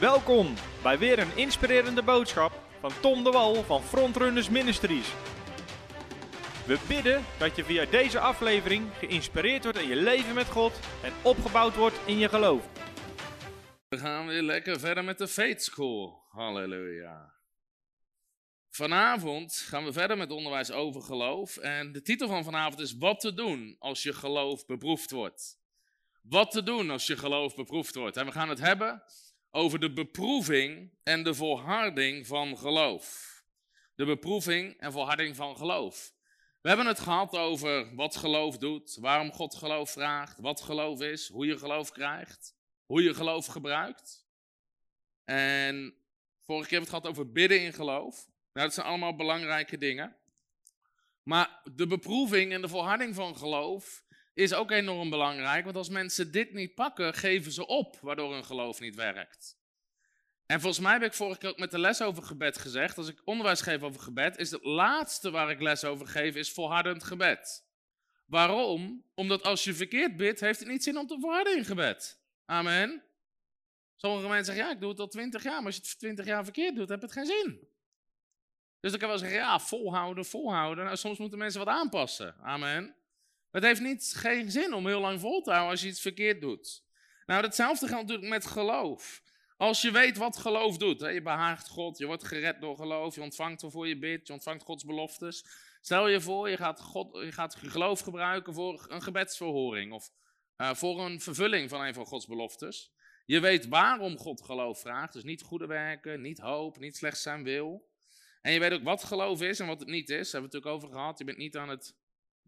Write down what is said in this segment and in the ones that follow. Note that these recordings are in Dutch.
Welkom bij weer een inspirerende boodschap van Tom de Wal van Frontrunners Ministries. We bidden dat je via deze aflevering geïnspireerd wordt in je leven met God en opgebouwd wordt in je geloof. We gaan weer lekker verder met de Faith School. Halleluja. Vanavond gaan we verder met onderwijs over geloof. En de titel van vanavond is Wat te doen als je geloof beproefd wordt. Wat te doen als je geloof beproefd wordt. En we gaan het hebben over de beproeving en de volharding van geloof. De beproeving en volharding van geloof. We hebben het gehad over wat geloof doet, waarom God geloof vraagt, wat geloof is, hoe je geloof krijgt, hoe je geloof gebruikt. En vorige keer hebben we het gehad over bidden in geloof. Nou, dat zijn allemaal belangrijke dingen. Maar de beproeving en de volharding van geloof is ook enorm belangrijk, want als mensen dit niet pakken, geven ze op, waardoor hun geloof niet werkt. En volgens mij heb ik vorige keer ook met de les over gebed gezegd, als ik onderwijs geef over gebed, is het laatste waar ik les over geef, is volhardend gebed. Waarom? Omdat als je verkeerd bidt, heeft het niet zin om te volharden in gebed. Amen. Sommige mensen zeggen, ja, ik doe het al twintig jaar, maar als je het twintig jaar verkeerd doet, heb het geen zin. Dus dan kan wel zeggen, ja, volhouden, volhouden. Nou, soms moeten mensen wat aanpassen. Amen. Het heeft niet, geen zin om heel lang vol te houden als je iets verkeerd doet. Nou, hetzelfde geldt natuurlijk met geloof. Als je weet wat geloof doet, hè, je behaagt God, je wordt gered door geloof, je ontvangt waarvoor je bidt, je ontvangt Gods beloftes. Stel je voor, je gaat, God, je gaat geloof gebruiken voor een gebedsverhoring of uh, voor een vervulling van een van Gods beloftes. Je weet waarom God geloof vraagt, dus niet goede werken, niet hoop, niet slechts zijn wil. En je weet ook wat geloof is en wat het niet is, daar hebben we het natuurlijk over gehad. Je bent niet aan het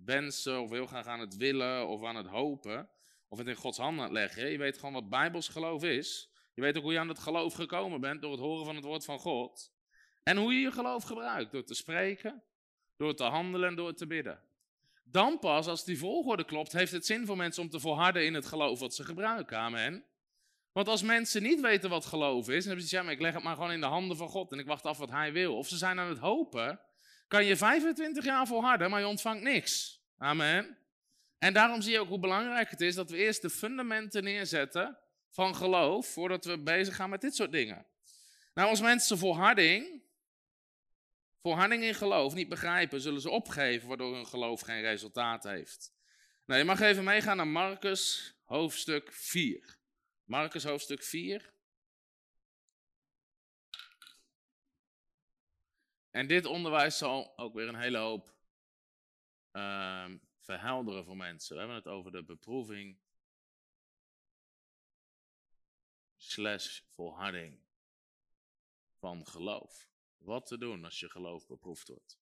wensen of heel graag aan het willen of aan het hopen of het in Gods handen leggen. Je weet gewoon wat Bijbels geloof is. Je weet ook hoe je aan het geloof gekomen bent door het horen van het woord van God. En hoe je je geloof gebruikt door te spreken, door te handelen en door te bidden. Dan pas, als die volgorde klopt, heeft het zin voor mensen om te volharden in het geloof wat ze gebruiken. Amen. Want als mensen niet weten wat geloof is, dan hebben ze ja, maar ik leg het maar gewoon in de handen van God en ik wacht af wat Hij wil. Of ze zijn aan het hopen, kan je 25 jaar volharden, maar je ontvangt niks. Amen. En daarom zie je ook hoe belangrijk het is dat we eerst de fundamenten neerzetten van geloof, voordat we bezig gaan met dit soort dingen. Nou, als mensen volharding, volharding in geloof niet begrijpen, zullen ze opgeven, waardoor hun geloof geen resultaat heeft. Nou, je mag even meegaan naar Marcus hoofdstuk 4. Marcus hoofdstuk 4. En dit onderwijs zal ook weer een hele hoop uh, verhelderen voor mensen. We hebben het over de beproeving slash volharding van geloof. Wat te doen als je geloof beproefd wordt.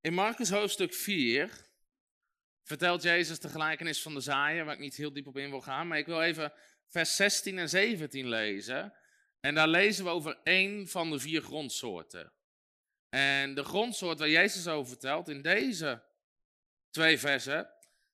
In Marcus hoofdstuk 4 vertelt Jezus de gelijkenis van de zaaier, waar ik niet heel diep op in wil gaan, maar ik wil even vers 16 en 17 lezen. En daar lezen we over één van de vier grondsoorten. En de grondsoort waar Jezus over vertelt in deze twee versen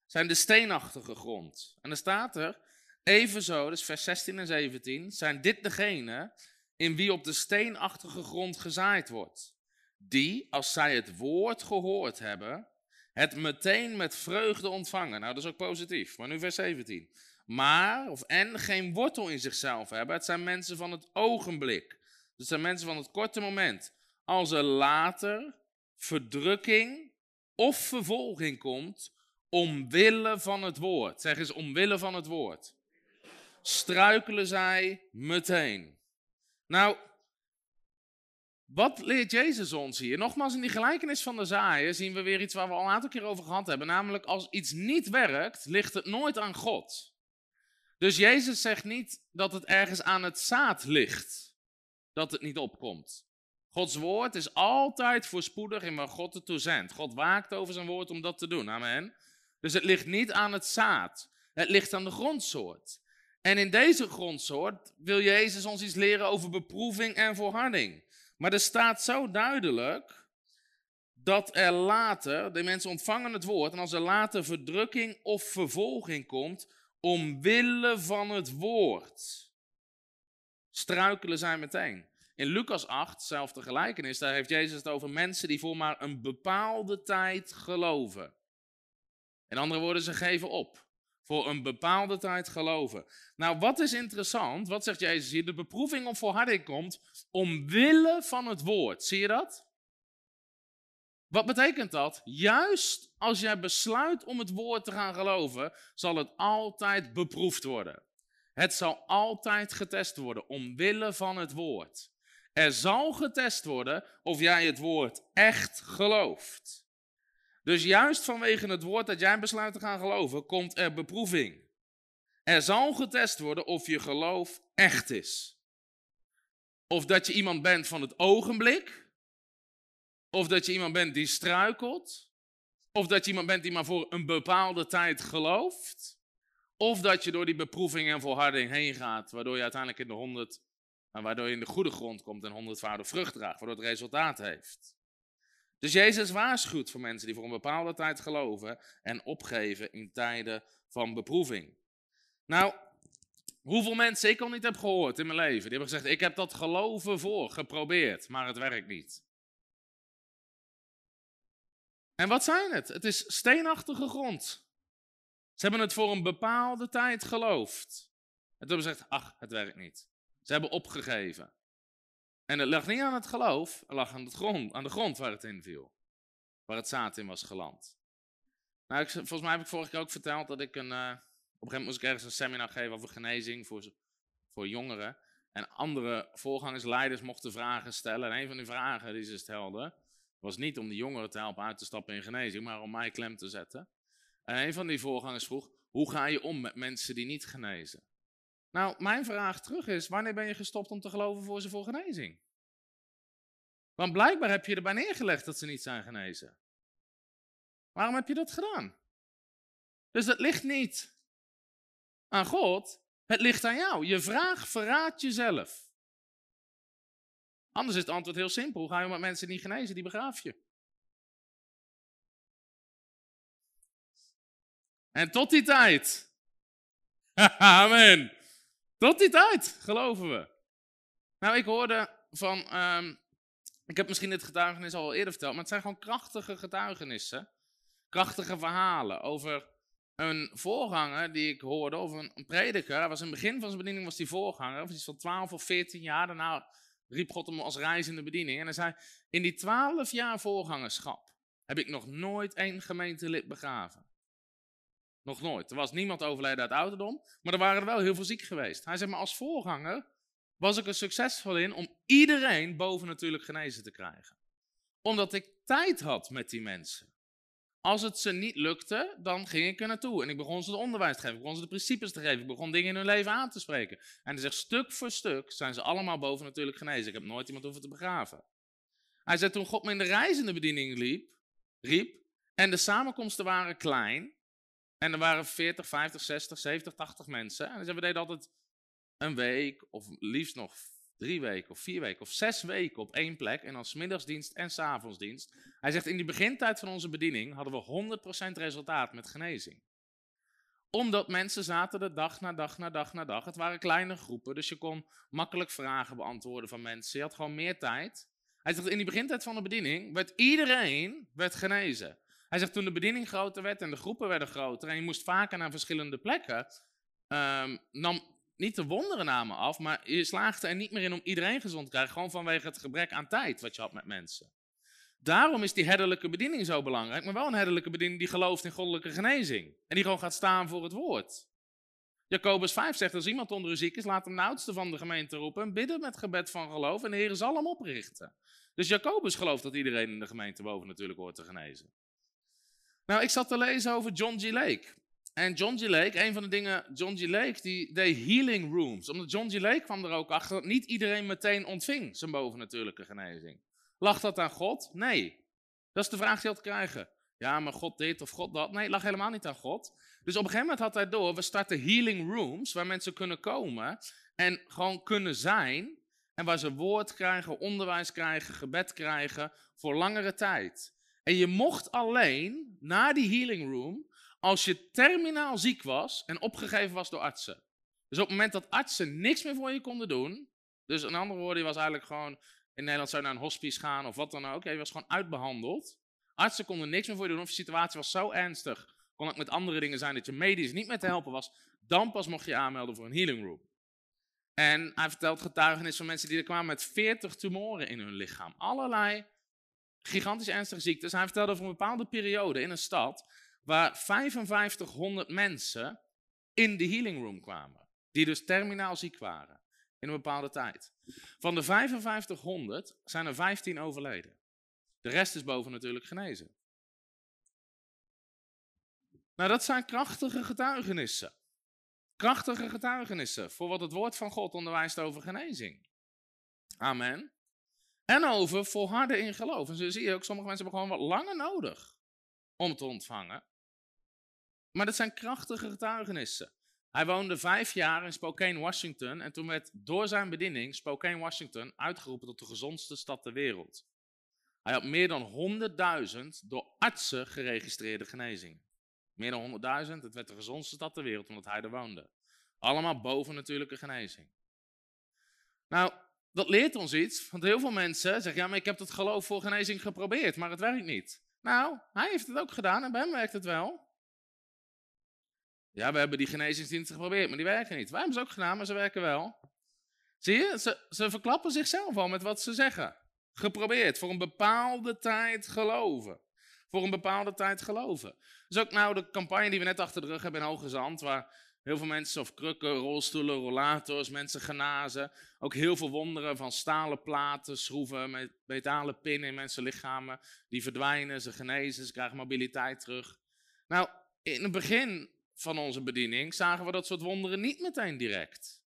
zijn de steenachtige grond. En dan staat er, evenzo, dus vers 16 en 17, zijn dit degene in wie op de steenachtige grond gezaaid wordt. Die, als zij het woord gehoord hebben, het meteen met vreugde ontvangen. Nou, dat is ook positief. Maar nu vers 17. Maar, of en, geen wortel in zichzelf hebben. Het zijn mensen van het ogenblik. Het zijn mensen van het korte moment. Als er later verdrukking of vervolging komt, omwille van het woord. Zeg eens, omwille van het woord. Struikelen zij meteen. Nou, wat leert Jezus ons hier? Nogmaals, in die gelijkenis van de zaaien zien we weer iets waar we al een aantal keer over gehad hebben. Namelijk, als iets niet werkt, ligt het nooit aan God. Dus Jezus zegt niet dat het ergens aan het zaad ligt, dat het niet opkomt. Gods woord is altijd voorspoedig in waar God het toe zendt. God waakt over zijn woord om dat te doen. Amen. Dus het ligt niet aan het zaad. Het ligt aan de grondsoort. En in deze grondsoort wil Jezus ons iets leren over beproeving en volharding. Maar er staat zo duidelijk dat er later, de mensen ontvangen het woord, en als er later verdrukking of vervolging komt, omwille van het woord, struikelen zij meteen. In Lucas 8, zelfde gelijkenis, daar heeft Jezus het over mensen die voor maar een bepaalde tijd geloven. In andere woorden, ze geven op. Voor een bepaalde tijd geloven. Nou, wat is interessant? Wat zegt Jezus hier? De beproeving of volharding komt omwille van het woord. Zie je dat? Wat betekent dat? Juist als jij besluit om het woord te gaan geloven, zal het altijd beproefd worden. Het zal altijd getest worden omwille van het woord. Er zal getest worden of jij het woord echt gelooft. Dus juist vanwege het woord dat jij besluit te gaan geloven, komt er beproeving. Er zal getest worden of je geloof echt is. Of dat je iemand bent van het ogenblik. Of dat je iemand bent die struikelt. Of dat je iemand bent die maar voor een bepaalde tijd gelooft. Of dat je door die beproeving en volharding heen gaat, waardoor je uiteindelijk in de honderd, waardoor je in de goede grond komt en honderdvoudig vrucht draagt, waardoor het resultaat heeft. Dus Jezus waarschuwt voor mensen die voor een bepaalde tijd geloven en opgeven in tijden van beproeving. Nou, hoeveel mensen ik al niet heb gehoord in mijn leven, die hebben gezegd, ik heb dat geloven voor, geprobeerd, maar het werkt niet. En wat zijn het? Het is steenachtige grond. Ze hebben het voor een bepaalde tijd geloofd. En toen hebben ze gezegd, ach, het werkt niet. Ze hebben opgegeven. En het lag niet aan het geloof, het lag aan, het grond, aan de grond waar het in viel. Waar het zaad in was geland. Nou, ik, volgens mij heb ik vorige keer ook verteld dat ik een... Uh, op een gegeven moment moest ik ergens een seminar geven over genezing voor, voor jongeren. En andere voorgangers, leiders mochten vragen stellen. En een van die vragen die ze stelden, was niet om de jongeren te helpen uit te stappen in genezing, maar om mij klem te zetten. En een van die voorgangers vroeg, hoe ga je om met mensen die niet genezen? Nou, mijn vraag terug is, wanneer ben je gestopt om te geloven voor ze voor genezing? Want blijkbaar heb je erbij neergelegd dat ze niet zijn genezen. Waarom heb je dat gedaan? Dus het ligt niet aan God, het ligt aan jou. Je vraag verraadt jezelf. Anders is het antwoord heel simpel. Ga je met mensen niet genezen? Die begraaf je. En tot die tijd. Amen. Tot die tijd, geloven we. Nou, ik hoorde van. Um, ik heb misschien dit getuigenis al eerder verteld, maar het zijn gewoon krachtige getuigenissen. Krachtige verhalen over een voorganger die ik hoorde, een, een prediker. Hij was in het begin van zijn bediening was die voorganger, of iets van 12 of 14 jaar. Daarna riep God hem als reizende bediening. En hij zei: In die 12 jaar voorgangerschap heb ik nog nooit één gemeentelid begraven. Nog nooit. Er was niemand overleden uit ouderdom, maar er waren er wel heel veel ziek geweest. Hij zegt, maar als voorganger was ik er succesvol in om iedereen boven natuurlijk genezen te krijgen. Omdat ik tijd had met die mensen. Als het ze niet lukte, dan ging ik er naartoe. En ik begon ze de onderwijs te geven, ik begon ze de principes te geven, ik begon dingen in hun leven aan te spreken. En zegt, stuk voor stuk zijn ze allemaal boven natuurlijk genezen. Ik heb nooit iemand hoeven te begraven. Hij zegt, toen God me in de reizende bediening liep, riep, en de samenkomsten waren klein, en er waren 40, 50, 60, 70, 80 mensen. En dus we deden altijd een week, of liefst nog drie weken, of vier weken, of zes weken op één plek. En dan smiddagsdienst en s'avondsdienst. Hij zegt, in die begintijd van onze bediening hadden we 100% resultaat met genezing. Omdat mensen zaten er dag na dag na dag na dag. Het waren kleine groepen, dus je kon makkelijk vragen beantwoorden van mensen. Je had gewoon meer tijd. Hij zegt, in die begintijd van de bediening werd iedereen werd genezen. Hij zegt toen de bediening groter werd en de groepen werden groter en je moest vaker naar verschillende plekken, um, nam niet de wonderen namen af, maar je slaagde er niet meer in om iedereen gezond te krijgen, gewoon vanwege het gebrek aan tijd wat je had met mensen. Daarom is die herderlijke bediening zo belangrijk, maar wel een herderlijke bediening die gelooft in goddelijke genezing en die gewoon gaat staan voor het woord. Jacobus 5 zegt, als iemand onder u ziek is, laat hem de oudste van de gemeente roepen en bidden met gebed van geloof en de Heer zal hem oprichten. Dus Jacobus gelooft dat iedereen in de gemeente boven natuurlijk hoort te genezen. Nou, ik zat te lezen over John G. Lake. En John G. Lake, een van de dingen, John G. Lake, die deed healing rooms. Omdat John G. Lake kwam er ook achter dat niet iedereen meteen ontving zijn bovennatuurlijke genezing. Lag dat aan God? Nee. Dat is de vraag die je had krijgen. Ja, maar God dit of God dat. Nee, het lag helemaal niet aan God. Dus op een gegeven moment had hij door, we starten healing rooms, waar mensen kunnen komen en gewoon kunnen zijn. En waar ze woord krijgen, onderwijs krijgen, gebed krijgen voor langere tijd. En je mocht alleen naar die healing room als je terminaal ziek was en opgegeven was door artsen. Dus op het moment dat artsen niks meer voor je konden doen, dus in andere woorden, je was eigenlijk gewoon, in Nederland zou je naar een hospice gaan of wat dan ook, je was gewoon uitbehandeld. Artsen konden niks meer voor je doen of je situatie was zo ernstig kon ook met andere dingen zijn dat je medisch niet meer te helpen was. Dan pas mocht je aanmelden voor een healing room. En hij vertelt getuigenis van mensen die er kwamen met 40 tumoren in hun lichaam. Allerlei gigantisch ernstige ziektes. Hij vertelde over een bepaalde periode in een stad waar 5500 mensen in de healing room kwamen. Die dus terminaal ziek waren in een bepaalde tijd. Van de 5500 zijn er 15 overleden. De rest is boven natuurlijk genezen. Nou, dat zijn krachtige getuigenissen. Krachtige getuigenissen voor wat het woord van God onderwijst over genezing. Amen. En over volharden in geloof. En zo zie je ook, sommige mensen hebben gewoon wat langer nodig om te ontvangen. Maar dat zijn krachtige getuigenissen. Hij woonde vijf jaar in Spokane, Washington. En toen werd door zijn bediening Spokane, Washington uitgeroepen tot de gezondste stad ter wereld. Hij had meer dan 100.000 door artsen geregistreerde genezingen. Meer dan 100.000, het werd de gezondste stad ter wereld omdat hij er woonde. Allemaal boven natuurlijke genezing. Nou, dat leert ons iets, want heel veel mensen zeggen, ja, maar ik heb het geloof voor genezing geprobeerd, maar het werkt niet. Nou, hij heeft het ook gedaan en bij hem werkt het wel. Ja, we hebben die genezingsdiensten geprobeerd, maar die werken niet. Wij hebben ze ook gedaan, maar ze werken wel. Zie je, ze, ze verklappen zichzelf al met wat ze zeggen. Geprobeerd, voor een bepaalde tijd geloven. Voor een bepaalde tijd geloven. Dus ook nou de campagne die we net achter de rug hebben in Hoge Zand, waar heel veel mensen, of krukken, rolstoelen, rollators, mensen genazen. Ook heel veel wonderen van stalen platen, schroeven, met metalen pinnen in mensen lichamen. Die verdwijnen, ze genezen, ze krijgen mobiliteit terug. Nou, in het begin van onze bediening zagen we dat soort wonderen niet meteen direct.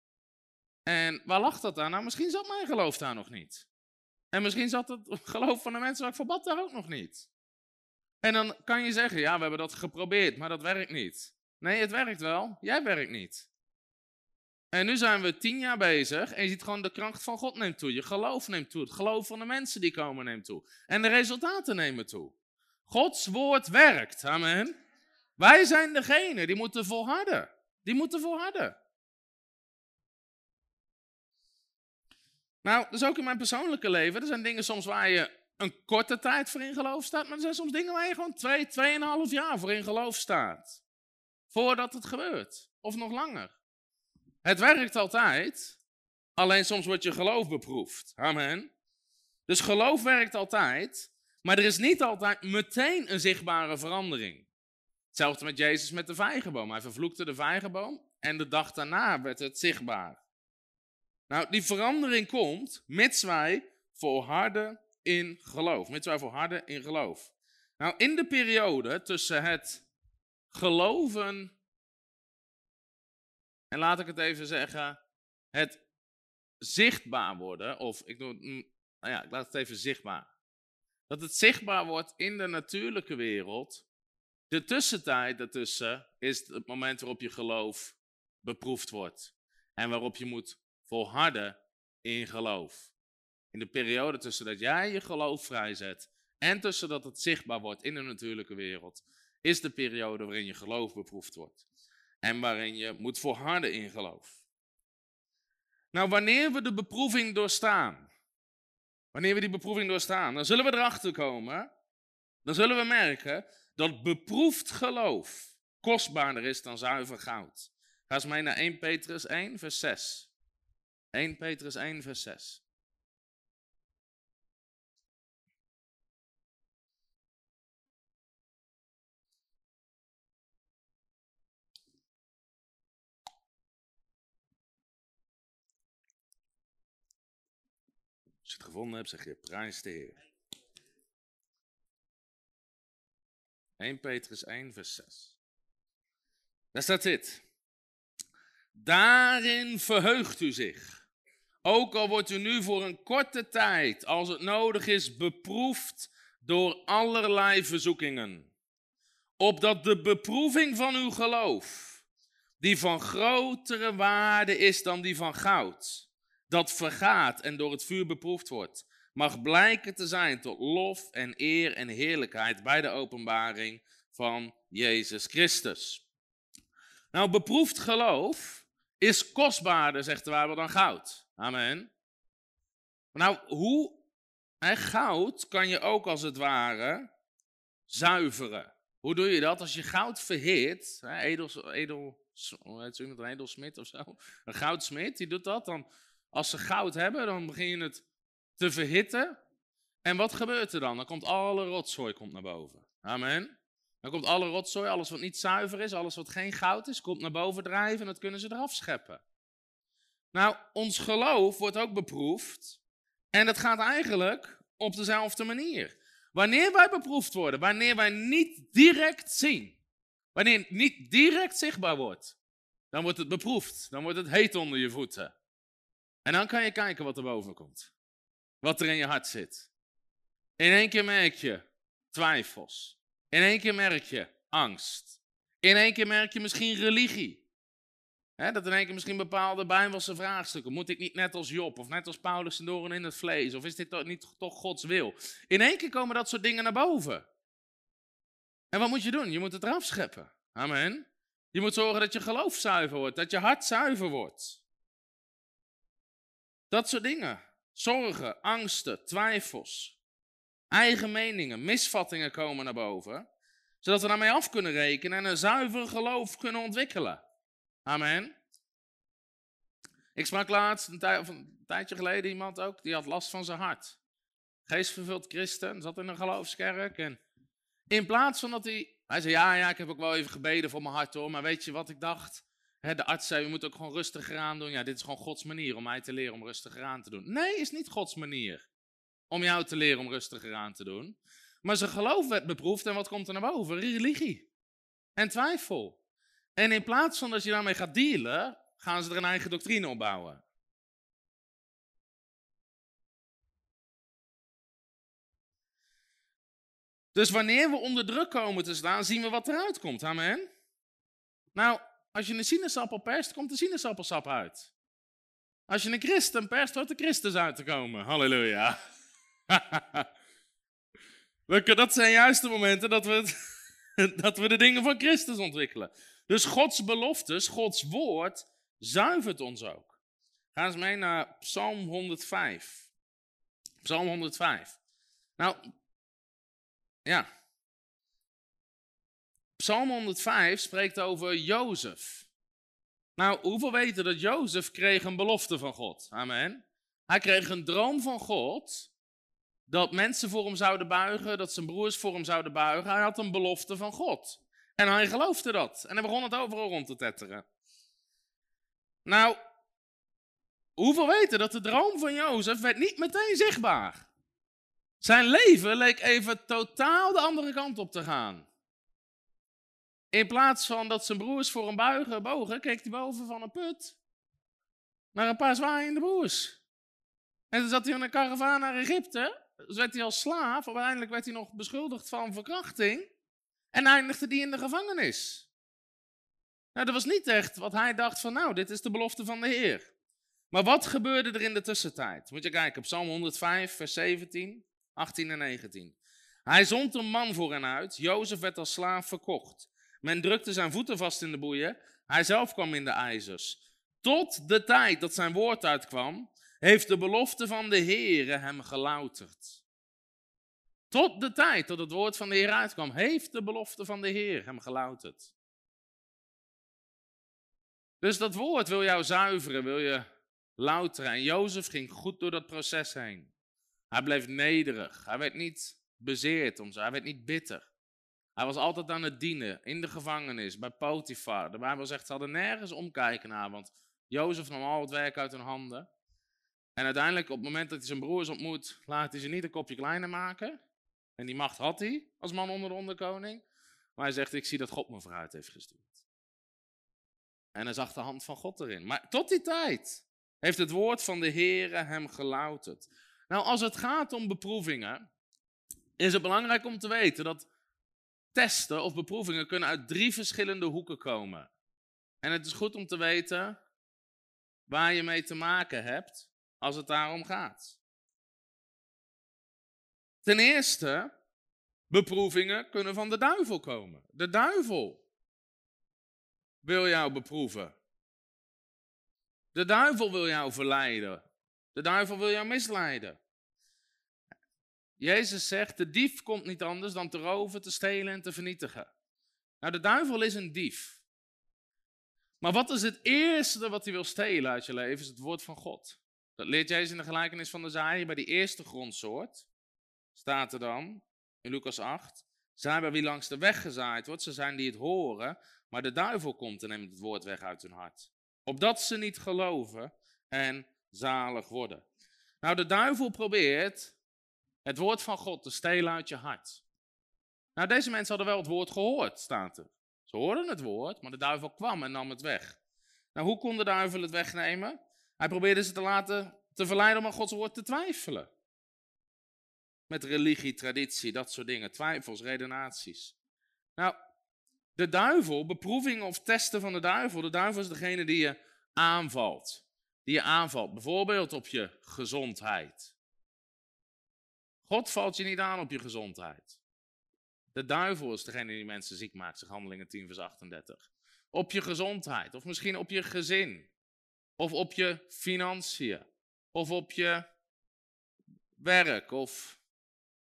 En waar lag dat aan? Nou, misschien zat mijn geloof daar nog niet. En misschien zat het geloof van de mensen waar ik voor daar ook nog niet. En dan kan je zeggen, ja, we hebben dat geprobeerd, maar dat werkt niet. Nee, het werkt wel, jij werkt niet. En nu zijn we tien jaar bezig en je ziet gewoon de kracht van God neemt toe. Je geloof neemt toe. Het geloof van de mensen die komen neemt toe. En de resultaten nemen toe. Gods woord werkt. Amen. Wij zijn degene die moeten volharden. Die moeten volharden. Nou, dus ook in mijn persoonlijke leven. Er zijn dingen soms waar je een korte tijd voor in geloof staat. Maar er zijn soms dingen waar je gewoon twee, tweeënhalf jaar voor in geloof staat. Voordat het gebeurt. Of nog langer. Het werkt altijd. Alleen soms wordt je geloof beproefd. Amen. Dus geloof werkt altijd. Maar er is niet altijd meteen een zichtbare verandering. Hetzelfde met Jezus met de vijgenboom. Hij vervloekte de vijgenboom en de dag daarna werd het zichtbaar. Nou, die verandering komt mits wij volharden in geloof. Mits wij volharden in geloof. Nou, in de periode tussen het geloven en laat ik het even zeggen, het zichtbaar worden, of ik doe, mm, nou ja, ik laat het even zichtbaar. Dat het zichtbaar wordt in de natuurlijke wereld, de tussentijd daartussen is het moment waarop je geloof beproefd wordt. En waarop je moet volharden in geloof. In de periode tussen dat jij je geloof vrijzet en tussen dat het zichtbaar wordt in de natuurlijke wereld, is de periode waarin je geloof beproefd wordt. En waarin je moet volharden in geloof. Nou, wanneer we de beproeving doorstaan, wanneer we die beproeving doorstaan, dan zullen we erachter komen, dan zullen we merken dat beproefd geloof kostbaarder is dan zuiver goud. Ga eens mee naar 1 Petrus 1, vers 6. 1 Petrus 1, vers 6. Gevonden hebt, zeg je prijs de Heer. 1 Petrus 1, vers 6. Daar staat dit. Daarin verheugt u zich. Ook al wordt u nu voor een korte tijd, als het nodig is, beproefd door allerlei verzoekingen. Opdat de beproeving van uw geloof, die van grotere waarde is dan die van goud, dat vergaat en door het vuur beproefd wordt, mag blijken te zijn tot lof en eer en heerlijkheid bij de openbaring van Jezus Christus. Nou, beproefd geloof is kostbaarder, zegt de Bijbel, dan goud. Amen. Nou, hoe? Goud kan je ook als het ware zuiveren. Hoe doe je dat? Als je goud verhit, hè, edel, edel, hoe heet een edelsmid of zo, een goudsmid, die doet dat. Dan, als ze goud hebben, dan begin je het te verhitten. En wat gebeurt er dan? Dan komt alle rotzooi komt naar boven. Amen. Dan komt alle rotzooi, alles wat niet zuiver is, alles wat geen goud is, komt naar boven drijven en dat kunnen ze eraf scheppen. Nou, ons geloof wordt ook beproefd. En dat gaat eigenlijk op dezelfde manier. Wanneer wij beproefd worden, wanneer wij niet direct zien, wanneer het niet direct zichtbaar wordt, dan wordt het beproefd. Dan wordt het heet onder je voeten. En dan kan je kijken wat er boven komt. Wat er in je hart zit. In één keer merk je twijfels. In één keer merk je angst. In één keer merk je misschien religie dat in één keer misschien bepaalde bijbelse vraagstukken. Moet ik niet net als Job of net als Paulus en doren in het vlees? Of is dit toch niet toch Gods wil? In één keer komen dat soort dingen naar boven. En wat moet je doen? Je moet het eraf scheppen. Amen. Je moet zorgen dat je geloof zuiver wordt, dat je hart zuiver wordt. Dat soort dingen. Zorgen, angsten, twijfels, eigen meningen, misvattingen komen naar boven. Zodat we daarmee af kunnen rekenen en een zuiver geloof kunnen ontwikkelen. Amen. Ik sprak laatst, een, tijdje geleden, iemand ook, die had last van zijn hart. Geestvervuld christen, zat in een geloofskerk. En in plaats van dat hij, hij zei, ja, ja, ik heb ook wel even gebeden voor mijn hart hoor, maar weet je wat ik dacht? De arts zei, je moet ook gewoon rustiger aan doen. Ja, dit is gewoon Gods manier om mij te leren om rustiger aan te doen. Nee, is niet Gods manier om jou te leren om rustiger aan te doen. Maar zijn geloof werd beproefd en wat komt er naar boven? Religie en twijfel. En in plaats van dat je daarmee gaat dealen, gaan ze er een eigen doctrine op bouwen. Dus wanneer we onder druk komen te staan, zien we wat eruit komt. Amen. Nou, als je een sinaasappel perst, komt de sinaasappelsap uit. Als je een christen perst, hoort de Christus uit te komen. Halleluja. dat zijn juist de momenten dat we, dat we de dingen van Christus ontwikkelen. Dus Gods beloftes, Gods woord, zuivert ons ook. Ga eens mee naar Psalm 105. Psalm 105. Nou, ja. Psalm 105 spreekt over Jozef. Nou, hoeveel weten dat Jozef kreeg een belofte van God? Amen. Hij kreeg een droom van God dat mensen voor hem zouden buigen, dat zijn broers voor hem zouden buigen. Hij had een belofte van God. En hij geloofde dat. En hij begon het overal rond te tetteren. Nou, hoeveel weten dat de droom van Jozef werd niet meteen zichtbaar. Zijn leven leek even totaal de andere kant op te gaan. In plaats van dat zijn broers voor hem buigen, bogen, keek hij boven van een put naar een paar zwaaiende broers. En toen zat hij in een karavaan naar Egypte. Dus werd hij als slaaf. Uiteindelijk werd hij nog beschuldigd van verkrachting. En eindigde die in de gevangenis. Nou, dat was niet echt wat hij dacht van, nou, dit is de belofte van de Heer. Maar wat gebeurde er in de tussentijd? Moet je kijken op Psalm 105, vers 17, 18 en 19. Hij zond een man voor hen uit. Jozef werd als slaaf verkocht. Men drukte zijn voeten vast in de boeien. Hij zelf kwam in de ijzers. Tot de tijd dat zijn woord uitkwam, heeft de belofte van de Heer hem gelouterd. Tot de tijd dat het woord van de Heer uitkwam, heeft de belofte van de Heer hem gelouterd. Dus dat woord wil jou zuiveren, wil je louteren. En Jozef ging goed door dat proces heen. Hij bleef nederig. Hij werd niet bezeerd om zo. Hij werd niet bitter. Hij was altijd aan het dienen, in de gevangenis, bij Potifar. De Bijbel zegt, ze hadden nergens omkijken naar, want Jozef nam al het werk uit hun handen. En uiteindelijk, op het moment dat hij zijn broers ontmoet, laat hij ze niet een kopje kleiner maken. En die macht had hij als man onder de onderkoning. Maar hij zegt, ik zie dat God me vooruit heeft gestuurd. En hij zag de hand van God erin. Maar tot die tijd heeft het woord van de Heere hem gelouterd. Nou, als het gaat om beproevingen, is het belangrijk om te weten dat testen of beproevingen kunnen uit drie verschillende hoeken komen. En het is goed om te weten waar je mee te maken hebt als het daarom gaat. Ten eerste, beproevingen kunnen van de duivel komen. De duivel wil jou beproeven. De duivel wil jou verleiden. De duivel wil jou misleiden. Jezus zegt, de dief komt niet anders dan te roven, te stelen en te vernietigen. Nou, de duivel is een dief. Maar wat is het eerste wat hij wil stelen uit je leven? Is het woord van God. Dat leert Jezus in de gelijkenis van de zaaier. Bij die eerste grondsoort staat er dan, in Lucas 8, zij bij wie langs de weg gezaaid wordt, ze zijn die het horen, maar de duivel komt en neemt het woord weg uit hun hart. Opdat ze niet geloven en zalig worden. Nou, de duivel probeert het woord van God te stelen uit je hart. Nou, deze mensen hadden wel het woord gehoord, staat er. Ze hoorden het woord, maar de duivel kwam en nam het weg. Nou, hoe kon de duivel het wegnemen? Hij probeerde ze te laten te verleiden om aan Gods woord te twijfelen. Met religie, traditie, dat soort dingen. Twijfels, redenaties. Nou, de duivel, beproevingen of testen van de duivel. De duivel is degene die je aanvalt. Die je aanvalt. Bijvoorbeeld op je gezondheid. God valt je niet aan op je gezondheid. De duivel is degene die mensen ziek maakt, zegt Handelingen 10 vers 38. Op je gezondheid, of misschien op je gezin, of op je financiën, of op je werk, of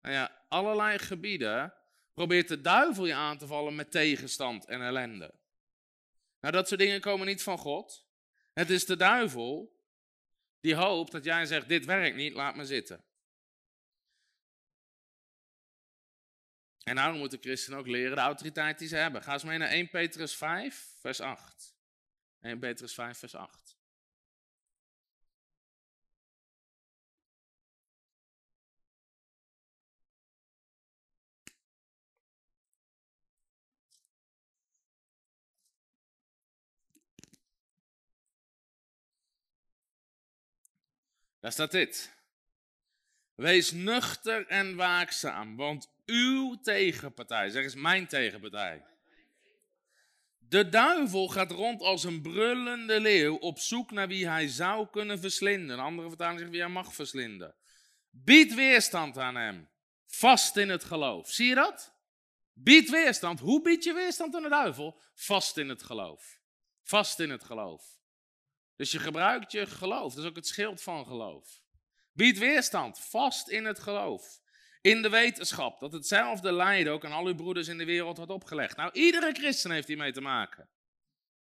nou ja, allerlei gebieden probeert de duivel je aan te vallen met tegenstand en ellende. Nou, dat soort dingen komen niet van God. Het is de duivel die hoopt dat jij zegt, dit werkt niet, laat me zitten. En daarom moeten christenen ook leren de autoriteit die ze hebben. Ga eens mee naar 1 Petrus 5, vers 8. 1 Petrus 5, vers 8. Daar staat dit. Wees nuchter en waakzaam, want uw tegenpartij, zeg eens mijn tegenpartij. De duivel gaat rond als een brullende leeuw op zoek naar wie hij zou kunnen verslinden. Andere vertaling zegt wie hij mag verslinden. Bied weerstand aan hem, vast in het geloof. Zie je dat? Bied weerstand. Hoe bied je weerstand aan de duivel? Vast in het geloof. Vast in het geloof. Dus je gebruikt je geloof. Dat is ook het schild van geloof. Bied weerstand, vast in het geloof. In de wetenschap dat hetzelfde lijden ook aan al uw broeders in de wereld wordt opgelegd. Nou, iedere christen heeft hiermee te maken.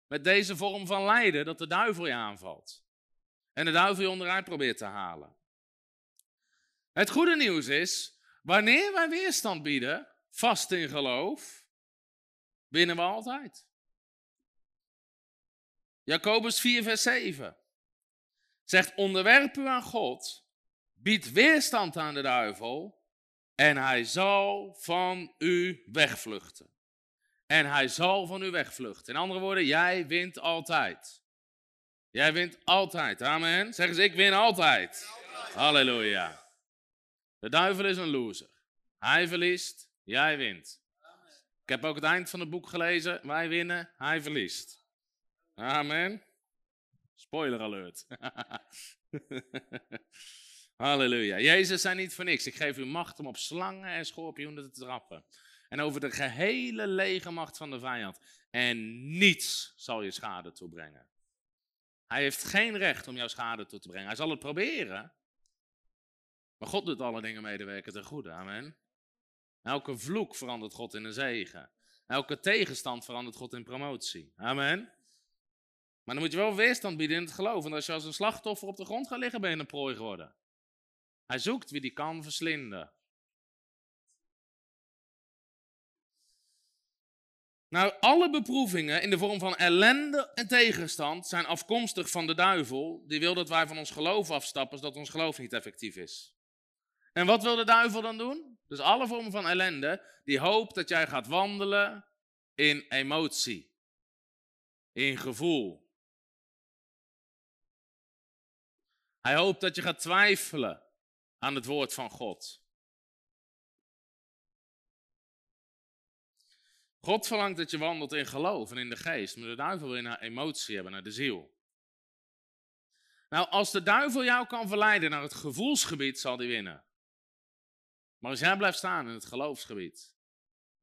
Met deze vorm van lijden dat de duivel je aanvalt. En de duivel je onderuit probeert te halen. Het goede nieuws is, wanneer wij weerstand bieden, vast in geloof, winnen we altijd. Jacobus 4, vers 7 zegt: Onderwerp u aan God, bied weerstand aan de duivel en hij zal van u wegvluchten. En hij zal van u wegvluchten. In andere woorden, jij wint altijd. Jij wint altijd. Amen. Zeg eens, ik win altijd. Halleluja. De duivel is een loser. Hij verliest, jij wint. Ik heb ook het eind van het boek gelezen. Wij winnen, hij verliest. Amen. Spoiler alert. Halleluja. Jezus zei niet voor niks. Ik geef u macht om op slangen en schorpioenen te trappen. En over de gehele legermacht van de vijand. En niets zal je schade toebrengen. Hij heeft geen recht om jouw schade toe te brengen. Hij zal het proberen. Maar God doet alle dingen medewerken ten goede. Amen. Elke vloek verandert God in een zegen. Elke tegenstand verandert God in promotie. Amen. Maar dan moet je wel weerstand bieden in het geloof. En als je als een slachtoffer op de grond gaat liggen, ben je een prooi geworden. Hij zoekt wie die kan verslinden. Nou, alle beproevingen in de vorm van ellende en tegenstand zijn afkomstig van de duivel. Die wil dat wij van ons geloof afstappen, zodat ons geloof niet effectief is. En wat wil de duivel dan doen? Dus alle vormen van ellende, die hoopt dat jij gaat wandelen in emotie, in gevoel. Hij hoopt dat je gaat twijfelen aan het woord van God. God verlangt dat je wandelt in geloof en in de geest, maar de duivel wil naar emotie hebben, naar de ziel. Nou, als de duivel jou kan verleiden naar het gevoelsgebied, zal hij winnen. Maar als jij blijft staan in het geloofsgebied,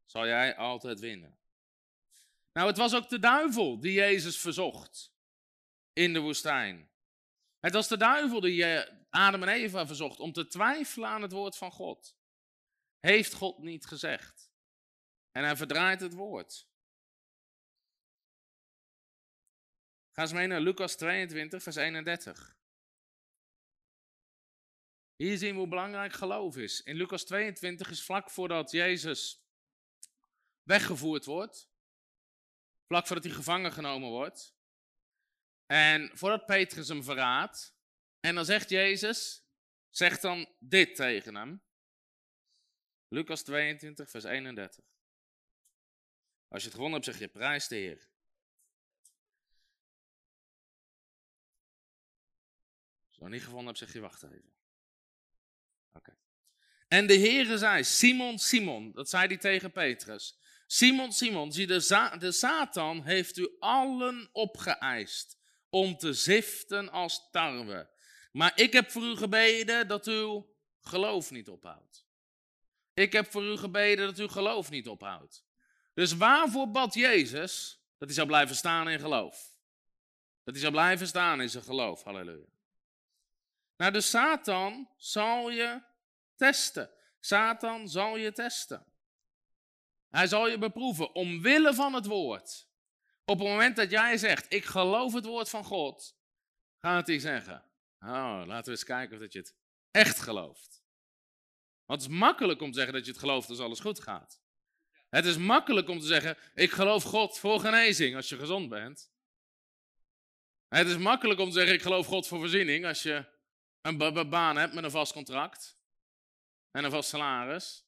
zal jij altijd winnen. Nou, het was ook de duivel die Jezus verzocht in de woestijn. Het was de duivel die Adam en Eva verzocht om te twijfelen aan het woord van God. heeft God niet gezegd. En hij verdraait het woord. Ga eens mee naar Lucas 22, vers 31. Hier zien we hoe belangrijk geloof is. In Lucas 22 is vlak voordat Jezus weggevoerd wordt. Vlak voordat hij gevangen genomen wordt. En voordat Petrus hem verraadt. En dan zegt Jezus, zegt dan dit tegen hem. Lucas 22, vers 31. Als je het gewonnen hebt, zeg je prijs de Heer. Als je het niet gewonnen hebt, zeg je wacht even. Oké. En de Heere zei, Simon, Simon, dat zei hij tegen Petrus. Simon, Simon, zie de, de Satan heeft u allen opgeëist om te ziften als tarwe. Maar ik heb voor u gebeden dat u geloof niet ophoudt. Ik heb voor u gebeden dat u geloof niet ophoudt. Dus waarvoor bad Jezus? Dat hij zou blijven staan in geloof. Dat hij zou blijven staan in zijn geloof. Halleluja. Nou, de Satan zal je testen. Satan zal je testen. Hij zal je beproeven omwille van het woord. Op het moment dat jij zegt, ik geloof het woord van God, gaat hij zeggen, oh, laten we eens kijken of dat je het echt gelooft. Want het is makkelijk om te zeggen dat je het gelooft als alles goed gaat. Het is makkelijk om te zeggen, ik geloof God voor genezing als je gezond bent. Het is makkelijk om te zeggen, ik geloof God voor voorziening als je een baan hebt met een vast contract en een vast salaris.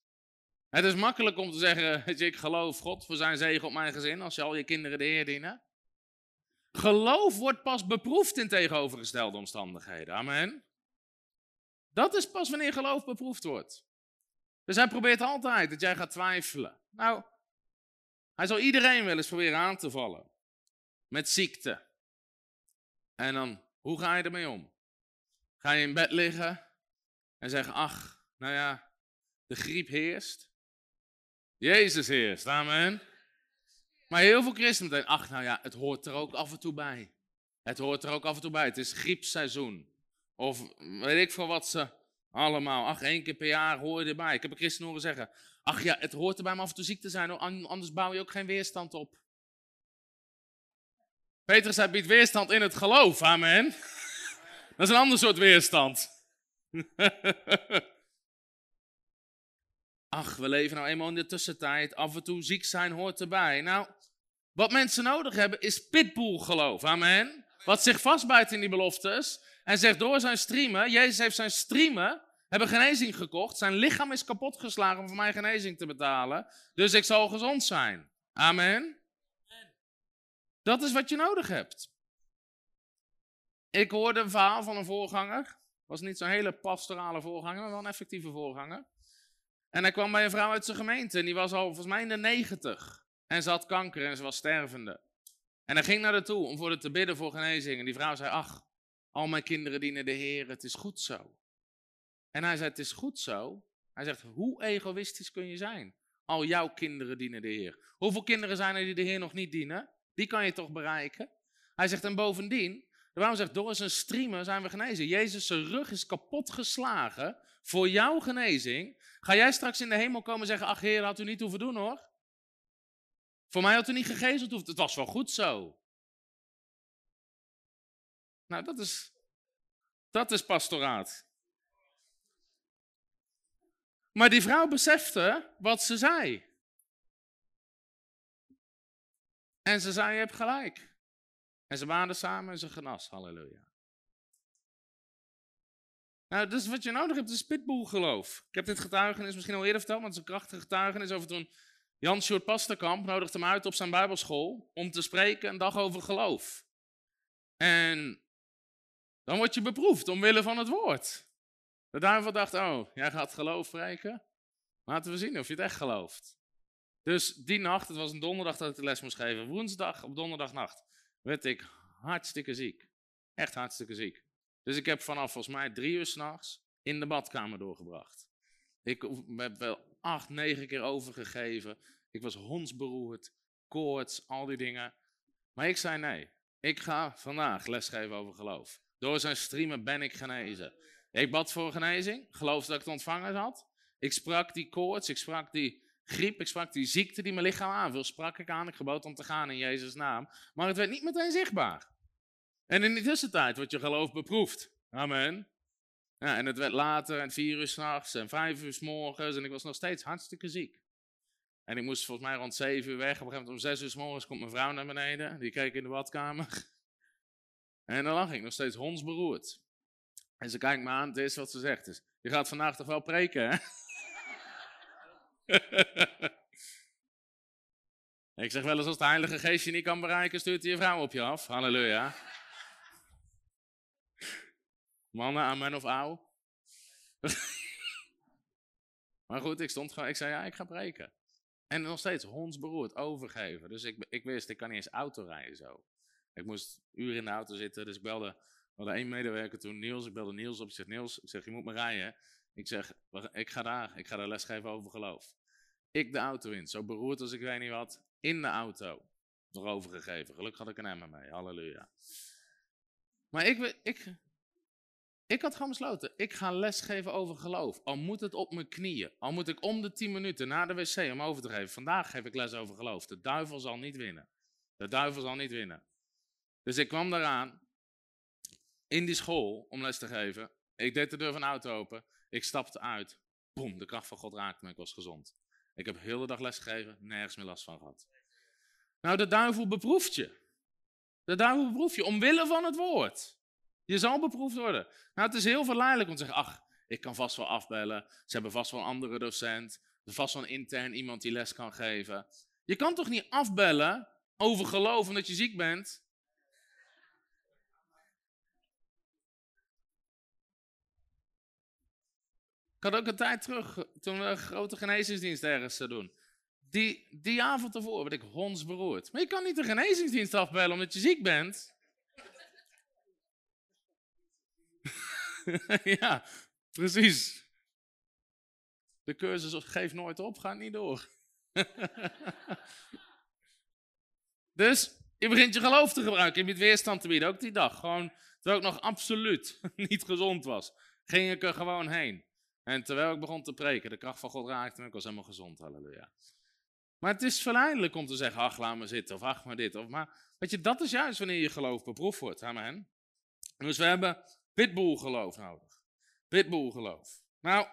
Het is makkelijk om te zeggen, ik geloof God voor zijn zegen op mijn gezin als je al je kinderen de Heer dienen. Geloof wordt pas beproefd in tegenovergestelde omstandigheden. Amen. Dat is pas wanneer geloof beproefd wordt. Dus hij probeert altijd dat jij gaat twijfelen. Nou, hij zal iedereen wel eens proberen aan te vallen. Met ziekte. En dan, hoe ga je ermee om? Ga je in bed liggen en zeggen, ach, nou ja, de griep heerst. Jezus heerst, amen. Maar heel veel christenen denken, ach nou ja, het hoort er ook af en toe bij. Het hoort er ook af en toe bij. Het is griepseizoen. Of weet ik veel wat ze allemaal. Ach, één keer per jaar hoor je erbij. Ik heb een christen horen zeggen, ach ja, het hoort erbij om af en toe ziek te zijn, anders bouw je ook geen weerstand op. Petrus zei, biedt weerstand in het geloof, amen. Dat is een ander soort weerstand. Ach, we leven nou eenmaal in de tussentijd. Af en toe ziek zijn hoort erbij. Nou, wat mensen nodig hebben is pitbull-geloof. Amen. Wat zich vastbijt in die beloftes. En zegt door zijn streamen. Jezus heeft zijn streamen. Hebben genezing gekocht. Zijn lichaam is kapotgeslagen om voor mij genezing te betalen. Dus ik zal gezond zijn. Amen. Dat is wat je nodig hebt. Ik hoorde een verhaal van een voorganger. Was niet zo'n hele pastorale voorganger, maar wel een effectieve voorganger. En hij kwam bij een vrouw uit zijn gemeente en die was al volgens mij in de negentig. En ze had kanker en ze was stervende. En hij ging naar haar toe om voor haar te bidden voor genezing. En die vrouw zei, ach, al mijn kinderen dienen de Heer, het is goed zo. En hij zei, het is goed zo. Hij zegt, hoe egoïstisch kun je zijn? Al jouw kinderen dienen de Heer. Hoeveel kinderen zijn er die de Heer nog niet dienen? Die kan je toch bereiken? Hij zegt, en bovendien, de vrouw zegt, door zijn streamen zijn we genezen. Jezus' rug is kapot geslagen voor jouw genezing. Ga jij straks in de hemel komen en zeggen, ach heer, had u niet hoeven doen hoor. Voor mij had u niet gegezeld hoeven. Het was wel goed zo. Nou, dat is, dat is pastoraat. Maar die vrouw besefte wat ze zei. En ze zei, je hebt gelijk. En ze waren samen en ze genas. Halleluja. Nou, dus wat je nodig hebt is pitbullgeloof. Ik heb dit getuigenis misschien al eerder verteld, maar het is een krachtige getuigenis over toen Jan Sjoerd Pasterkamp nodigde hem uit op zijn bijbelschool om te spreken een dag over geloof. En dan word je beproefd omwille van het woord. De duivel dacht, oh, jij gaat geloof spreken? Laten we zien of je het echt gelooft. Dus die nacht, het was een donderdag dat ik de les moest geven, woensdag op donderdagnacht, werd ik hartstikke ziek. Echt hartstikke ziek. Dus ik heb vanaf volgens mij drie uur s'nachts in de badkamer doorgebracht. Ik heb wel acht, negen keer overgegeven. Ik was hondsberoerd, koorts, al die dingen. Maar ik zei nee. Ik ga vandaag lesgeven over geloof. Door zijn streamen ben ik genezen. Ik bad voor genezing, geloofde dat ik het ontvangen had. Ik sprak die koorts, ik sprak die griep, ik sprak die ziekte die mijn lichaam aanviel. Sprak ik aan, ik gebood om te gaan in Jezus' naam. Maar het werd niet meteen zichtbaar. En in de tussentijd wordt je geloof beproefd. Amen. Ja, en het werd later, en vier uur s'nachts, en vijf uur s morgens, en ik was nog steeds hartstikke ziek. En ik moest volgens mij rond zeven uur weg. Op een gegeven moment om zes uur s morgens komt mijn vrouw naar beneden. Die keek in de badkamer. En dan lag ik nog steeds hondsberoerd. En ze kijkt me aan, het is wat ze zegt. Dus, je gaat vandaag toch wel preken, hè? ik zeg wel eens, als de Heilige Geest je niet kan bereiken, stuurt hij je vrouw op je af. Halleluja. Mannen, amen of auw. maar goed, ik stond gewoon, ik zei ja, ik ga preken. En nog steeds hondsberoerd, overgeven. Dus ik, ik wist, ik kan niet eens auto rijden zo. Ik moest uren in de auto zitten, dus ik belde, we één medewerker toen, Niels. Ik belde Niels op, ik zeg, Niels, ik zeg, je moet me rijden. Ik zeg, ik ga daar, ik ga daar lesgeven over geloof. Ik de auto in, zo beroerd als ik weet niet wat, in de auto. Erover gegeven. Gelukkig had ik een emmer mee, halleluja. Maar ik, ik, ik had gewoon besloten, ik ga lesgeven over geloof. Al moet het op mijn knieën. Al moet ik om de 10 minuten naar de wc om over te geven. Vandaag geef ik les over geloof. De duivel zal niet winnen. De duivel zal niet winnen. Dus ik kwam daaraan in die school om les te geven. Ik deed de deur van de auto open. Ik stapte uit. Boom, de kracht van God raakte me. Ik was gezond. Ik heb heel de dag les gegeven, nergens meer last van gehad. Nou, de duivel beproeft je. De duivel beproeft je omwille van het woord. Je zal beproefd worden. Nou, het is heel verleidelijk om te zeggen, ach, ik kan vast wel afbellen. Ze hebben vast wel een andere docent. Er is vast wel een intern iemand die les kan geven. Je kan toch niet afbellen over geloof omdat je ziek bent? Ik had ook een tijd terug, toen we een grote genezingsdienst ergens te doen. Die, die avond ervoor werd ik hondsberoerd. Maar je kan niet de genezingsdienst afbellen omdat je ziek bent. ja, precies. De cursus geef nooit op, gaat niet door. dus je begint je geloof te gebruiken, je bent weerstand te bieden, ook die dag. Gewoon, terwijl ik nog absoluut niet gezond was, ging ik er gewoon heen. En terwijl ik begon te preken, de kracht van God raakte me, ik was helemaal gezond, halleluja. Maar het is verleidelijk om te zeggen, ach, laat me zitten, of ach, maar dit. Of maar, weet je, dat is juist wanneer je geloof beproefd wordt, amen. Dus we hebben pitbull geloof nodig. Pitbull geloof. Nou,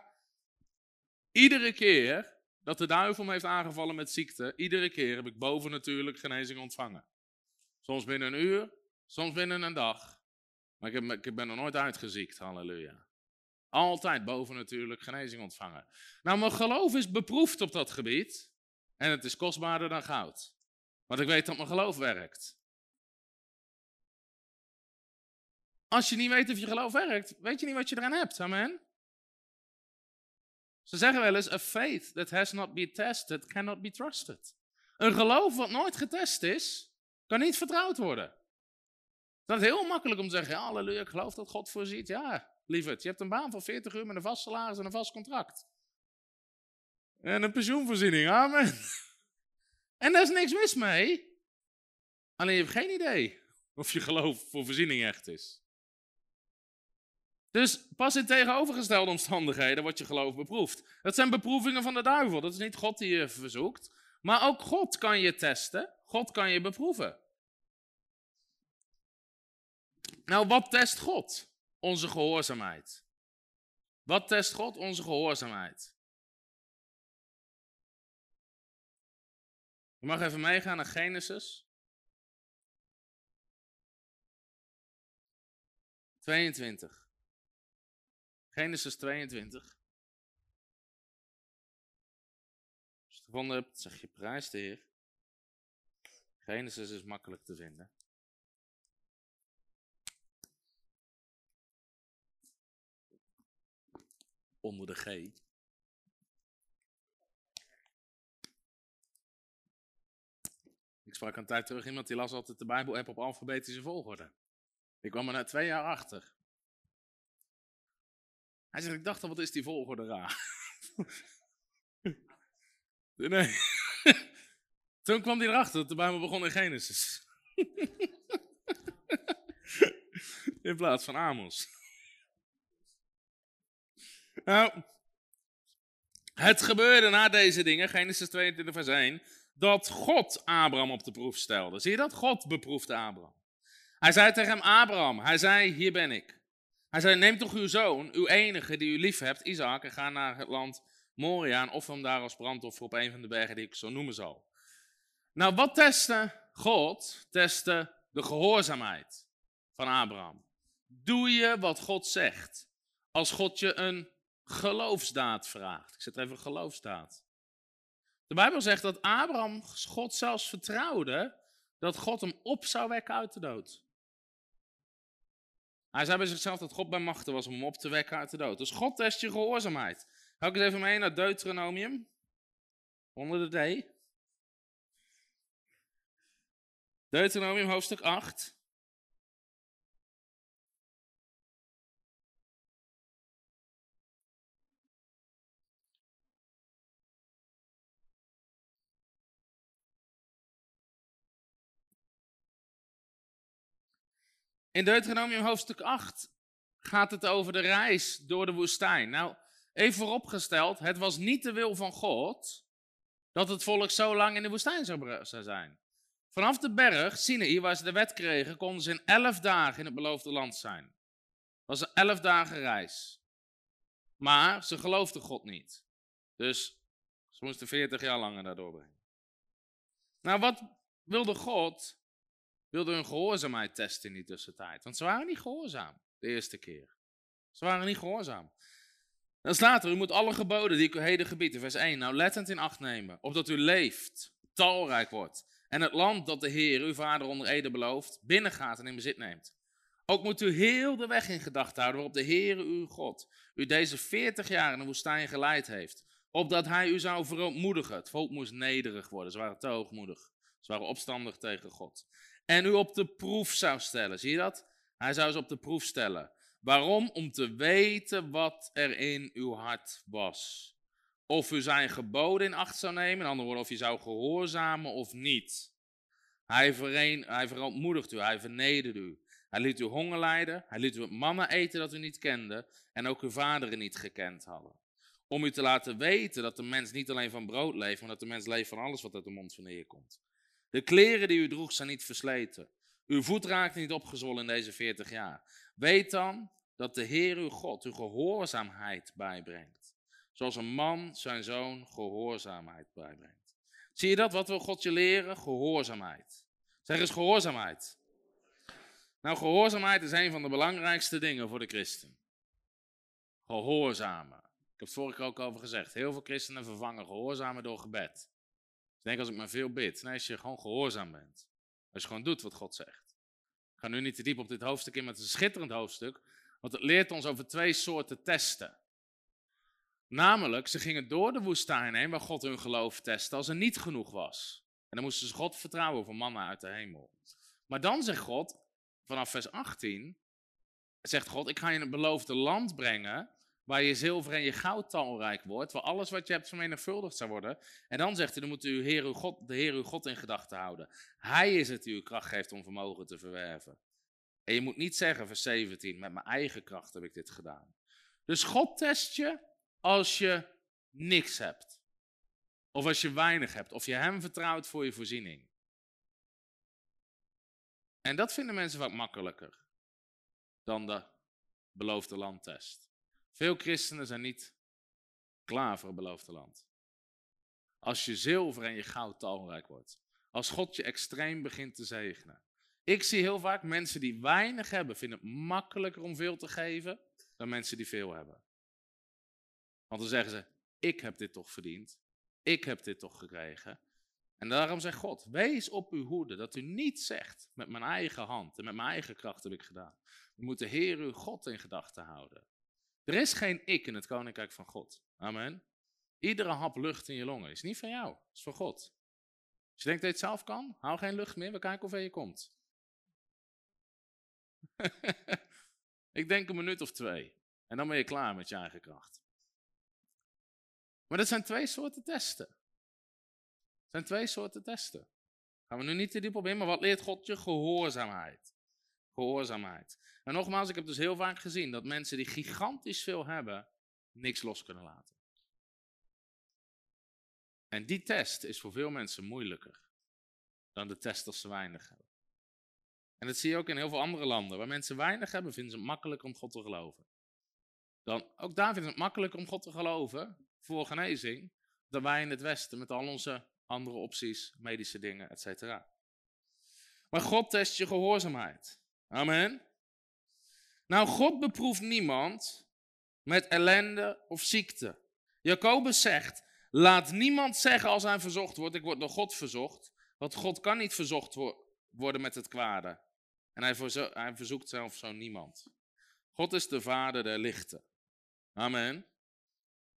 iedere keer dat de duivel me heeft aangevallen met ziekte, iedere keer heb ik boven natuurlijk genezing ontvangen. Soms binnen een uur, soms binnen een dag. Maar ik, heb, ik ben er nooit uitgeziekt, halleluja. Altijd boven natuurlijk genezing ontvangen. Nou, mijn geloof is beproefd op dat gebied. En het is kostbaarder dan goud. Want ik weet dat mijn geloof werkt. Als je niet weet of je geloof werkt, weet je niet wat je eraan hebt. Amen. Ze zeggen wel eens: A faith that has not been tested cannot be trusted. Een geloof wat nooit getest is, kan niet vertrouwd worden. Dat is heel makkelijk om te zeggen: ja, Halleluja, ik geloof dat God voorziet. Ja, lieverd, je hebt een baan van 40 uur met een vast salaris en een vast contract. En een pensioenvoorziening, amen. En daar is niks mis mee. Alleen je hebt geen idee of je geloof voor voorziening echt is. Dus pas in tegenovergestelde omstandigheden wordt je geloof beproefd. Dat zijn beproevingen van de duivel. Dat is niet God die je verzoekt. Maar ook God kan je testen. God kan je beproeven. Nou, wat test God? Onze gehoorzaamheid. Wat test God? Onze gehoorzaamheid. Je mag even meegaan naar Genesis. 22. Genesis 22. Als je het gevonden hebt, zeg je prijs de Heer. Genesis is makkelijk te vinden. Onder de G. Ik sprak een tijd terug iemand die las altijd de Bijbel-app op alfabetische volgorde. Ik kwam er na twee jaar achter. Hij zegt, ik dacht al, wat is die volgorde raar? nee. Toen kwam hij erachter dat de Bijbel begon in Genesis. in plaats van Amos. Nou, Het gebeurde na deze dingen, Genesis 22 vers 1, dat God Abraham op de proef stelde. Zie je dat? God beproefde Abraham. Hij zei tegen hem, Abraham, hij zei, hier ben ik. Hij zei, neem toch uw zoon, uw enige die u lief hebt, Isaac, en ga naar het land Moria en offer hem daar als brandoffer op een van de bergen die ik zo noemen zal. Nou, wat testte God? Testte de gehoorzaamheid van Abraham. Doe je wat God zegt? Als God je een geloofsdaad vraagt. Ik zet even geloofsdaad. De Bijbel zegt dat Abraham God zelfs vertrouwde dat God hem op zou wekken uit de dood. Hij zei bij zichzelf dat God bij machten was om hem op te wekken uit de dood. Dus God test je gehoorzaamheid. Ga ik eens even mee naar Deuteronomium. Onder de D. Deuteronomium hoofdstuk 8. In Deuteronomium hoofdstuk 8 gaat het over de reis door de woestijn. Nou, even vooropgesteld, het was niet de wil van God dat het volk zo lang in de woestijn zou zijn. Vanaf de berg, Sinaï, waar ze de wet kregen, konden ze in elf dagen in het beloofde land zijn. Dat was een elf dagen reis. Maar ze geloofden God niet. Dus ze moesten veertig jaar langer daardoor brengen. Nou, wat wilde God? Wilde hun gehoorzaamheid testen in die tussentijd. Want ze waren niet gehoorzaam de eerste keer. Ze waren niet gehoorzaam. Dan staat er, u moet alle geboden die ik u heden gebied, vers 1, nou lettend in acht nemen, opdat u leeft, talrijk wordt en het land dat de Heer, uw vader onder ede belooft, binnengaat en in bezit neemt. Ook moet u heel de weg in gedachten houden waarop de Heer, uw God, u deze veertig jaar in de woestijn geleid heeft, opdat hij u zou verootmoedigen. Het volk moest nederig worden, ze waren te hoogmoedig. Ze waren opstandig tegen God. En u op de proef zou stellen, zie je dat? Hij zou ze op de proef stellen. Waarom? Om te weten wat er in uw hart was. Of u zijn geboden in acht zou nemen, in andere woorden, of je zou gehoorzamen of niet. Hij, vereen, hij verontmoedigt u, hij vernedert u. Hij liet u honger lijden, hij liet u mannen eten dat u niet kende en ook uw vaderen niet gekend hadden. Om u te laten weten dat de mens niet alleen van brood leeft, maar dat de mens leeft van alles wat uit de mond van de komt. De kleren die u droeg zijn niet versleten. Uw voet raakt niet opgezwollen in deze veertig jaar. Weet dan dat de Heer uw God u gehoorzaamheid bijbrengt. Zoals een man zijn zoon gehoorzaamheid bijbrengt. Zie je dat? Wat wil God je leren? Gehoorzaamheid. Zeg eens gehoorzaamheid. Nou, gehoorzaamheid is een van de belangrijkste dingen voor de christen. Gehoorzamen. Ik heb het vorige keer ook over gezegd. Heel veel christenen vervangen gehoorzamen door gebed. Denk als ik maar veel bid. Nee, als je gewoon gehoorzaam bent. Als je gewoon doet wat God zegt. Ik ga nu niet te diep op dit hoofdstuk in, maar het is een schitterend hoofdstuk. Want het leert ons over twee soorten testen. Namelijk, ze gingen door de woestijn heen waar God hun geloof testte als er niet genoeg was. En dan moesten ze God vertrouwen voor mannen uit de hemel. Maar dan zegt God, vanaf vers 18, zegt God, ik ga je in het beloofde land brengen, waar je zilver en je goud talrijk wordt, waar alles wat je hebt vermenigvuldigd zou worden. En dan zegt hij, dan moet u Heer uw God, de Heer uw God in gedachten houden. Hij is het die u kracht geeft om vermogen te verwerven. En je moet niet zeggen, vers 17, met mijn eigen kracht heb ik dit gedaan. Dus God test je als je niks hebt. Of als je weinig hebt. Of je Hem vertrouwt voor je voorziening. En dat vinden mensen vaak makkelijker dan de beloofde landtest. Veel christenen zijn niet klaar voor het beloofde land. Als je zilver en je goud talrijk wordt. Als God je extreem begint te zegenen. Ik zie heel vaak mensen die weinig hebben, vinden het makkelijker om veel te geven dan mensen die veel hebben. Want dan zeggen ze, ik heb dit toch verdiend. Ik heb dit toch gekregen. En daarom zegt God, wees op uw hoede dat u niet zegt, met mijn eigen hand en met mijn eigen kracht heb ik gedaan. We moeten Heer uw God in gedachten houden. Er is geen ik in het koninkrijk van God. Amen. Iedere hap lucht in je longen is niet van jou, is van God. Als je denkt dat je het zelf kan, hou geen lucht meer, we kijken ver je komt. ik denk een minuut of twee. En dan ben je klaar met je eigen kracht. Maar dat zijn twee soorten testen. Dat zijn twee soorten testen. Gaan we nu niet te diep op in, maar wat leert God je? Gehoorzaamheid. Gehoorzaamheid. En nogmaals, ik heb dus heel vaak gezien dat mensen die gigantisch veel hebben, niks los kunnen laten. En die test is voor veel mensen moeilijker dan de test als ze weinig hebben. En dat zie je ook in heel veel andere landen. Waar mensen weinig hebben, vinden ze het makkelijker om God te geloven. Dan, ook daar vinden ze het makkelijker om God te geloven voor genezing, dan wij in het Westen met al onze andere opties, medische dingen, etc. Maar God test je gehoorzaamheid. Amen. Nou, God beproeft niemand met ellende of ziekte. Jacobus zegt, laat niemand zeggen als hij verzocht wordt, ik word door God verzocht. Want God kan niet verzocht worden met het kwade. En hij, verzoekt zelf zo niemand. God is de vader der lichten. Amen.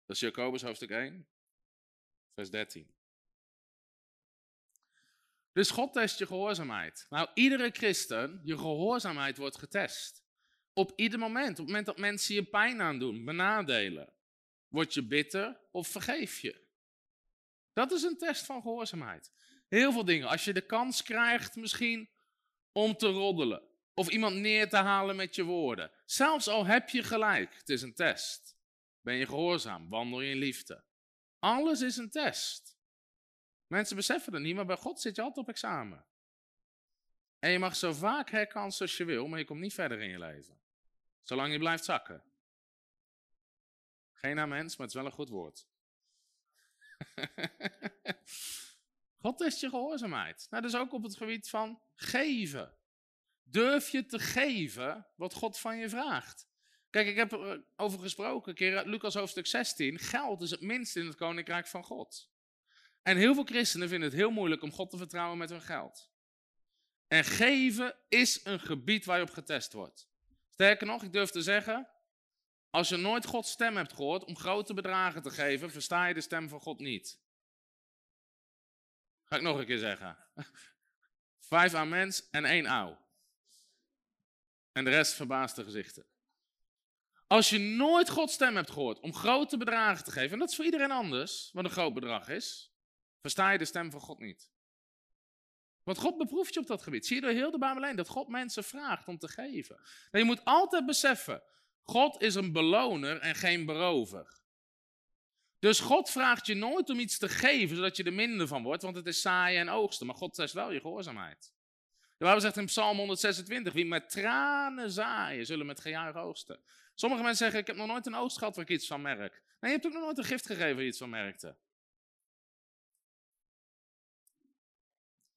Dat is Jacobus hoofdstuk 1, vers 13. Dus God test je gehoorzaamheid. Nou, iedere christen, je gehoorzaamheid wordt getest. Op ieder moment. Op het moment dat mensen je pijn aandoen, benadelen. Word je bitter of vergeef je? Dat is een test van gehoorzaamheid. Heel veel dingen. Als je de kans krijgt misschien om te roddelen. Of iemand neer te halen met je woorden. Zelfs al heb je gelijk, het is een test. Ben je gehoorzaam? Wandel je in liefde? Alles is een test. Mensen beseffen het niet, maar bij God zit je altijd op examen. En je mag zo vaak herkansen als je wil, maar je komt niet verder in je leven. Zolang je blijft zakken. Geen mens, maar het is wel een goed woord. God test je gehoorzaamheid. Nou, dus ook op het gebied van geven. Durf je te geven wat God van je vraagt? Kijk, ik heb erover gesproken, een Lucas hoofdstuk 16. Geld is het minst in het koninkrijk van God. En heel veel christenen vinden het heel moeilijk om God te vertrouwen met hun geld. En geven is een gebied waar je op getest wordt. Sterker nog, ik durf te zeggen, als je nooit Gods stem hebt gehoord om grote bedragen te geven, versta je de stem van God niet. Ga ik nog een keer zeggen. Vijf amens en één auw. En de rest verbaasde gezichten. Als je nooit Gods stem hebt gehoord om grote bedragen te geven, en dat is voor iedereen anders, wat een groot bedrag is, versta je de stem van God niet. Want God beproeft je op dat gebied. Zie je door heel de Bijbel dat God mensen vraagt om te geven. Nou, je moet altijd beseffen, God is een beloner en geen berover. Dus God vraagt je nooit om iets te geven, zodat je er minder van wordt, want het is saaien en oogsten. Maar God test wel je gehoorzaamheid. De Bijbel zegt in Psalm 126, wie met tranen zaaien, zullen met gejuich oogsten. Sommige mensen zeggen, ik heb nog nooit een oogst gehad waar ik iets van merk. Nee, je hebt ook nog nooit een gift gegeven waar je iets van merkte.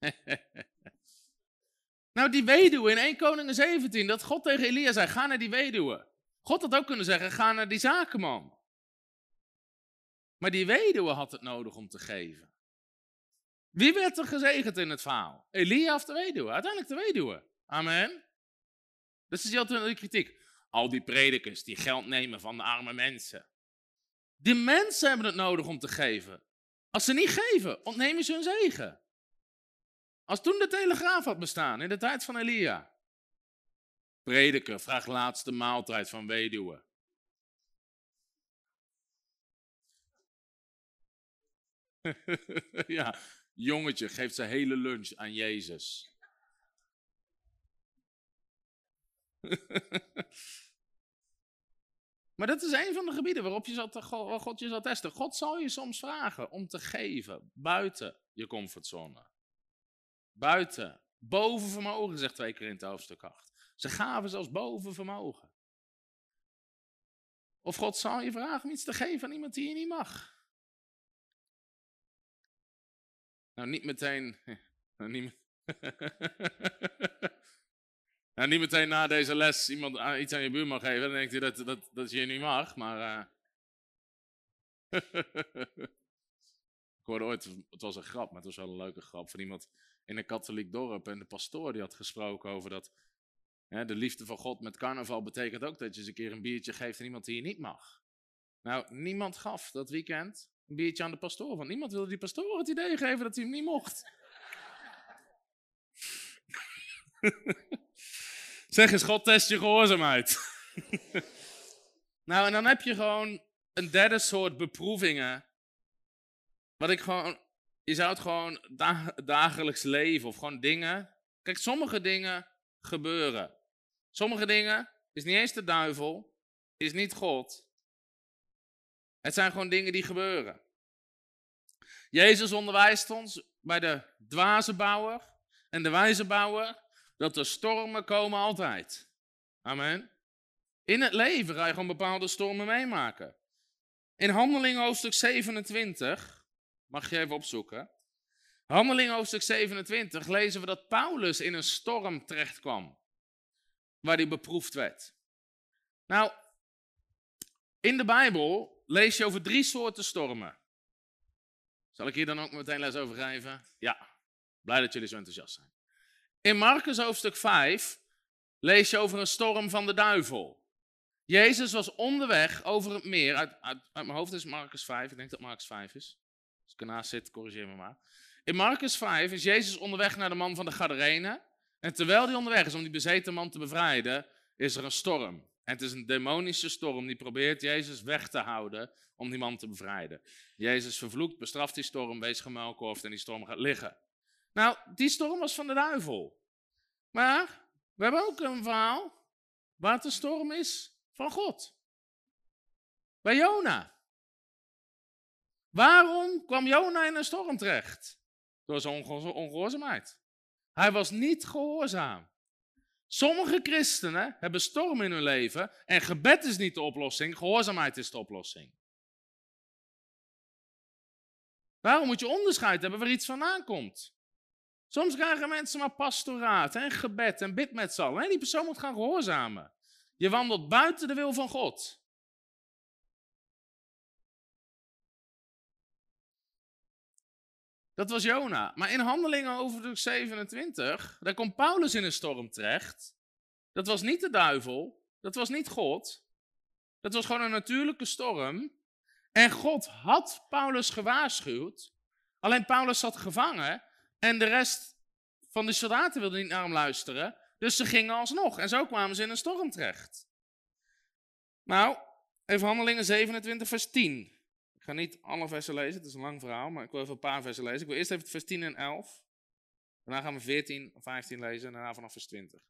nou, die weduwe in 1 Koningen 17, dat God tegen Elia zei, ga naar die weduwe. God had ook kunnen zeggen, ga naar die zakenman. Maar die weduwe had het nodig om te geven. Wie werd er gezegend in het verhaal? Elia of de weduwe? Uiteindelijk de weduwe. Amen. Dat is altijd de kritiek. Al die predikers die geld nemen van de arme mensen. Die mensen hebben het nodig om te geven. Als ze niet geven, ontnemen ze hun zegen. Als toen de telegraaf had bestaan in de tijd van Elia. Prediker vraagt laatste maaltijd van weduwe. ja, jongetje geeft zijn hele lunch aan Jezus. maar dat is een van de gebieden waarop je God je zal testen. God zal je soms vragen om te geven buiten je comfortzone. Buiten, boven vermogen, zegt twee keer in het hoofdstuk 8. Ze gaven zelfs boven vermogen. Of God zal je vragen om iets te geven aan iemand die je niet mag. Nou, niet meteen. Nou, niet, nou, niet meteen na deze les iemand iets aan je buurman geven. Dan denkt hij dat, dat, dat je niet mag. Maar. Uh... ik hoorde ooit, het was een grap, maar het was wel een leuke grap van iemand in een katholiek dorp. En de pastoor die had gesproken over dat. de liefde van God met carnaval betekent ook dat je eens een keer een biertje geeft aan iemand die je niet mag. Nou, niemand gaf dat weekend een biertje aan de pastoor. Want niemand wilde die pastoor het idee geven dat hij hem niet mocht. zeg eens, God test je gehoorzaamheid. nou, en dan heb je gewoon een derde soort beproevingen. Wat ik gewoon, je zou het gewoon dagelijks leven of gewoon dingen. Kijk, sommige dingen gebeuren. Sommige dingen is niet eens de duivel, is niet God. Het zijn gewoon dingen die gebeuren. Jezus onderwijst ons bij de dwaze bouwer en de wijze bouwer dat de stormen komen altijd. Amen. In het leven ga je gewoon bepaalde stormen meemaken. In Handelingen hoofdstuk 27, mag je even opzoeken. Handelingen hoofdstuk 27 lezen we dat Paulus in een storm terecht kwam. Waar hij beproefd werd. Nou, in de Bijbel lees je over drie soorten stormen. Zal ik hier dan ook meteen les over geven? Ja, blij dat jullie zo enthousiast zijn. In Marcus hoofdstuk 5 lees je over een storm van de duivel. Jezus was onderweg over het meer. Uit, uit, mijn hoofd is Marcus 5. Ik denk dat Marcus 5 is. Als ik ernaast zit, corrigeer me maar. In Marcus 5 is Jezus onderweg naar de man van de Gadarene. En terwijl hij onderweg is om die bezeten man te bevrijden, is er een storm. En het is een demonische storm die probeert Jezus weg te houden om die man te bevrijden. Jezus vervloekt, bestraft die storm, wees gemuilkorfd en die storm gaat liggen. Nou, die storm was van de duivel. Maar we hebben ook een verhaal waar de storm is van God. Bij Jona. Waarom kwam Jona in een storm terecht? Door zijn ongehoorzaamheid. Hij was niet gehoorzaam. Sommige christenen hebben storm in hun leven en gebed is niet de oplossing, gehoorzaamheid is de oplossing. Waarom moet je onderscheid hebben waar iets vandaan komt? Soms krijgen mensen maar pastoraat en gebed en bid met z'n allen. Die persoon moet gaan gehoorzamen. Je wandelt buiten de wil van God. Dat was Jona. Maar in Handelingen over 27, daar komt Paulus in een storm terecht. Dat was niet de duivel, dat was niet God. Dat was gewoon een natuurlijke storm. En God had Paulus gewaarschuwd. Alleen Paulus zat gevangen en de rest van de soldaten wilde niet naar hem luisteren. Dus ze gingen alsnog. En zo kwamen ze in een storm terecht. Nou, even Handelingen 27, vers 10. Ik ga niet alle versen lezen, het is een lang verhaal, maar ik wil even een paar versen lezen. Ik wil eerst even vers 10 en 11. Daarna gaan we 14 of 15 lezen en daarna vanaf vers 20.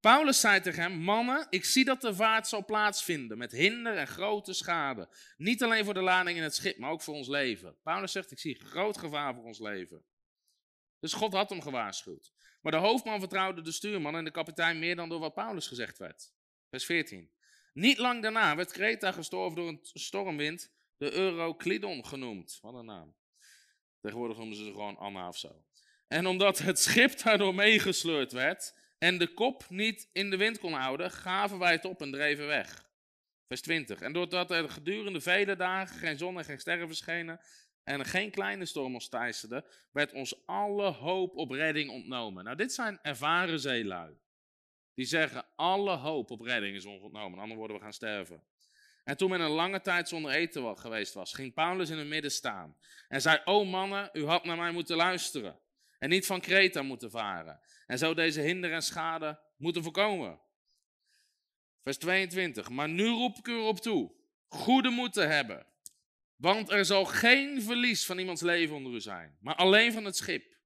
Paulus zei tegen hem: Mannen, ik zie dat de vaart zal plaatsvinden met hinder en grote schade. Niet alleen voor de lading in het schip, maar ook voor ons leven. Paulus zegt: Ik zie groot gevaar voor ons leven. Dus God had hem gewaarschuwd. Maar de hoofdman vertrouwde de stuurman en de kapitein meer dan door wat Paulus gezegd werd. Vers 14. Niet lang daarna werd Kreta gestorven door een stormwind de Euroclidon genoemd. Wat een naam. Tegenwoordig noemen ze ze gewoon Anna of zo. En omdat het schip daardoor meegesleurd werd en de kop niet in de wind kon houden, gaven wij het op en dreven weg. Vers 20. En doordat er gedurende vele dagen geen zon en geen sterren verschenen en geen kleine storm ons teisterde, werd ons alle hoop op redding ontnomen. Nou, dit zijn ervaren zeelui. Die zeggen, alle hoop op redding is ons ontnomen. Anders worden we gaan sterven. En toen men een lange tijd zonder eten geweest was, ging Paulus in het midden staan en zei: O mannen, u had naar mij moeten luisteren en niet van Kreta moeten varen. En zo deze hinder en schade moeten voorkomen. Vers 22. Maar nu roep ik u erop toe: goede moed te hebben. Want er zal geen verlies van iemands leven onder u zijn, maar alleen van het schip.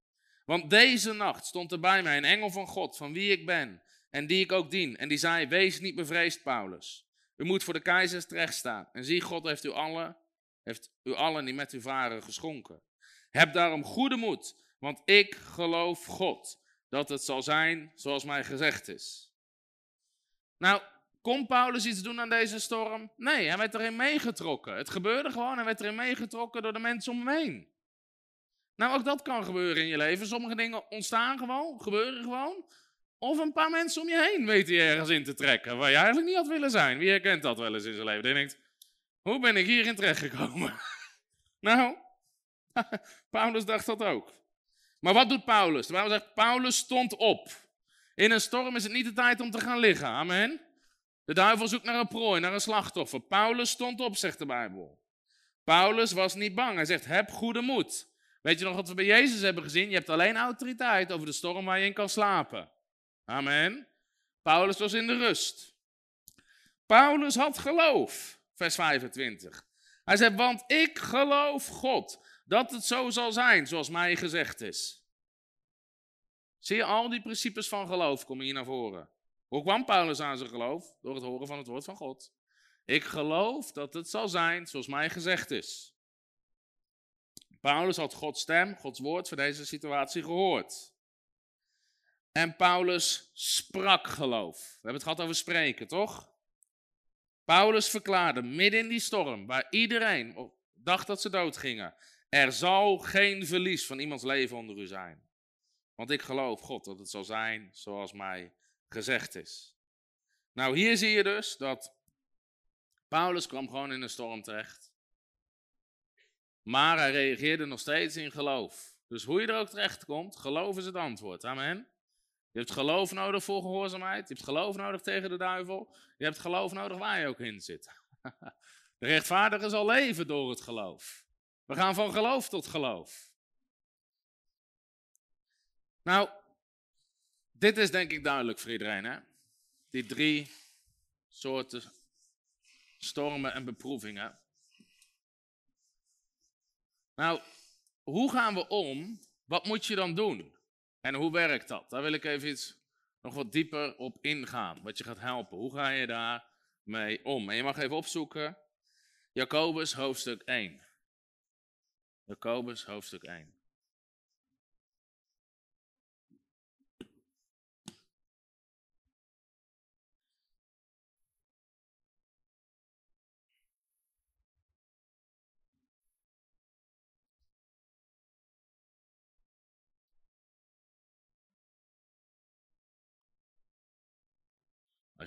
Want deze nacht stond er bij mij een engel van God, van wie ik ben en die ik ook dien. En die zei: Wees niet bevreesd, Paulus. U moet voor de keizers terecht staan. En zie, God heeft u allen, heeft u allen die met u varen geschonken. Heb daarom goede moed, want ik geloof God dat het zal zijn zoals mij gezegd is. Nou, kon Paulus iets doen aan deze storm? Nee, hij werd erin meegetrokken. Het gebeurde gewoon, hij werd erin meegetrokken door de mensen om hem heen. Nou, ook dat kan gebeuren in je leven. Sommige dingen ontstaan gewoon, gebeuren gewoon. Of een paar mensen om je heen weten je ergens in te trekken waar je eigenlijk niet had willen zijn. Wie herkent dat wel eens in zijn leven? Die denkt, hoe ben ik hierin terechtgekomen? nou, Paulus dacht dat ook. Maar wat doet Paulus? De Bijbel zegt, Paulus stond op. In een storm is het niet de tijd om te gaan liggen. Amen. De duivel zoekt naar een prooi, naar een slachtoffer. Paulus stond op, zegt de Bijbel. Paulus was niet bang. Hij zegt, heb goede moed. Weet je nog wat we bij Jezus hebben gezien? Je hebt alleen autoriteit over de storm waar je in kan slapen. Amen. Paulus was in de rust. Paulus had geloof, vers 25. Hij zei, want ik geloof God dat het zo zal zijn zoals mij gezegd is. Zie je, al die principes van geloof komen hier naar voren. Hoe kwam Paulus aan zijn geloof? Door het horen van het woord van God. Ik geloof dat het zal zijn zoals mij gezegd is. Paulus had Gods stem, Gods woord voor deze situatie gehoord. En Paulus sprak geloof. We hebben het gehad over spreken, toch? Paulus verklaarde midden in die storm, waar iedereen dacht dat ze dood gingen, er zal geen verlies van iemands leven onder u zijn. Want ik geloof God dat het zal zijn zoals mij gezegd is. Nou, hier zie je dus dat Paulus kwam gewoon in een storm terecht. Maar hij reageerde nog steeds in geloof. Dus hoe je er ook terecht komt, geloof is het antwoord. Amen. Je hebt geloof nodig voor gehoorzaamheid. Je hebt geloof nodig tegen de duivel. Je hebt geloof nodig waar je ook in zit. De rechtvaardige zal leven door het geloof. We gaan van geloof tot geloof. Nou, dit is denk ik duidelijk voor iedereen. Hè? Die drie soorten stormen en beproevingen. Nou, hoe gaan we om? Wat moet je dan doen? En hoe werkt dat? Daar wil ik even iets nog wat dieper op ingaan. Wat je gaat helpen. Hoe ga je daar mee om? En je mag even opzoeken. Jacobus hoofdstuk 1. Jacobus hoofdstuk 1.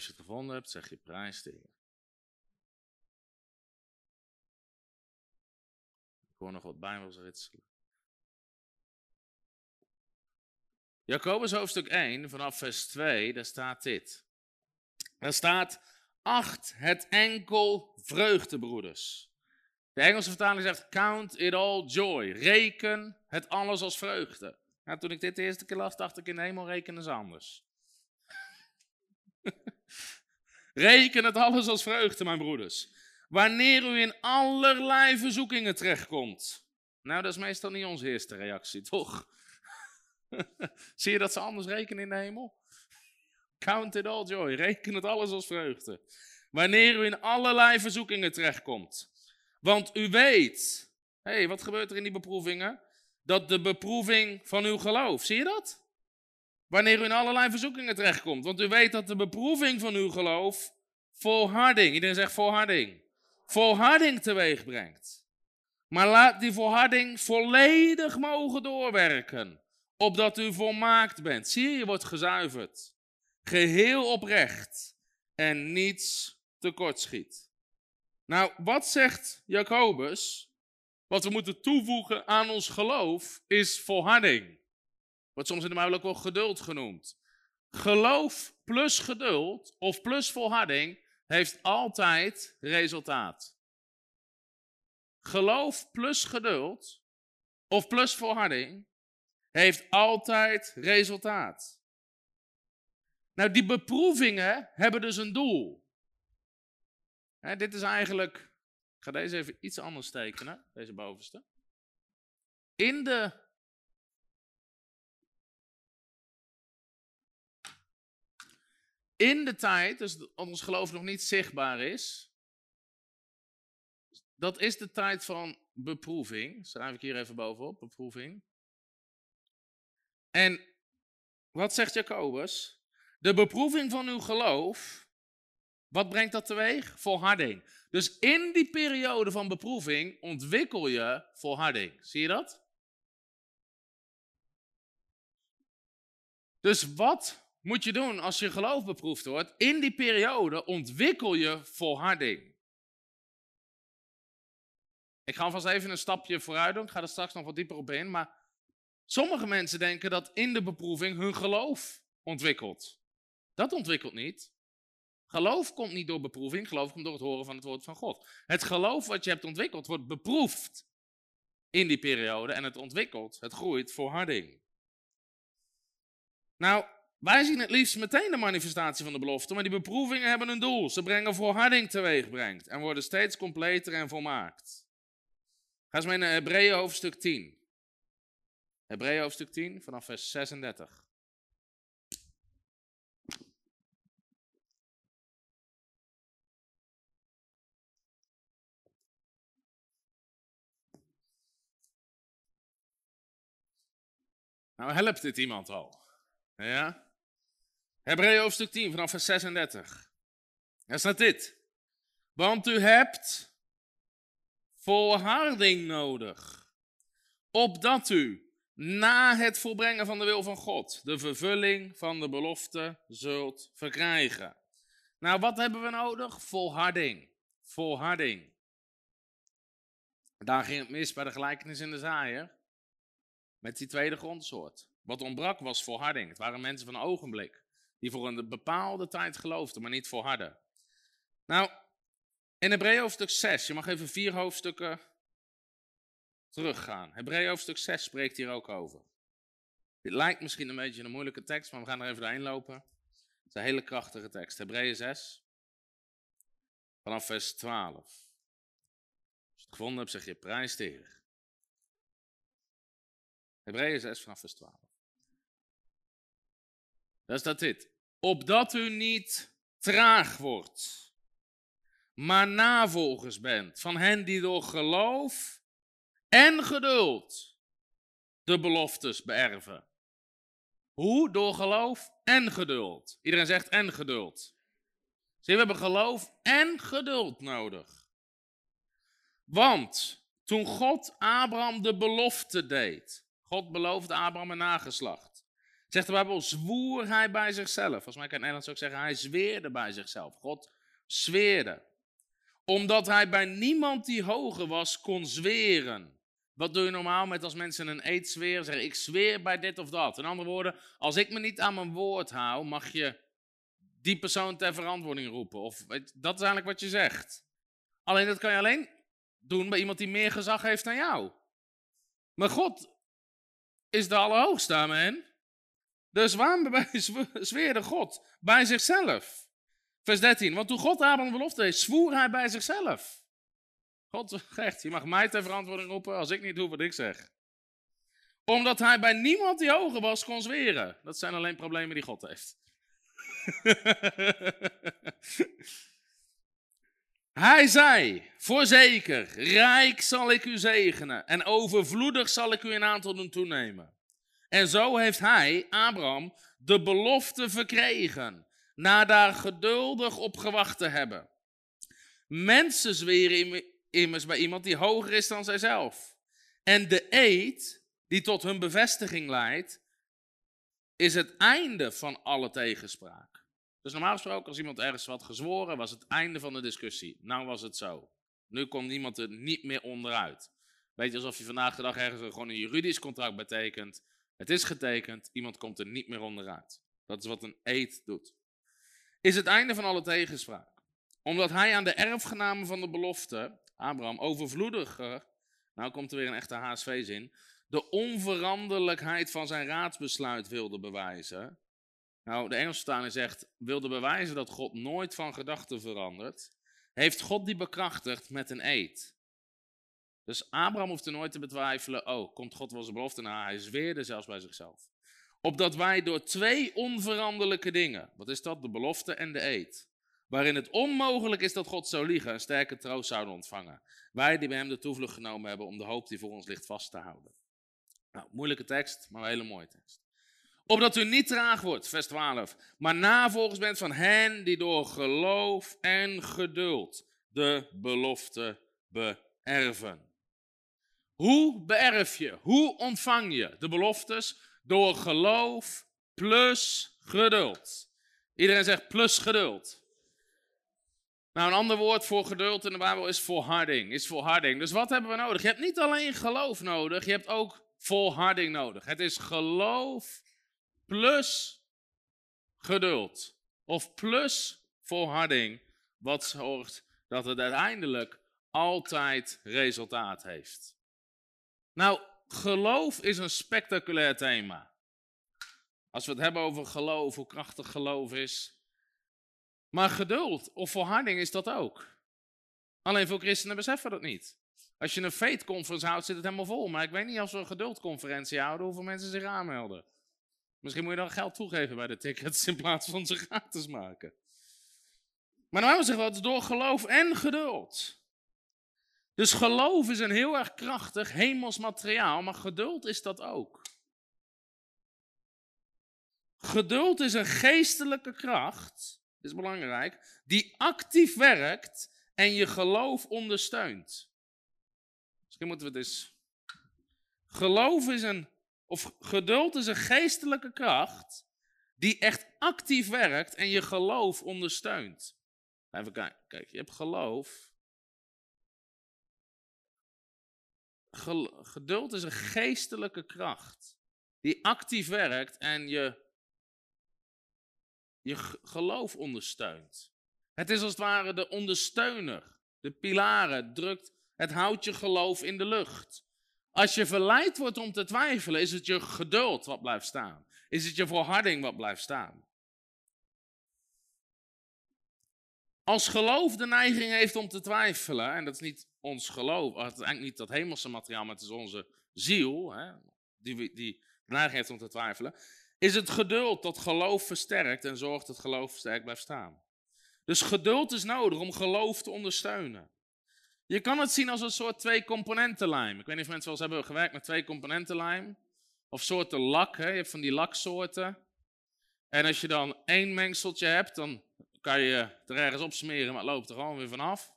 Als je het gevonden hebt, zeg je prijs tegen. Ik hoor nog wat bijbels ritselen. Jacobus hoofdstuk 1, vanaf vers 2, daar staat dit. Daar staat, acht het enkel vreugde, broeders. De Engelse vertaling zegt, count it all joy. Reken het alles als vreugde. Nou, toen ik dit de eerste keer las, dacht ik in de hemel rekenen ze anders. Reken het alles als vreugde, mijn broeders. Wanneer u in allerlei verzoekingen terechtkomt. Nou, dat is meestal niet onze eerste reactie, toch? Zie je dat ze anders rekenen in de hemel? Count it all joy. Reken het alles als vreugde. Wanneer u in allerlei verzoekingen terechtkomt. Want u weet, hé, hey, wat gebeurt er in die beproevingen? Dat de beproeving van uw geloof, zie je dat? Wanneer u in allerlei verzoekingen terechtkomt. Want u weet dat de beproeving van uw geloof volharding, iedereen zegt volharding, volharding teweeg brengt. Maar laat die volharding volledig mogen doorwerken, opdat u volmaakt bent. Zie je, je wordt gezuiverd, geheel oprecht en niets tekortschiet. Nou, wat zegt Jacobus? Wat we moeten toevoegen aan ons geloof is volharding. Wordt soms in de Bijbel ook wel geduld genoemd. Geloof plus geduld of plus volharding heeft altijd resultaat. Geloof plus geduld of plus volharding heeft altijd resultaat. Nou, die beproevingen hebben dus een doel. dit is eigenlijk, ik ga deze even iets anders tekenen, deze bovenste. In de in de tijd, dus ons geloof nog niet zichtbaar is, dat is de tijd van beproeving. Schrijf ik hier even bovenop, beproeving. En wat zegt Jacobus? De beproeving van uw geloof, wat brengt dat teweeg? Volharding. Dus in die periode van beproeving ontwikkel je volharding. Zie je dat? Dus wat moet je doen als je geloof beproefd wordt? In die periode ontwikkel je volharding. Ik ga alvast even een stapje vooruit doen. Ik ga er straks nog wat dieper op in. Maar sommige mensen denken dat in de beproeving hun geloof ontwikkelt. Dat ontwikkelt niet. Geloof komt niet door beproeving, geloof komt door het horen van het woord van God. Het geloof wat je hebt ontwikkeld wordt beproefd in die periode en het ontwikkelt, het groeit volharding. Nou, wij zien het liefst meteen de manifestatie van de belofte, maar die beproevingen hebben een doel. Ze brengen volharding teweeg brengt en worden steeds completer en volmaakt. Ga eens mee naar Hebreeën hoofdstuk 10. Hebreeën hoofdstuk 10 vanaf vers 36. Nou helpt dit iemand al. Ja? Hebreeën hoofdstuk 10 vanaf vers 36. Daar staat dit. Want u hebt volharding nodig. Opdat u na het volbrengen van de wil van God de vervulling van de belofte zult verkrijgen. Nou, wat hebben we nodig? Volharding. Volharding. Daar ging het mis bij de gelijkenis in de zaaier. Met die tweede grondsoort. Wat ontbrak was volharding. Het waren mensen van een ogenblik. Die voor een bepaalde tijd geloofden, maar niet volharden. Nou, in Hebreeën hoofdstuk 6, je mag even vier hoofdstukken teruggaan. Hebreeën hoofdstuk 6 spreekt hier ook over. Dit lijkt misschien een beetje een moeilijke tekst, maar we gaan er even doorheen lopen. Het is een hele krachtige tekst. Hebreeën 6, vanaf vers 12. Als je het gevonden hebt, zeg je prijs de Heer. Hebreeën 6 vanaf vers 12. Daar staat dit. Opdat u niet traag wordt, maar navolgers bent van hen die door geloof en geduld de beloftes beërven. Hoe? Door geloof en geduld. Iedereen zegt en geduld. Zie, we hebben geloof en geduld nodig. Want toen God Abraham de belofte deed, God beloofde Abraham een nageslacht. Zegt de Bijbel, zwoer hij bij zichzelf. Volgens mij kan in Nederlands ook zeggen, hij zweerde bij zichzelf. God zweerde. Omdat hij bij niemand die hoger was kon zweren. Wat doe je normaal met als mensen een eed zweren? Zeggen, ik zweer bij dit of dat. In andere woorden, als ik me niet aan mijn woord hou, mag je die persoon ter verantwoording roepen. Of dat is eigenlijk wat je zegt. Alleen dat kan je alleen doen bij iemand die meer gezag heeft dan jou. Maar God is de Allerhoogste, amen. Dus waarom zweerde God? Bij zichzelf. Vers 13, want toen God Abraham belofte heeft, zwoer hij bij zichzelf. God zegt, je mag mij ter verantwoording roepen als ik niet doe wat ik zeg. Omdat hij bij niemand die hoger was kon zweren. Dat zijn alleen problemen die God heeft. Hij zei, voorzeker, rijk zal ik u zegenen en overvloedig zal ik u in aantal doen toenemen. En zo heeft hij, Abraham, de belofte verkregen, na daar geduldig op gewacht te hebben. Mensen zweren immers bij iemand die hoger is dan zijzelf. En de eed, die tot hun bevestiging leidt, is het einde van alle tegenspraak. Dus normaal gesproken, als iemand ergens wat gezworen, was het einde van de discussie. Nou was het zo. Nu komt niemand er niet meer onderuit. Weet je, alsof je vandaag de dag ergens gewoon een juridisch contract betekent. Het is getekend, iemand komt er niet meer onderuit. Dat is wat een eed doet. Is het einde van alle tegenspraak. Omdat hij aan de erfgenamen van de belofte, Abraham, overvloediger, nou komt er weer een echte HSV-zin, de onveranderlijkheid van zijn raadsbesluit wilde bewijzen. Nou, de Engelse vertaling zegt, wilde bewijzen dat God nooit van gedachten verandert, heeft God die bekrachtigd met een eed. Dus Abraham hoefde nooit te betwijfelen, oh, komt God wel zijn belofte na? Hij zweerde zelfs bij zichzelf. Opdat wij door twee onveranderlijke dingen, wat is dat? De belofte en de eed. Waarin het onmogelijk is dat God zou liegen en sterke troost zouden ontvangen. Wij die bij hem de toevlucht genomen hebben om de hoop die voor ons ligt vast te houden. Nou, moeilijke tekst, maar een hele mooie tekst. Opdat u niet traag wordt, vers 12, maar navolgers bent van hen die door geloof en geduld de belofte beërven. Hoe beërf je, hoe ontvang je de beloftes? Door geloof plus geduld. Iedereen zegt plus geduld. Nou, een ander woord voor geduld in de Bijbel is volharding. Is volharding. Dus wat hebben we nodig? Je hebt niet alleen geloof nodig, je hebt ook volharding nodig. Het is geloof plus geduld. Of plus volharding, wat zorgt dat het uiteindelijk altijd resultaat heeft. Nou, geloof is een spectaculair thema. Als we het hebben over geloof, hoe krachtig geloof is. Maar geduld of volharding is dat ook. Alleen veel christenen beseffen dat niet. Als je een faith conference houdt, zit het helemaal vol. Maar ik weet niet als we een geduldconferentie houden, hoeveel mensen zich aanmelden. Misschien moet je dan geld toegeven bij de tickets in plaats van ze gratis maken. Maar nou zeggen we door geloof en geduld. Dus geloof is een heel erg krachtig hemels materiaal, maar geduld is dat ook. Geduld is een geestelijke kracht, is belangrijk, die actief werkt en je geloof ondersteunt. Misschien moeten we het eens. Geloof is een, of geduld is een geestelijke kracht die echt actief werkt en je geloof ondersteunt. Even kijken, kijk, je hebt geloof. Geduld is een geestelijke kracht die actief werkt en je, je geloof ondersteunt. Het is als het ware de ondersteuner, de pilaren, drukt, het houdt je geloof in de lucht. Als je verleid wordt om te twijfelen, is het je geduld wat blijft staan. Is het je volharding wat blijft staan. Als geloof de neiging heeft om te twijfelen, en dat is niet ons geloof, het is eigenlijk niet dat hemelse materiaal, maar het is onze ziel, hè, die, die neiging heeft om te twijfelen, is het geduld dat geloof versterkt en zorgt dat geloof sterk blijft staan. Dus geduld is nodig om geloof te ondersteunen. Je kan het zien als een soort twee componenten lijm. Ik weet niet of mensen wel eens hebben gewerkt met twee componenten lijm. Of soorten lak, hè? je hebt van die laksoorten. En als je dan één mengseltje hebt, dan kan je er ergens op smeren, maar het loopt er gewoon weer vanaf.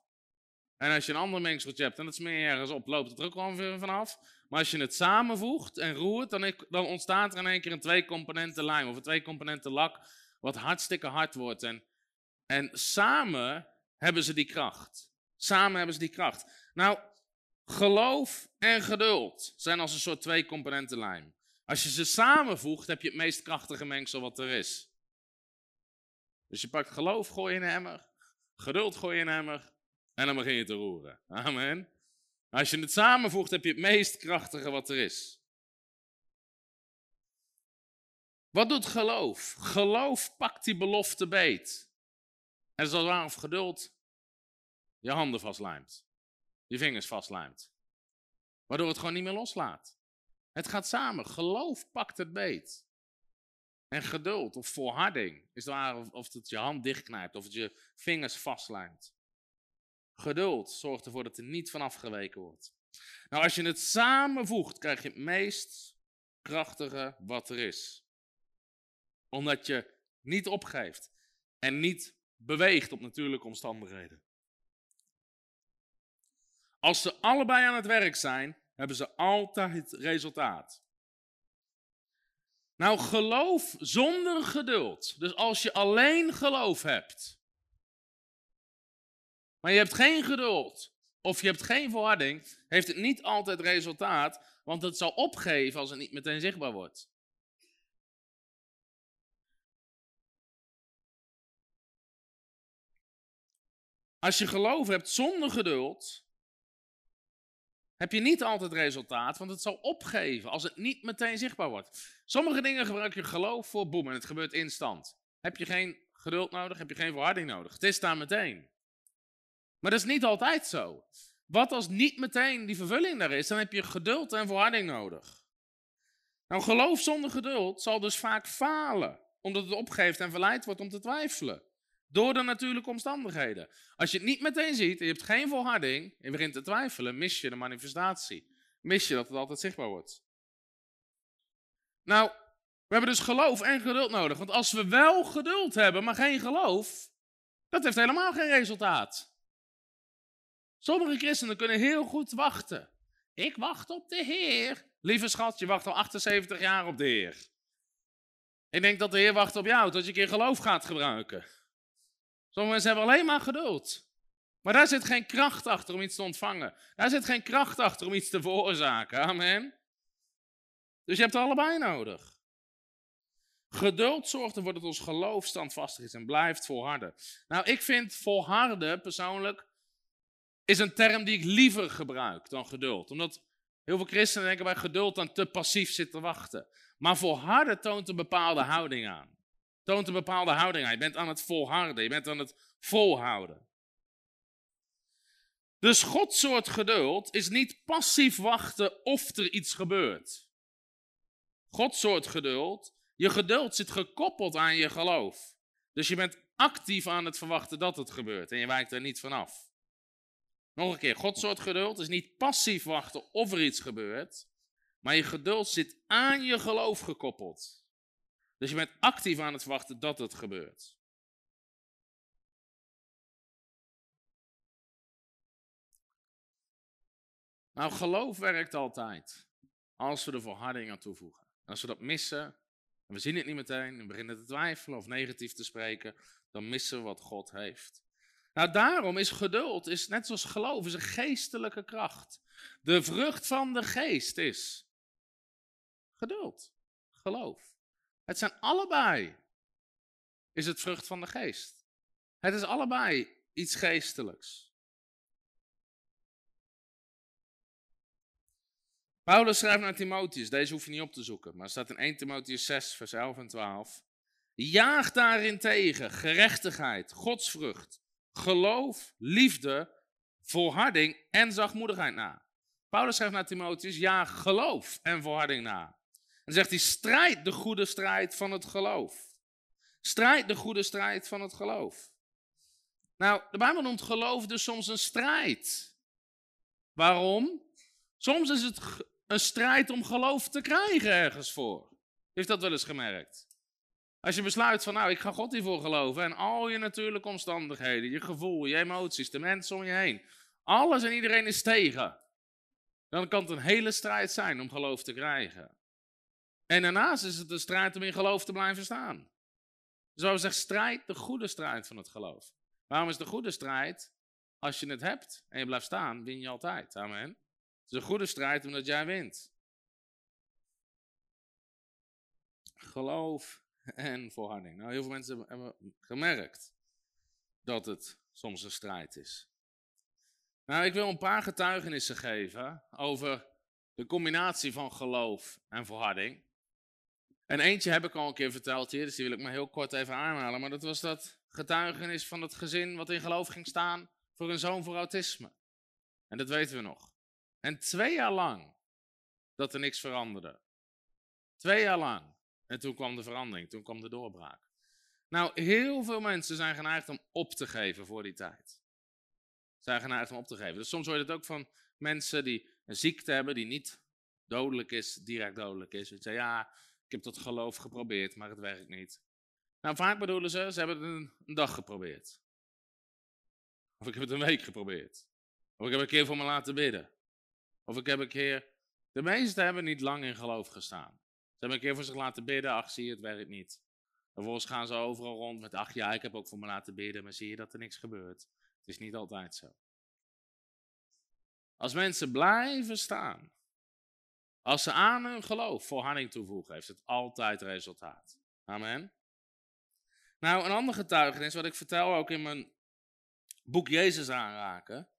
En als je een ander mengseltje hebt en dat smeer je ergens op, loopt het er ook weer vanaf. Maar als je het samenvoegt en roert, dan, dan ontstaat er in één keer een twee componenten lijm of een twee componenten lak, wat hartstikke hard wordt. En, en samen hebben ze die kracht. Samen hebben ze die kracht. Nou, geloof en geduld zijn als een soort twee componenten lijm. Als je ze samenvoegt, heb je het meest krachtige mengsel wat er is. Dus je pakt geloof, gooi in een emmer. Geduld gooi in een emmer. En dan begin je te roeren. Amen. Als je het samenvoegt, heb je het meest krachtige wat er is. Wat doet geloof? Geloof pakt die belofte beet. En zoals waar of geduld je handen vastlijmt. Je vingers vastlijmt. Waardoor het gewoon niet meer loslaat. Het gaat samen. Geloof pakt het beet. En geduld of volharding is waar of het je hand dichtknijpt of het je vingers vastlijmt. Geduld zorgt ervoor dat er niet van afgeweken wordt. Nou, als je het samenvoegt, krijg je het meest krachtige wat er is. Omdat je niet opgeeft en niet beweegt op natuurlijke omstandigheden. Als ze allebei aan het werk zijn, hebben ze altijd resultaat. Nou, geloof zonder geduld. Dus als je alleen geloof hebt, maar je hebt geen geduld of je hebt geen volharding, heeft het niet altijd resultaat, want het zal opgeven als het niet meteen zichtbaar wordt. Als je geloof hebt zonder geduld, heb je niet altijd resultaat, want het zal opgeven als het niet meteen zichtbaar wordt. Sommige dingen gebruik je geloof voor, boem, en het gebeurt instant. Heb je geen geduld nodig, heb je geen volharding nodig. Het is daar meteen. Maar dat is niet altijd zo. Wat als niet meteen die vervulling daar is, dan heb je geduld en volharding nodig. Nou, geloof zonder geduld zal dus vaak falen, omdat het opgeeft en verleid wordt om te twijfelen. Door de natuurlijke omstandigheden. Als je het niet meteen ziet en je hebt geen volharding en begint te twijfelen, mis je de manifestatie. Mis je dat het altijd zichtbaar wordt. Nou, we hebben dus geloof en geduld nodig. Want als we wel geduld hebben, maar geen geloof, dat heeft helemaal geen resultaat. Sommige christenen kunnen heel goed wachten. Ik wacht op de Heer. Lieve schat, je wacht al 78 jaar op de Heer. Ik denk dat de Heer wacht op jou, tot je een keer geloof gaat gebruiken. Sommige mensen hebben alleen maar geduld. Maar daar zit geen kracht achter om iets te ontvangen. Daar zit geen kracht achter om iets te veroorzaken. Amen. Dus je hebt allebei nodig. Geduld zorgt ervoor dat ons geloof standvastig is en blijft volharden. Nou, ik vind volharden persoonlijk is een term die ik liever gebruik dan geduld. Omdat heel veel christenen denken bij geduld aan te passief zitten wachten. Maar volharden toont een bepaalde houding aan. Toont een bepaalde houding aan. Je bent aan het volharden, je bent aan het volhouden. Dus Gods soort geduld is niet passief wachten of er iets gebeurt. Gods soort geduld, je geduld zit gekoppeld aan je geloof. Dus je bent actief aan het verwachten dat het gebeurt en je wijkt er niet vanaf. Nog een keer, Gods soort geduld is niet passief wachten of er iets gebeurt, maar je geduld zit aan je geloof gekoppeld. Dus je bent actief aan het wachten dat het gebeurt. Nou, geloof werkt altijd. Als we de volharding aan toevoegen. Als we dat missen, en we zien het niet meteen, en beginnen te twijfelen of negatief te spreken, dan missen we wat God heeft. Nou, daarom is geduld, is net zoals geloof, is een geestelijke kracht. De vrucht van de geest is geduld, geloof. Het zijn allebei, is het vrucht van de geest. Het is allebei iets geestelijks. Paulus schrijft naar Timotheus, deze hoef je niet op te zoeken, maar staat in 1 Timotheus 6, vers 11 en 12. Jaag daarin tegen gerechtigheid, godsvrucht, geloof, liefde, volharding en zachtmoedigheid na. Paulus schrijft naar Timotheus, jaag geloof en volharding na. En zegt hij, strijd de goede strijd van het geloof. Strijd de goede strijd van het geloof. Nou, de Bijbel noemt geloof dus soms een strijd. Waarom? Soms is het een strijd om geloof te krijgen ergens voor. Heeft dat wel eens gemerkt? Als je besluit van, nou, ik ga God hiervoor geloven en al je natuurlijke omstandigheden, je gevoel, je emoties, de mensen om je heen, alles en iedereen is tegen. Dan kan het een hele strijd zijn om geloof te krijgen. En daarnaast is het een strijd om in geloof te blijven staan. Dus we zeggen, strijd de goede strijd van het geloof. Waarom is de goede strijd? Als je het hebt en je blijft staan, win je altijd. Amen. Het is een goede strijd omdat jij wint. Geloof en volharding. Nou, heel veel mensen hebben gemerkt dat het soms een strijd is. Nou, ik wil een paar getuigenissen geven over de combinatie van geloof en volharding. En eentje heb ik al een keer verteld hier, dus die wil ik maar heel kort even aanhalen. Maar dat was dat getuigenis van het gezin wat in geloof ging staan voor een zoon voor autisme. En dat weten we nog. En twee jaar lang dat er niks veranderde. Twee jaar lang. En toen kwam de verandering, toen kwam de doorbraak. Nou, heel veel mensen zijn geneigd om op te geven voor die tijd. Zijn geneigd om op te geven. Dus soms hoor je het ook van mensen die een ziekte hebben die niet dodelijk is, direct dodelijk is. Ze zeggen, ja, ik heb tot geloof geprobeerd, maar het werkt niet. Nou, vaak bedoelen ze, ze hebben het een, dag geprobeerd. Of ik heb het een week geprobeerd. Of ik heb een keer voor me laten bidden. Of ik heb een keer. De meesten hebben niet lang in geloof gestaan. Hebben een keer voor zich laten bidden, ach zie je, het werkt niet. Vervolgens gaan ze overal rond met, ach ja, ik heb ook voor me laten bidden, maar zie je dat er niks gebeurt. Het is niet altijd zo. Als mensen blijven staan, als ze aan hun geloof volharding toevoegen, heeft het altijd resultaat. Amen. Nou, een ander getuigenis, wat ik vertel ook in mijn boek Jezus aanraken,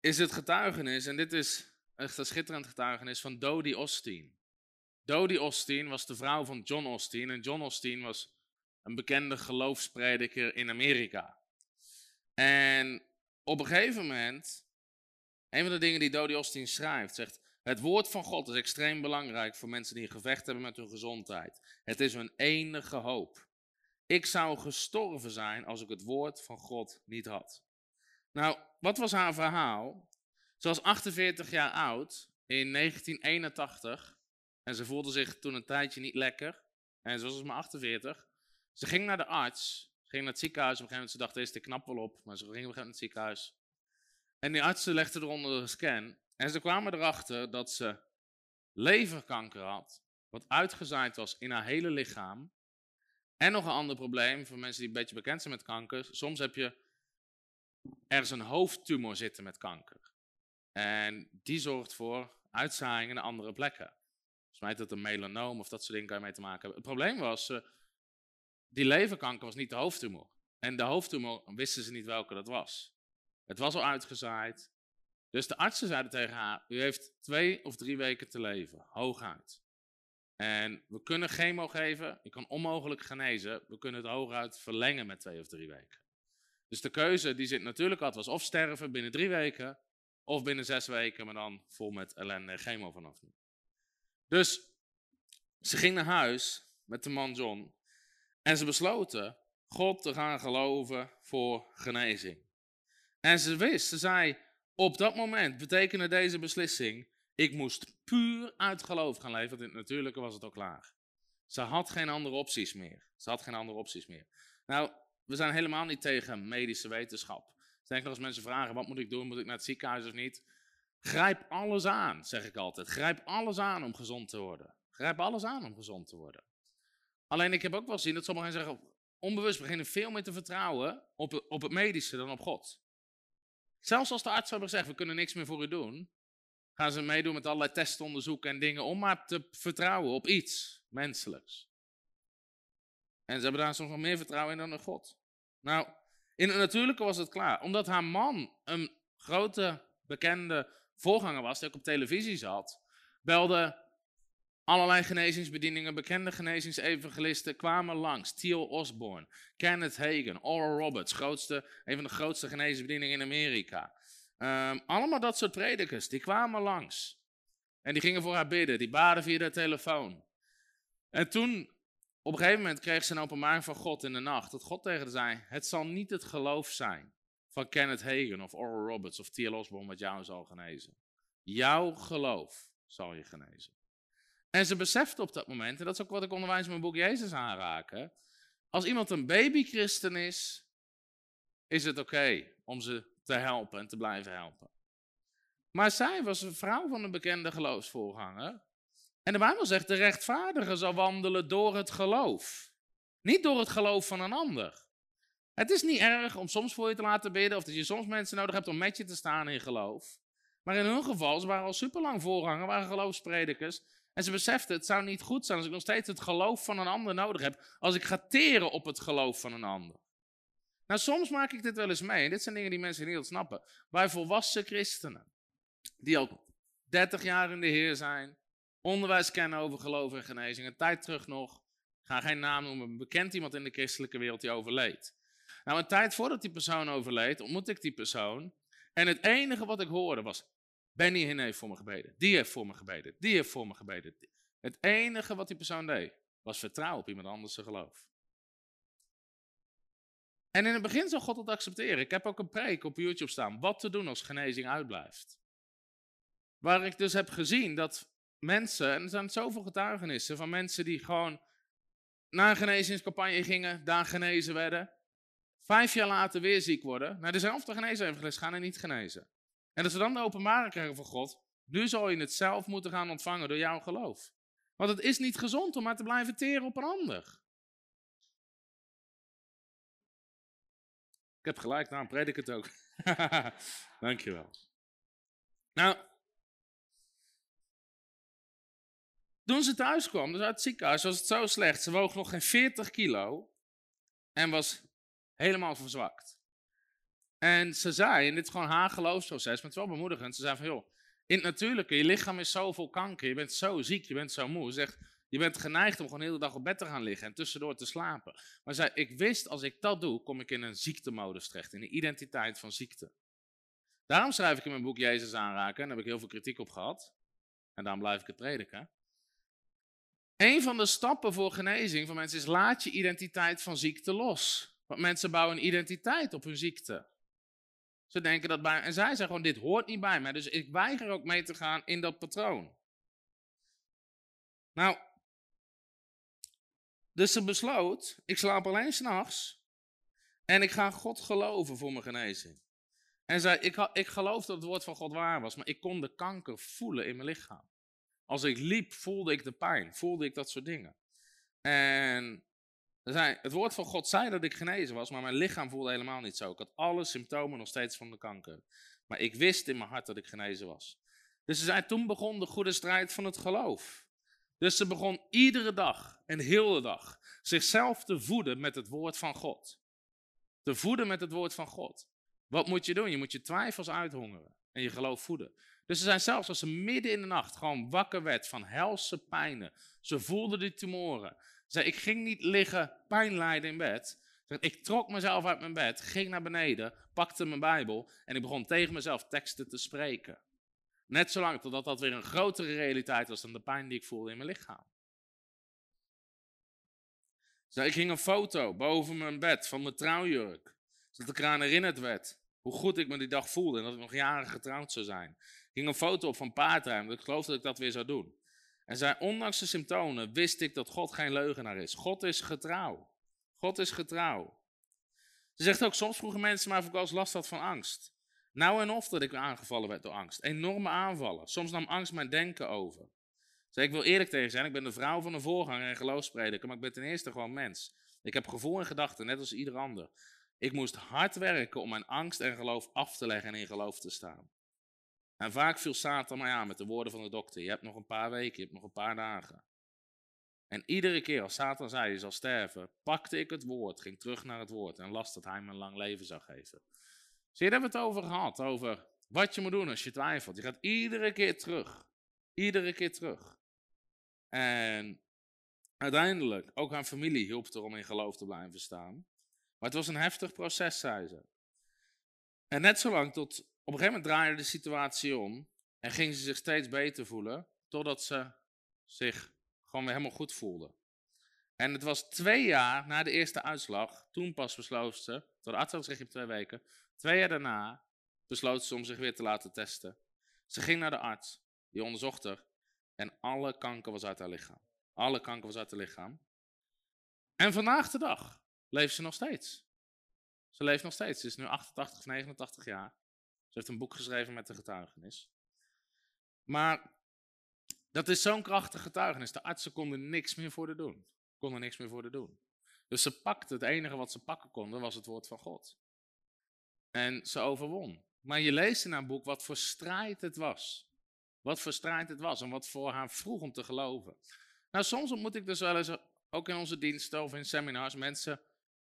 is het getuigenis, en dit is echt een schitterend getuigenis, van Dodie Osteen. Dodie Osteen was de vrouw van John Osteen en John Osteen was een bekende geloofsprediker in Amerika. En op een gegeven moment, een van de dingen die Dodie Osteen schrijft, zegt, het woord van God is extreem belangrijk voor mensen die gevecht hebben met hun gezondheid. Het is hun enige hoop. Ik zou gestorven zijn als ik het woord van God niet had. Nou, wat was haar verhaal? Ze was 48 jaar oud in 1981 en ze voelde zich toen een tijdje niet lekker. En ze was dus maar 48. Ze ging naar de arts, ging naar het ziekenhuis. Op een gegeven moment ze dacht, deze knap wel op, maar ze ging op een gegeven moment naar het ziekenhuis. En die artsen legden eronder een scan en ze kwamen erachter dat ze leverkanker had, wat uitgezaaid was in haar hele lichaam. En nog een ander probleem voor mensen die een beetje bekend zijn met kanker. Soms heb je ergens een hoofdtumor zitten met kanker. En die zorgt voor uitzaaiingen naar andere plekken. Volgens dat een melanoom of dat soort dingen kan je mee te maken hebben. Het probleem was, uh, die leverkanker was niet de hoofdtumor. En de hoofdtumor wisten ze niet welke dat was. Het was al uitgezaaid. Dus de artsen zeiden tegen haar, u heeft twee of drie weken te leven, hooguit. En we kunnen chemo geven, je kan onmogelijk genezen, we kunnen het hooguit verlengen met twee of drie weken. Dus de keuze die ze natuurlijk had was of sterven binnen drie weken, of binnen zes weken, maar dan vol met ellende en chemo vanaf nu. Dus ze ging naar huis met de man John en ze besloten God te gaan geloven voor genezing. En ze wist, ze zei, op dat moment betekende deze beslissing, ik moest puur uit geloof gaan leven, want in het natuurlijke was het al klaar. Ze had geen andere opties meer. Ze had geen andere opties meer. Nou, we zijn helemaal niet tegen medische wetenschap. Sterker als mensen vragen, wat moet ik doen? Moet ik naar het ziekenhuis of niet? Grijp alles aan, zeg ik altijd. Grijp alles aan om gezond te worden. Grijp alles aan om gezond te worden. Alleen ik heb ook wel gezien dat sommigen zeggen, onbewust beginnen veel meer te vertrouwen op, op het medische dan op God. Zelfs als de arts hebben gezegd, we kunnen niks meer voor u doen, gaan ze meedoen met allerlei testonderzoeken en dingen om maar te vertrouwen op iets menselijks. En ze hebben daar soms nog meer vertrouwen in dan in God. Nou, in het natuurlijke was het klaar. Omdat haar man een grote bekende voorganger was, die ook op televisie zat, belde allerlei genezingsbedieningen, bekende genezingsevangelisten kwamen langs. Theo Osborne, Kenneth Hagen, Oral Roberts, grootste, een van de grootste genezingsbedieningen in Amerika. Um, allemaal dat soort predikers, die kwamen langs. En die gingen voor haar bidden, die baden via de telefoon. En toen, op een gegeven moment, kreeg ze een openbaring van God in de nacht. Dat God tegen haar zei, het zal niet het geloof zijn van Kenneth Hagen of Oral Roberts of T.L. Osborne wat jou zal genezen. Jouw geloof zal je genezen. En ze besefte op dat moment, en dat is ook wat ik onderwijs in mijn boek Jezus aanraken. Als iemand een babychristen is, is het oké om ze te helpen en te blijven helpen. Maar zij was een vrouw van een bekende geloofsvoorganger. En de Bijbel zegt, de rechtvaardige zal wandelen door het geloof. Niet door het geloof van een ander. Het is niet erg om soms voor je te laten bidden, of dat je soms mensen nodig hebt om met je te staan in geloof. Maar in hun geval, ze waren al superlang voorganger, waren geloofspredikers. En ze beseften, het zou niet goed zijn als ik nog steeds het geloof van een ander nodig heb, als ik ga teren op het geloof van een ander. Nou, soms maak ik dit wel eens mee, en dit zijn dingen die mensen niet snappen. Bij volwassen christenen, die al 30 jaar in de Heer zijn, onderwijs kennen over geloof en genezing, een tijd terug nog, ik ga geen naam noemen, bekend iemand in de christelijke wereld die overleed. Nou, een tijd voordat die persoon overleed, ontmoette ik die persoon. En het enige wat ik hoorde was, Benny heeft voor me gebeden. Die heeft voor me gebeden. Die heeft voor me gebeden. Het enige wat die persoon deed, was vertrouwen op iemand anders geloof. En in het begin zou God het accepteren. Ik heb ook een preek op YouTube staan. Wat te doen als genezing uitblijft. Waar ik dus heb gezien dat mensen, en er zijn zoveel getuigenissen van mensen die gewoon naar een genezingscampagne gingen, daar genezen werden. Vijf jaar later weer ziek worden, naar dezelfde genezesevangelist gaan en niet genezen. En dat ze dan de openbaring krijgen van God, nu zal je het zelf moeten gaan ontvangen door jouw geloof. Want het is niet gezond om maar te blijven teren op een ander. Ik heb gelijk, nou predik het ook. Dankjewel. Nou, toen ze thuis kwam, dus uit het ziekenhuis, was het zo slecht. Ze woog nog geen 40 kilo en was helemaal verzwakt. En ze zei, en dit is gewoon haar geloofsproces, maar het is wel bemoedigend. Ze zei van, joh, in het natuurlijke, je lichaam is zo vol kanker, je bent zo ziek, je bent zo moe. Ze zegt, je bent geneigd om gewoon de hele dag op bed te gaan liggen en tussendoor te slapen. Maar zei, ik wist, als ik dat doe, kom ik in een ziektemodus terecht, in een identiteit van ziekte. Daarom schrijf ik in mijn boek Jezus aanraken, en daar heb ik heel veel kritiek op gehad. En daarom blijf ik het prediken. Een van de stappen voor genezing van mensen is laat je identiteit van ziekte los. Want mensen bouwen een identiteit op hun ziekte. Ze denken dat bij. En zij zeggen gewoon: dit hoort niet bij mij. Dus ik weiger ook mee te gaan in dat patroon. Nou. Dus ze besloot: ik slaap alleen s'nachts. En ik ga God geloven voor mijn genezing. En zei: ik, ik geloof dat het woord van God waar was. Maar ik kon de kanker voelen in mijn lichaam. Als ik liep, voelde ik de pijn. Voelde ik dat soort dingen. En het woord van God zei dat ik genezen was, maar mijn lichaam voelde helemaal niet zo. Ik had alle symptomen nog steeds van de kanker. Maar ik wist in mijn hart dat ik genezen was. Dus ze zei, toen begon de goede strijd van het geloof. Dus ze begon iedere dag en heel de dag zichzelf te voeden met het woord van God. Te voeden met het woord van God. Wat moet je doen? Je moet je twijfels uithongeren en je geloof voeden. Dus ze zijn zelfs als ze midden in de nacht gewoon wakker werd van helse pijnen. Ze voelde die tumoren. Zei, ik ging niet liggen pijn lijden in bed. Ik trok mezelf uit mijn bed, ging naar beneden, pakte mijn Bijbel en ik begon tegen mezelf teksten te spreken. Net zolang totdat dat weer een grotere realiteit was dan de pijn die ik voelde in mijn lichaam. ik ging een foto boven mijn bed van mijn trouwjurk, zodat ik eraan herinnerd werd hoe goed ik me die dag voelde en dat ik nog jaren getrouwd zou zijn. Ik ging een foto op van paardrijden, want ik geloofde dat ik dat weer zou doen. En zei, ondanks de symptomen wist ik dat God geen leugenaar is. God is getrouw. God is getrouw. Ze zegt ook, soms vroegen mensen mij of ik eens last had van angst. Nou en of dat ik aangevallen werd door angst. Enorme aanvallen. Soms nam angst mijn denken over. Zeg, ik wil eerlijk tegen zijn, ik ben de vrouw van een voorganger en geloofsprediker, maar ik ben ten eerste gewoon mens. Ik heb gevoel en gedachten, net als ieder ander. Ik moest hard werken om mijn angst en geloof af te leggen en in geloof te staan. En vaak viel Satan mij aan met de woorden van de dokter. Je hebt nog een paar weken, je hebt nog een paar dagen. En iedere keer als Satan zei, je zal sterven, pakte ik het woord, ging terug naar het woord en las dat hij me een lang leven zou geven. Je, daar hebben we het over gehad, over wat je moet doen als je twijfelt. Je gaat iedere keer terug. Iedere keer terug. En uiteindelijk, ook haar familie hielp er om in geloof te blijven staan. Maar het was een heftig proces, zei ze. En net zolang tot op een gegeven moment draaide de situatie om en ging ze zich steeds beter voelen, totdat ze zich gewoon weer helemaal goed voelde. En het was twee jaar na de eerste uitslag, toen pas besloot ze, door de arts had je twee weken, twee jaar daarna besloot ze om zich weer te laten testen. Ze ging naar de arts, die onderzocht haar en alle kanker was uit haar lichaam. Alle kanker was uit haar lichaam. En vandaag de dag leeft ze nog steeds. Ze leeft nog steeds. Ze is nu 88 of 89 jaar. Heeft een boek geschreven met de getuigenis. Maar dat is zo'n krachtig getuigenis. De artsen konden niks meer voor de doen. Konden niks meer voor de doen. Dus ze pakte, het enige wat ze pakken konden, was het woord van God. En ze overwon. Maar je leest in haar boek wat voor strijd het was. Wat voor strijd het was en wat voor haar vroeg om te geloven. Nou, soms ontmoet ik dus wel eens, ook in onze diensten of in seminars, mensen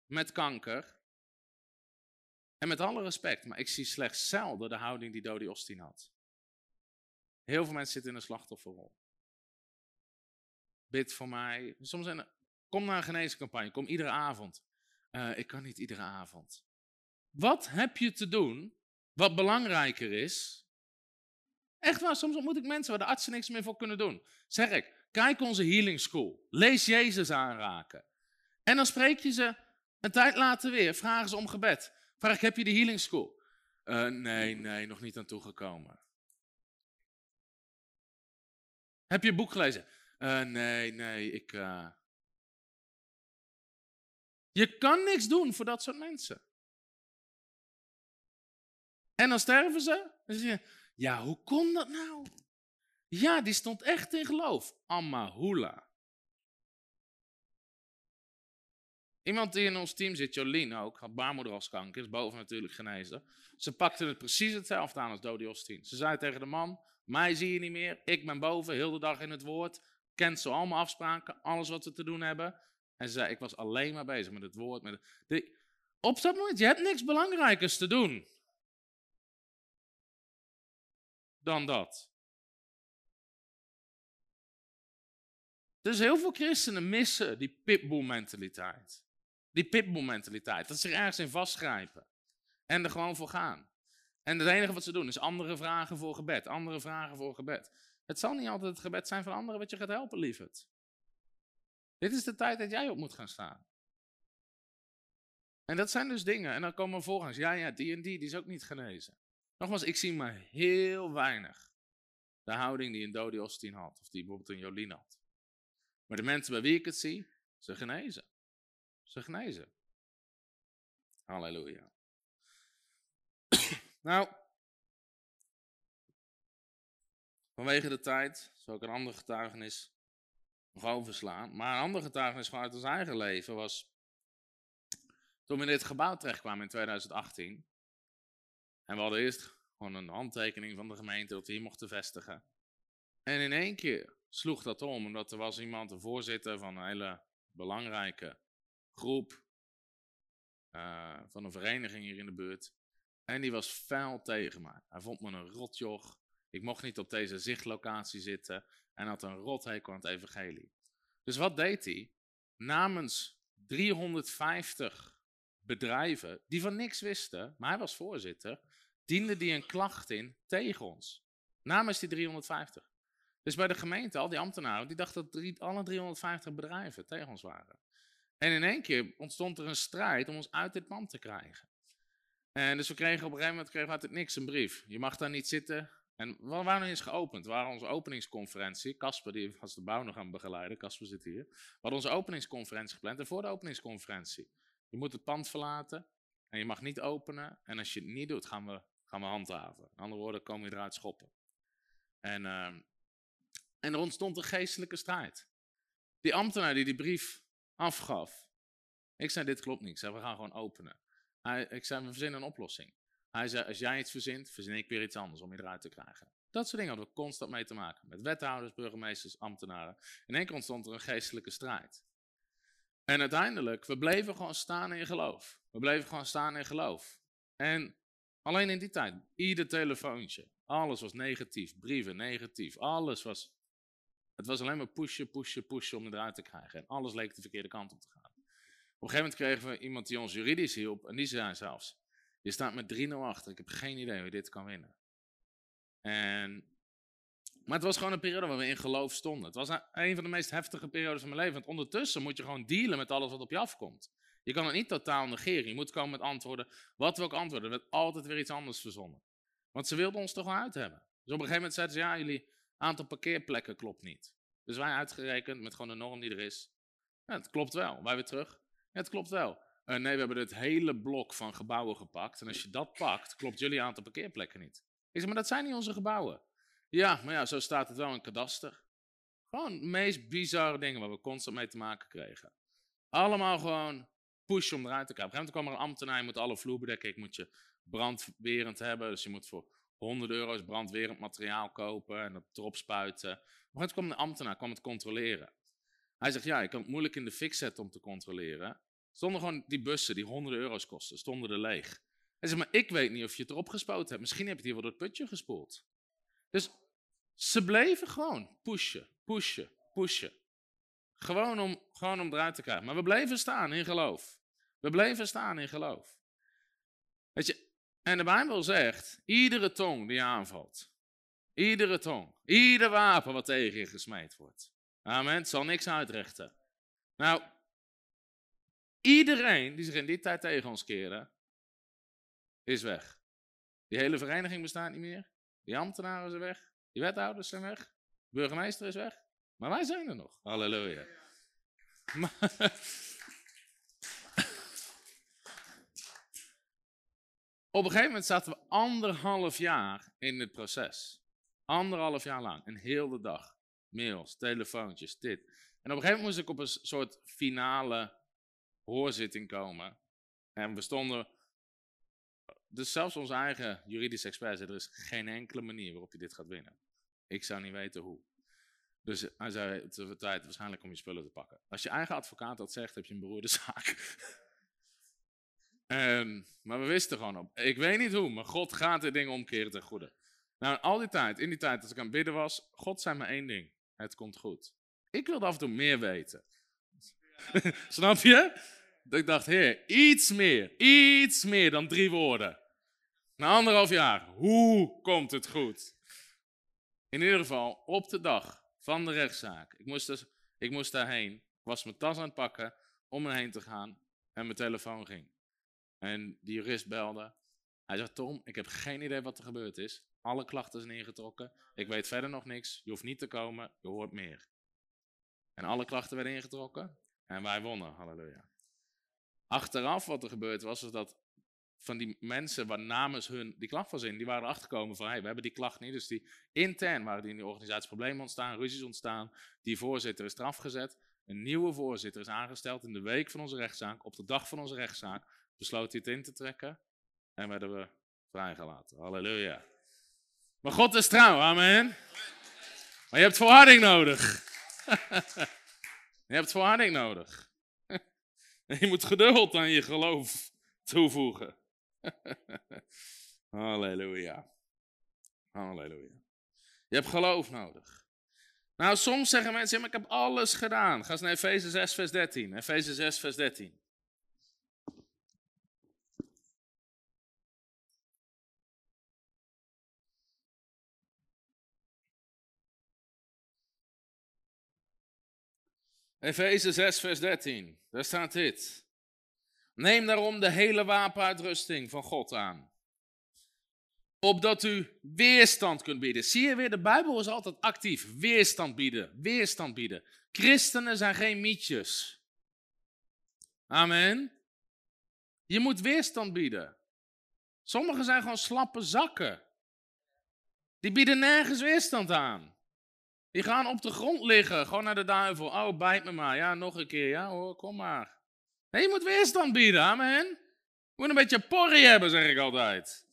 met kanker. En met alle respect, maar ik zie slechts zelden de houding die Dodi Ostin had. Heel veel mensen zitten in een slachtofferrol. Bid voor mij. Soms zijn kom naar een geneescampagne, kom iedere avond. Uh, ik kan niet iedere avond. Wat heb je te doen wat belangrijker is? Echt waar, soms ontmoet ik mensen waar de artsen niks meer voor kunnen doen. Zeg ik, kijk onze healing school. Lees Jezus aanraken. En dan spreek je ze een tijd later weer, vragen ze om gebed. Vraag heb je de healing school? Uh, nee, nee, nog niet aan toegekomen. Heb je een boek gelezen? Uh, nee, nee, ik. Uh... Je kan niks doen voor dat soort mensen. En dan sterven ze. Dan zeg je, ja, hoe kon dat nou? Ja, die stond echt in geloof. Amahula. Iemand die in ons team zit, Jolien ook, had baarmoederhalskanker, is boven natuurlijk genezen. Ze pakte het precies hetzelfde aan als Dodi Ostien. Ze zei tegen de man, mij zie je niet meer, ik ben boven, heel de dag in het woord. Kent zo allemaal afspraken, alles wat we te doen hebben. En ze zei, ik was alleen maar bezig met het woord. Met de... Op dat moment, je hebt niks belangrijkers te doen. Dan dat. Dus heel veel christenen missen die pitbull mentaliteit. Die pitbull mentaliteit. Dat ze er ergens in vastgrijpen. En er gewoon voor gaan. En het enige wat ze doen is andere vragen voor gebed. Andere vragen voor gebed. Het zal niet altijd het gebed zijn van anderen wat je gaat helpen, lieverd. Dit is de tijd dat jij op moet gaan staan. En dat zijn dus dingen. En dan komen volgens, ja, ja, die en die, die is ook niet genezen. Nogmaals, ik zie maar heel weinig de houding die een Dodi Ostin had. Of die bijvoorbeeld een Jolien had. Maar de mensen bij wie ik het zie, ze genezen. Ze genezen. Halleluja. nou, vanwege de tijd zal ik een ander getuigenis nog overslaan. Maar een ander getuigenis vanuit ons eigen leven was. Toen we in dit gebouw terechtkwamen in 2018. En we hadden eerst gewoon een handtekening van de gemeente dat we hier mochten vestigen. En in één keer sloeg dat om, omdat er was iemand, een voorzitter van een hele belangrijke groep uh, van een vereniging hier in de buurt. En die was fel tegen mij. Hij vond me een rotjoch. Ik mocht niet op deze zichtlocatie zitten. En had een rothekel aan het evangelie. Dus wat deed hij? Namens 350 bedrijven die van niks wisten, maar hij was voorzitter, diende die een klacht in tegen ons. Namens die 350. Dus bij de gemeente, al die ambtenaren, die dachten dat alle 350 bedrijven tegen ons waren. En in één keer ontstond er een strijd om ons uit dit pand te krijgen. En dus we kregen op een gegeven moment kregen we uit het niks een brief. Je mag daar niet zitten En we waren eens geopend. We waren onze openingsconferentie. Casper die was de bouw nog aan het begeleiden. Casper zit hier. We hadden onze openingsconferentie gepland. En voor de openingsconferentie. Je moet het pand verlaten. En je mag niet openen. En als je het niet doet, gaan we, gaan we handhaven. In andere woorden, komen we eruit schoppen. En, uh, en er ontstond een geestelijke strijd. Die ambtenaar die die brief afgaf. Ik zei, dit klopt niet. Ik we gaan gewoon openen. Hij, ik zei, we verzinnen een oplossing. Hij zei, als jij iets verzint, verzin ik weer iets anders om je eruit te krijgen. Dat soort dingen hadden we constant mee te maken. Met wethouders, burgemeesters, ambtenaren. In één keer ontstond er een geestelijke strijd. En uiteindelijk, we bleven gewoon staan in geloof. We bleven gewoon staan in geloof. En alleen in die tijd, ieder telefoontje, alles was negatief, brieven negatief, alles was... Het was alleen maar pushen, pushen, pushen om eruit te krijgen. En alles leek de verkeerde kant op te gaan. Op een gegeven moment kregen we iemand die ons juridisch hielp. En die zei zelfs, je staat met 3-0 achter. Ik heb geen idee hoe dit kan winnen. En, maar het was gewoon een periode waar we in geloof stonden. Het was een van de meest heftige periodes van mijn leven. Want ondertussen moet je gewoon dealen met alles wat op je afkomt. Je kan het niet totaal negeren. Je moet komen met antwoorden. Wat we ook antwoorden, er werd altijd weer iets anders verzonnen. Want ze wilden ons toch wel uit hebben. Dus op een gegeven moment zeiden ze, ja, jullie aantal parkeerplekken klopt niet. Dus wij uitgerekend met gewoon de norm die er is. Het klopt wel. Wij weer terug. Het klopt wel. Uh, nee, we hebben het hele blok van gebouwen gepakt. En als je dat pakt, klopt jullie aantal parkeerplekken niet. Ik zeg, maar dat zijn niet onze gebouwen. Ja, maar ja, zo staat het wel in kadaster. Gewoon de meest bizarre dingen waar we constant mee te maken kregen. Allemaal gewoon push om eruit te krijgen. Op een kwam er een ambtenaar, je moet alle vloer bedekken. Ik moet je brandwerend hebben. Dus je moet voor 100 euro's brandwerend materiaal kopen en dat erop spuiten. Gegeven moment kwam de ambtenaar, kwam het controleren. Hij zegt, ja, ik kan het moeilijk in de fix zetten om te controleren. Stonden gewoon die bussen die honderden euro's kosten, stonden er leeg. Hij zegt, maar ik weet niet of je het erop gespoten hebt. Misschien heb je het hier wel door het putje gespoeld. Dus ze bleven gewoon pushen, pushen, pushen. Gewoon om, gewoon om eruit te krijgen. Maar we bleven staan in geloof. We bleven staan in geloof. Weet je, en de Bijbel zegt, iedere tong die aanvalt, iedere tong, ieder wapen wat tegen je gesmeed wordt, amen, zal niks uitrichten. Nou, Iedereen die zich in die tijd tegen ons keren, is weg. Die hele vereniging bestaat niet meer. Die ambtenaren zijn weg. Die wethouders zijn weg. De burgemeester is weg. Maar wij zijn er nog. Halleluja. Op een gegeven moment zaten we anderhalf jaar in het proces. Anderhalf jaar lang. En heel de dag. Mails, telefoontjes, dit. En op een gegeven moment moest ik op een soort finale hoorzitting komen. En we stonden. Dus zelfs onze eigen juridische expert zei: er is geen enkele manier waarop je dit gaat winnen. Ik zou niet weten hoe. Dus hij zei: het tijd waarschijnlijk om je spullen te pakken. Als je eigen advocaat dat zegt, heb je een beroerde zaak. en, maar we wisten gewoon op. Ik weet niet hoe, maar God gaat dit ding omkeren ten goede. Nou, al die tijd, in die tijd dat ik aan het bidden was, God zei me één ding: het komt goed. Ik wilde af en toe meer weten. Snap je? Dat ik dacht, heer, iets meer, iets meer dan drie woorden. Na anderhalf jaar, hoe komt het goed? In ieder geval, op de dag van de rechtszaak. Ik moest, dus, ik moest daarheen. Was mijn tas aan het pakken om erheen te gaan. En mijn telefoon ging. En die jurist belde. Hij zegt, Tom, ik heb geen idee wat er gebeurd is. Alle klachten zijn ingetrokken. Ik weet verder nog niks. Je hoeft niet te komen. Je hoort meer. En alle klachten werden ingetrokken. En wij wonnen. Halleluja. Achteraf wat er gebeurd was, is dat van die mensen waar namens hun die klacht was in, die waren erachter gekomen van, hey, we hebben die klacht niet. Dus die intern waren die in die organisatie problemen ontstaan, ruzies ontstaan. Die voorzitter is eraf gezet. Een nieuwe voorzitter is aangesteld in de week van onze rechtszaak. Op de dag van onze rechtszaak besloot hij het in te trekken. En werden we vrijgelaten. Halleluja. Maar God is trouw, amen. Maar je hebt volharding nodig. je hebt volharding nodig. je moet geduld aan je geloof toevoegen. Halleluja. Halleluja. Je hebt geloof nodig. Nou, soms zeggen mensen, maar ik heb alles gedaan. Ga eens naar Efeze 6, vers 13. Efeze 6, vers 13. Efeze 6, vers 13. Daar staat dit. Neem daarom de hele wapenuitrusting van God aan. opdat u weerstand kunt bieden. Zie je weer, de Bijbel is altijd actief. Weerstand bieden, weerstand bieden. Christenen zijn geen mietjes. Amen. Je moet weerstand bieden. Sommigen zijn gewoon slappe zakken. Die bieden nergens weerstand aan. Die gaan op de grond liggen, gewoon naar de duivel. Oh, bijt me maar. Ja, nog een keer. Ja hoor, kom maar. Nee, je moet weerstand bieden, amen. Je moet een beetje porrie hebben, zeg ik altijd.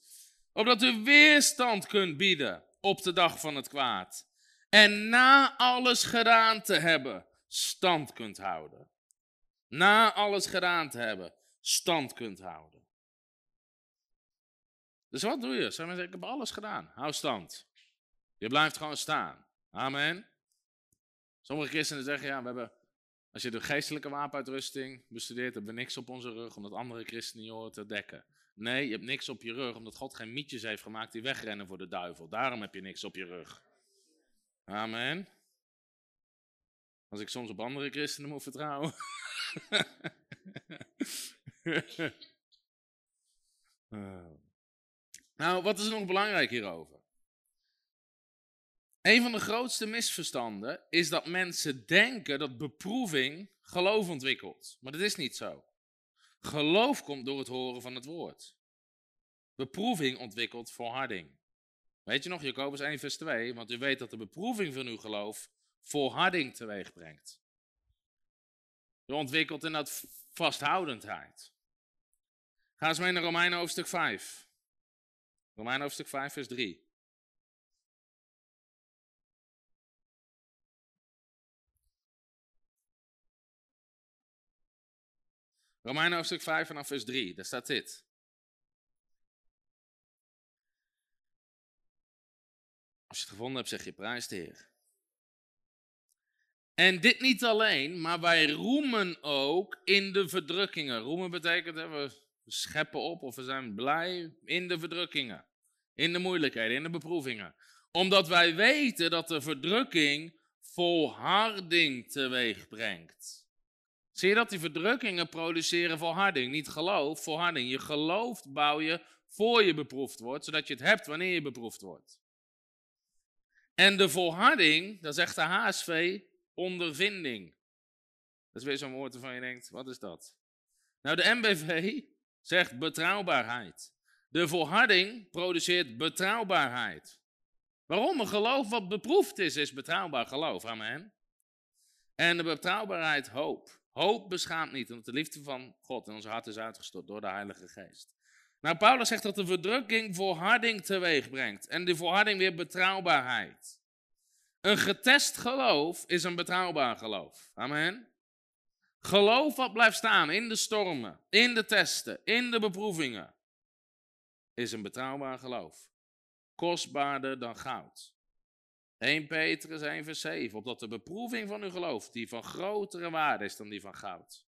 Opdat u weerstand kunt bieden op de dag van het kwaad. En na alles gedaan te hebben, stand kunt houden. Na alles gedaan te hebben, stand kunt houden. Dus wat doe je? Zeg maar, ik heb alles gedaan. Hou stand. Je blijft gewoon staan. Amen. Sommige christenen zeggen, ja, we hebben, als je de geestelijke wapenuitrusting bestudeert, hebben we niks op onze rug, omdat andere christenen je horen te dekken. Nee, je hebt niks op je rug, omdat God geen mietjes heeft gemaakt die wegrennen voor de duivel. Daarom heb je niks op je rug. Amen. Als ik soms op andere christenen moet vertrouwen. nou, wat is er nog belangrijk hierover? Een van de grootste misverstanden is dat mensen denken dat beproeving geloof ontwikkelt. Maar dat is niet zo. Geloof komt door het horen van het woord. Beproeving ontwikkelt volharding. Weet je nog, Jacobus 1 vers 2, want u weet dat de beproeving van uw geloof volharding teweeg brengt. U ontwikkelt in dat vasthoudendheid. Ga eens mee naar Romeinen hoofdstuk 5. Romeinen hoofdstuk 5 vers 3. Romeinen hoofdstuk 5 vanaf vers 3, daar staat dit. Als je het gevonden hebt, zeg je prijs de Heer. En dit niet alleen, maar wij roemen ook in de verdrukkingen. Roemen betekent dat we scheppen op of we zijn blij in de verdrukkingen. In de moeilijkheden, in de beproevingen. Omdat wij weten dat de verdrukking volharding teweeg brengt. Zie je dat die verdrukkingen produceren volharding? Niet geloof, volharding. Je gelooft bouw je voor je beproefd wordt, zodat je het hebt wanneer je beproefd wordt. En de volharding, dat zegt de HSV, ondervinding. Dat is weer zo'n woord waarvan je denkt, wat is dat? Nou, de MBV zegt betrouwbaarheid. De volharding produceert betrouwbaarheid. Waarom? Een geloof wat beproefd is, is betrouwbaar geloof. Amen. En de betrouwbaarheid hoop. Hoop beschaamt niet, want de liefde van God in ons hart is uitgestort door de Heilige Geest. Nou, Paulus zegt dat de verdrukking volharding teweeg brengt. En die volharding weer betrouwbaarheid. Een getest geloof is een betrouwbaar geloof. Amen. Geloof wat blijft staan in de stormen, in de testen, in de beproevingen, is een betrouwbaar geloof. Kostbaarder dan goud. 1 Petrus 1 vers 7, opdat de beproeving van uw geloof, die van grotere waarde is dan die van goud.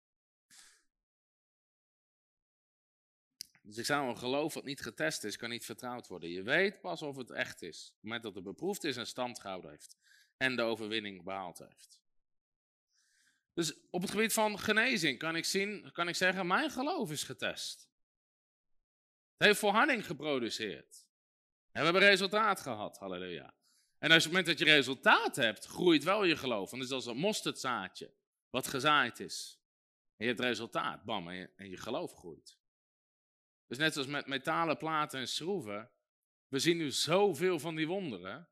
Dus ik zou een geloof wat niet getest is, kan niet vertrouwd worden. Je weet pas of het echt is, op het moment dat het beproefd is en stand gehouden heeft. En de overwinning behaald heeft. Dus op het gebied van genezing kan ik, zien, kan ik zeggen, mijn geloof is getest. Het heeft volharding geproduceerd. En we hebben resultaat gehad, halleluja. En als op het moment dat je resultaat hebt, groeit wel je geloof. Want het is als een mosterdzaadje wat gezaaid is. En je hebt resultaat, bam, en je, geloof groeit. Dus net zoals met metalen platen en schroeven, we zien nu zoveel van die wonderen,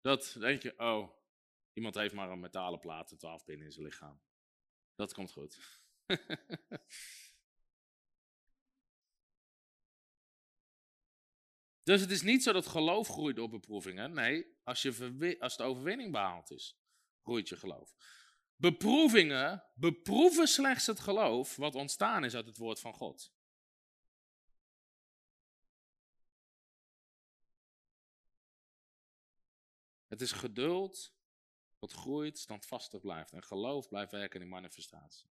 dat denk je, oh, iemand heeft maar een metalen plaat en twaalf pinnen in zijn lichaam. Dat komt goed. Dus het is niet zo dat geloof groeit door beproevingen. Nee, als, je als de overwinning behaald is, groeit je geloof. Beproevingen beproeven slechts het geloof wat ontstaan is uit het woord van God. Het is geduld wat groeit, standvastig blijft. En geloof blijft werken in manifestatie.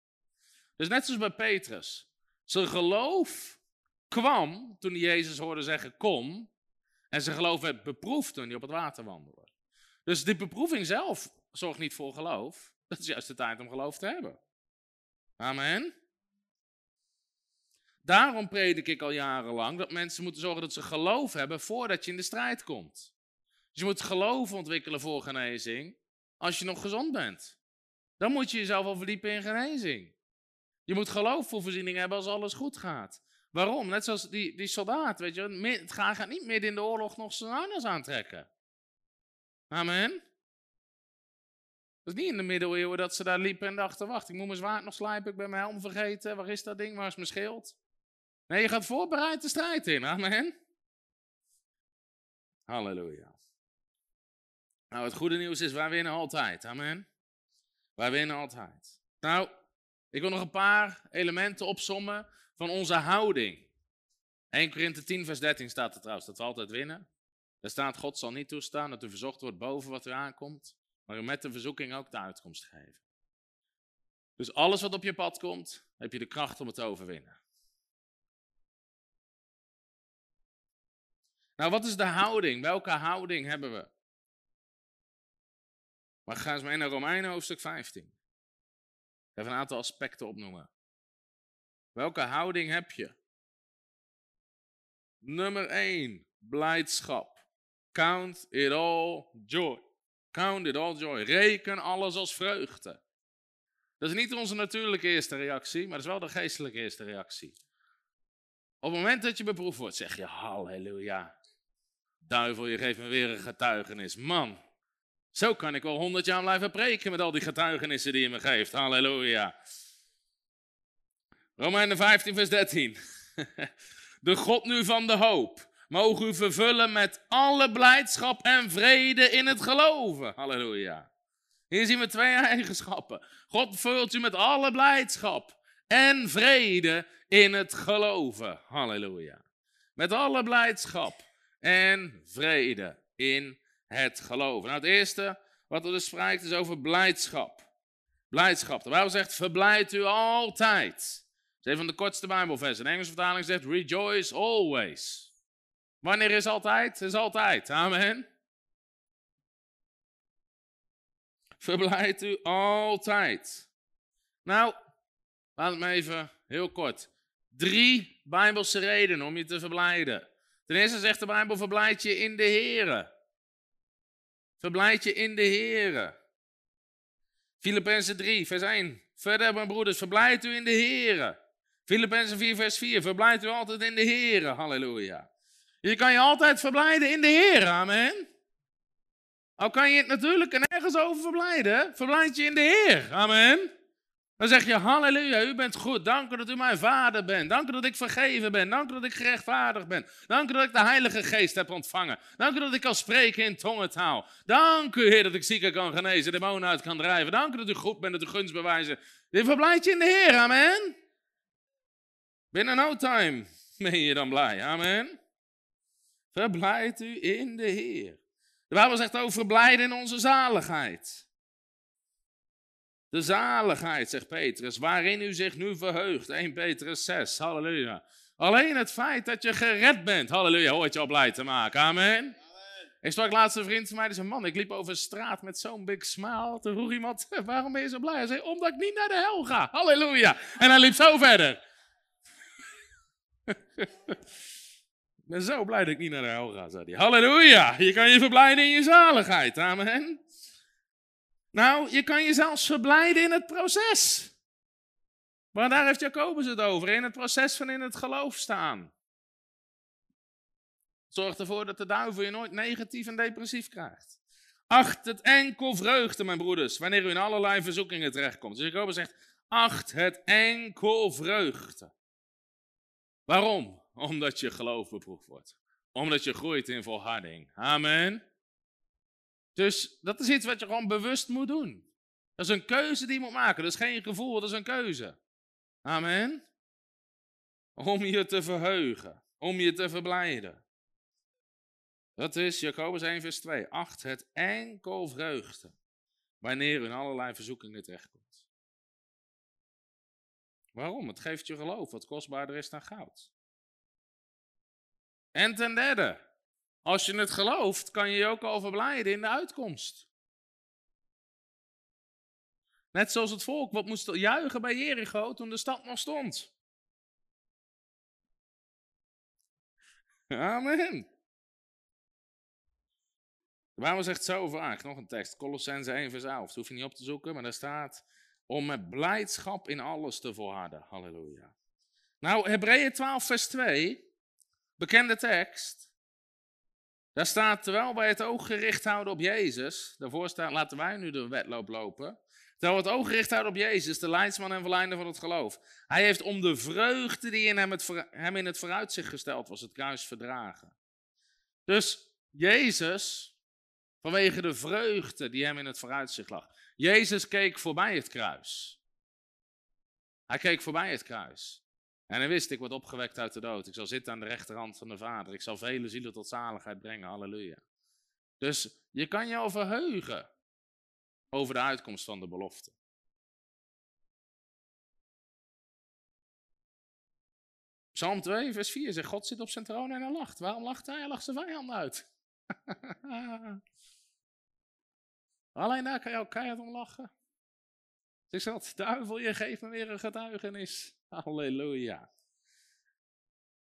Dus net zoals bij Petrus. Zijn geloof kwam toen hij Jezus hoorde zeggen kom. En zijn geloof werd beproefd toen hij op het water wandelde. Dus die beproeving zelf zorgt niet voor geloof. Dat is juist de tijd om geloof te hebben. Amen. Daarom predik ik al jarenlang dat mensen moeten zorgen dat ze geloof hebben voordat je in de strijd komt. Dus je moet geloof ontwikkelen voor genezing als je nog gezond bent. Dan moet je jezelf al verdiepen in genezing. Je moet geloof voor voorziening hebben als alles goed gaat. Waarom? Net zoals die, die soldaat, weet je, het gaat niet midden in de oorlog nog zijn harnas aantrekken. Amen. Het is niet in de middeleeuwen dat ze daar liepen en dachten, wacht, ik moet mijn zwaard nog slijpen, ik ben mijn helm vergeten, waar is dat ding, waar is mijn schild? Nee, je gaat voorbereid de strijd in, amen. Halleluja. Nou, het goede nieuws is, wij winnen altijd, amen. Wij winnen altijd. Nou, ik wil nog een paar elementen opsommen van onze houding. 1 Korinthe 10 vers 13 staat er trouwens, dat we altijd winnen. Daar staat, God zal niet toestaan dat u verzocht wordt boven wat u aankomt, maar u met de verzoeking ook de uitkomst geven. Dus alles wat op je pad komt, heb je de kracht om het te overwinnen. Nou, wat is de houding? Welke houding hebben we? Maar ga eens mee naar Romeinen hoofdstuk 15. Ik ga even een aantal aspecten opnoemen. Welke houding heb je? Nummer 1, blijdschap. Count it all joy. Count it all joy. Reken alles als vreugde. Dat is niet onze natuurlijke eerste reactie, maar dat is wel de geestelijke eerste reactie. Op het moment dat je beproefd wordt, zeg je halleluja. Duivel, je geeft me weer een getuigenis. Man, zo kan ik wel honderd jaar blijven preken met al die getuigenissen die je me geeft. Halleluja. Romeinen 15, vers 13. De God nu van de hoop mogen u vervullen met alle blijdschap en vrede in het geloven. Halleluja. Hier zien we twee eigenschappen. God vult u met alle blijdschap en vrede in het geloven. Halleluja. Met alle blijdschap en vrede in het geloven. Nou, het eerste wat er dus spreekt is over blijdschap. Blijdschap. De Bijbel zegt, verblijd u altijd. Een van de kortste Bijbelversen. De Engelse vertaling zegt, rejoice always. Wanneer is altijd? Is altijd. Amen. Verblijd u altijd. Nou, laat het me even heel kort. Drie Bijbelse redenen om je te verblijden. Ten eerste zegt de Bijbel, verblijd je in de Here. Verblijd je in de Here. Filippenzen 3, vers 1. Verder, mijn broeders, verblijd u in de Here. Filippenzen 4, vers 4. Verblijd u altijd in de Here. Halleluja. Je kan je altijd verblijden in de Heer, amen. Al kan je het natuurlijk nergens over verblijden, verblijd je in de Heer, amen. Dan zeg je, halleluja, u bent goed. Dank u dat u mijn vader bent. Dank u dat ik vergeven ben. Dank u dat ik gerechtvaardigd ben. Dank u dat ik de Heilige Geest heb ontvangen. Dank u dat ik kan spreken in tongentaal. Dank u, Heer, dat ik zieken kan genezen, demonen uit kan drijven. Dank u dat u goed bent, dat u gunst bewijzen. Je verblijdt je in de Heer, amen. Binnen no time ben je dan blij, amen. Verblijd u in de Heer. De Bijbel zegt over verblijden in onze zaligheid. De zaligheid, zegt Petrus, waarin u zich nu verheugt. 1 Petrus 6, halleluja. Alleen het feit dat je gered bent, halleluja, hoort je al blij te maken. Amen. Amen. Ik sprak laatst een vriend van mij, die zei, man, ik liep over de straat met zo'n big smile. Toen vroeg iemand, waarom ben je zo blij? Hij zei, omdat ik niet naar de hel ga. Halleluja. En hij liep zo verder. Ik ben zo blij dat ik niet naar de hel ga, zei hij. Halleluja, je kan je verblijden in je zaligheid, amen. Nou, je kan je zelfs verblijden in het proces. Maar daar heeft Jacobus het over, in het proces van in het geloof staan. Zorg ervoor dat de duivel je nooit negatief en depressief krijgt. Acht het enkel vreugde, mijn broeders, wanneer u in allerlei verzoekingen terechtkomt. Dus Jacobus zegt, acht het enkel vreugde. Waarom? Omdat je geloof beproefd wordt. Omdat je groeit in volharding. Amen. Dus dat is iets wat je gewoon bewust moet doen. Dat is een keuze die je moet maken. Dat is geen gevoel, dat is een keuze. Amen. Om je te verheugen. Om je te verblijden. Dat is Jacobus 1 vers 2. Acht het enkel vreugde. Wanneer in allerlei verzoekingen terechtkomt. Waarom? Het geeft je geloof wat kostbaarder is dan goud. En ten derde, als je het gelooft, kan je je ook al verblijden in de uitkomst. Net zoals het volk wat moest juichen bij Jericho toen de stad nog stond. Amen. De Bijbel zegt zo vaak, nog een tekst, Colossense 1 vers 11, dat hoef je niet op te zoeken, maar daar staat, om met blijdschap in alles te volharden. Halleluja. Nou, Hebreeën 12 vers 2, bekende tekst, daar staat, terwijl wij het oog gericht houden op Jezus, daarvoor staat, laten wij nu de wedloop lopen, terwijl we het oog gericht houden op Jezus, de leidsman en verleider van het geloof. Hij heeft om de vreugde die in hem, het, hem in het vooruitzicht gesteld was, het kruis verdragen. Dus Jezus, vanwege de vreugde die hem in het vooruitzicht lag. Jezus keek voorbij het kruis. Hij keek voorbij het kruis. En hij wist, ik word opgewekt uit de dood. Ik zal zitten aan de rechterhand van de Vader. Ik zal vele zielen tot zaligheid brengen. Halleluja. Dus je kan je al verheugen over de uitkomst van de belofte. Psalm 2, vers 4 zegt, God zit op zijn troon en hij lacht. Waarom lacht hij? Hij lacht zijn vijand uit. Alleen daar kan je ook keihard om lachen. Dus ik duivel, je geeft me weer een getuigenis. Halleluja.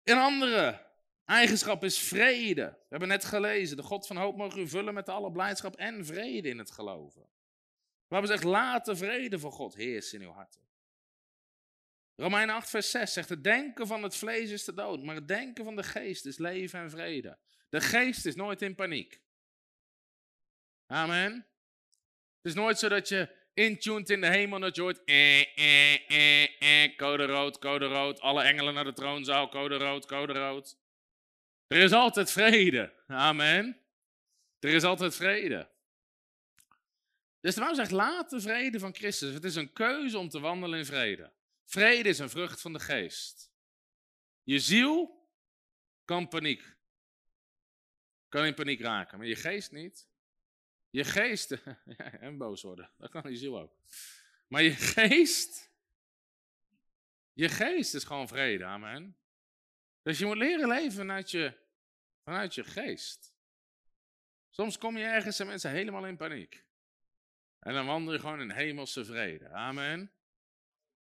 Een andere eigenschap is vrede. We hebben net gelezen, de God van hoop mogen u vullen met alle blijdschap en vrede in het geloven. We zeggen, laat de vrede van God heersen in uw harten. Romeinen 8 vers 6 zegt, het denken van het vlees is de dood, maar het denken van de geest is leven en vrede. De geest is nooit in paniek. Amen. Het is nooit zo dat je intuned in de hemel dat je hoort, eh, eh, eh, eh, code rood, code rood, alle engelen naar de troonzaal, code rood, code rood. Er is altijd vrede. Amen. Er is altijd vrede. Dus de Bijbel zegt, laat de vrede van Christus. Het is een keuze om te wandelen in vrede. Vrede is een vrucht van de geest. Je ziel kan paniek. Kan in paniek raken, maar je geest niet. Je geest, en boos worden, dat kan je ziel ook. Maar je geest, je geest is gewoon vrede, amen. Dus je moet leren leven vanuit je, vanuit je geest. Soms kom je ergens en mensen helemaal in paniek. En dan wandel je gewoon in hemelse vrede, amen.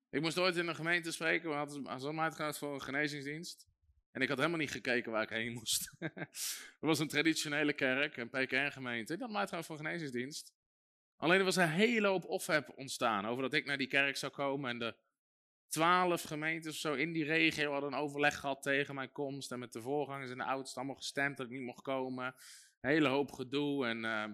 Ik moest ooit in een gemeente spreken, we hadden zo'n uitgenodigd voor een genezingsdienst. En ik had helemaal niet gekeken waar ik heen moest. er was een traditionele kerk, een. Ik had mij trouwens voor genezingsdienst. Alleen er was een hele hoop ophef ontstaan over dat ik naar die kerk zou komen. En de twaalf gemeentes of zo in die regio hadden een overleg gehad tegen mijn komst. En met de voorgangers en de oudsten allemaal gestemd dat ik niet mocht komen. Een hele hoop gedoe. En uh,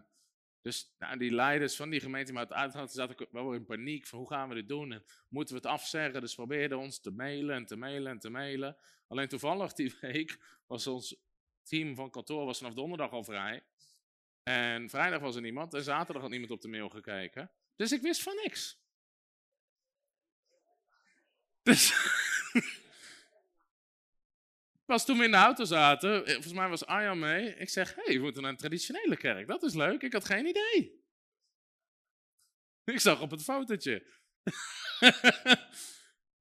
dus nou, die leiders van die gemeente, maar het uitgaan, zaten wel in paniek van hoe gaan we dit doen? En moeten we het afzeggen? Dus probeerden ons te mailen en te mailen en te mailen. Alleen toevallig die week was ons team van kantoor was vanaf donderdag al vrij. En vrijdag was er niemand en zaterdag had niemand op de mail gekeken. Dus ik wist van niks. Dus Pas toen we in de auto zaten, eh, volgens mij was Arjan mee. Ik zeg, hé, hey, we moeten naar een traditionele kerk. Dat is leuk, ik had geen idee. Ik zag op het fotootje.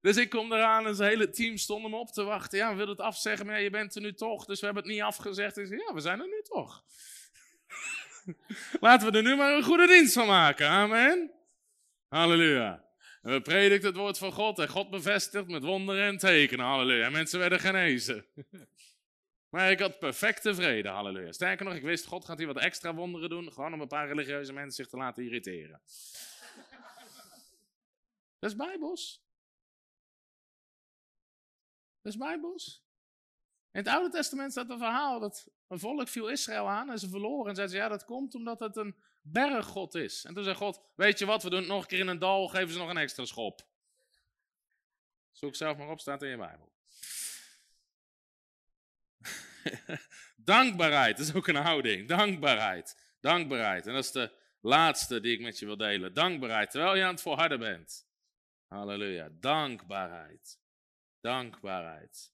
Dus ik kom eraan en zijn hele team stond me op te wachten. Ja, we willen het afzeggen, maar je bent er nu toch. Dus we hebben het niet afgezegd. Zeg, ja, we zijn er nu toch. Laten we er nu maar een goede dienst van maken. Amen. Halleluja. We predikten het woord van God en God bevestigt met wonderen en tekenen. Halleluja. En mensen werden genezen. Maar ik had perfecte vrede, halleluja. Sterker nog, ik wist, God gaat hier wat extra wonderen doen. Gewoon om een paar religieuze mensen zich te laten irriteren. Dat is bijbels. Dat is bijbels. In het Oude Testament staat een verhaal dat een volk viel Israël aan en ze verloren. En zeiden ze, ja, dat komt omdat het een berggod is. En toen zei God, weet je wat, we doen het nog een keer in een dal, geven ze nog een extra schop. Zoek zelf maar op, staat in je Bijbel. Dankbaarheid is ook een houding. Dankbaarheid. Dankbaarheid. En dat is de laatste die ik met je wil delen. Dankbaarheid, terwijl je aan het volharden bent. Halleluja. Dankbaarheid. Dankbaarheid.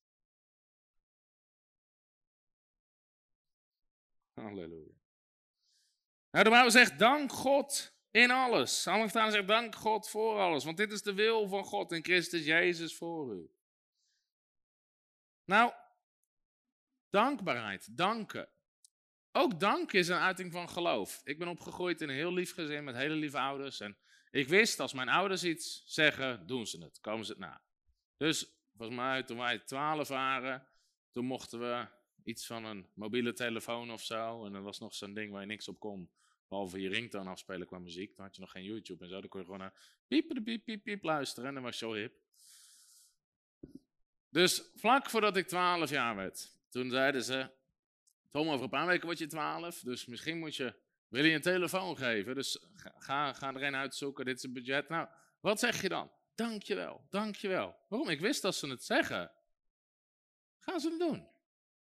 Halleluja. Nou, de Bijbel zegt, dank God in alles. Andere zegt, dank God voor alles. Want dit is de wil van God in Christus Jezus voor u. Nou, dankbaarheid, danken. Ook dank is een uiting van geloof. Ik ben opgegroeid in een heel lief gezin met hele lieve ouders. En ik wist, als mijn ouders iets zeggen, doen ze het. Komen ze het na. Dus volgens mij, toen wij twaalf waren, toen mochten we iets van een mobiele telefoon of zo. En er was nog zo'n ding waar je niks op kon. Behalve je ringtoon afspelen qua muziek. Dan had je nog geen YouTube en zo. Dan kon je gewoon naar piep, piep, piep, piep luisteren. En dan was zo hip. Dus vlak voordat ik 12 jaar werd, toen zeiden ze: Tom, over een paar weken word je 12. Dus misschien moet je. Wil je een telefoon geven? Dus ga, ga een uitzoeken. Dit is het budget. Nou, wat zeg je dan? Dankjewel, dankjewel. Waarom? Ik wist dat ze het zeggen. Gaan ze het doen?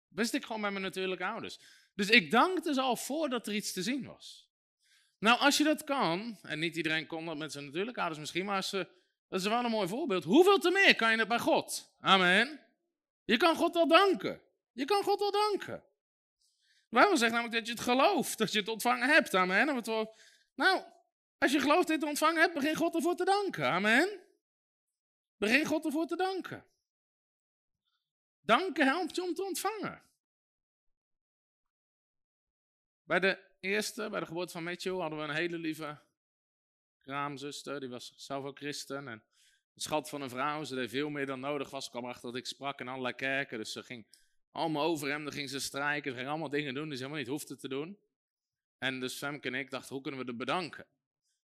Wist ik gewoon bij mijn natuurlijke ouders. Dus ik dankte ze al voordat er iets te zien was. Nou, als je dat kan, en niet iedereen kon dat met zijn natuurlijke ouders misschien, maar ze, dat is wel een mooi voorbeeld. Hoeveel te meer kan je het bij God? Amen. Je kan God al danken. Je kan God al danken. Waarom zegt namelijk dat je het gelooft, dat je het ontvangen hebt. Amen. Nou, als je gelooft dat je het ontvangen hebt, begin God ervoor te danken. Amen. Begin God ervoor te danken. Danken helpt je om te ontvangen. Bij de eerste, bij de geboorte van Matthew, hadden we een hele lieve kraamzuster. Die was zelf ook christen. En een schat van een vrouw. Ze deed veel meer dan nodig was. Ik kwam erachter dat ik sprak in allerlei kerken. Dus ze ging allemaal over hem. Dan ging ze strijken. Ze ging allemaal dingen doen die ze helemaal niet hoefde te doen. En dus Femke en ik dachten, hoe kunnen we er bedanken?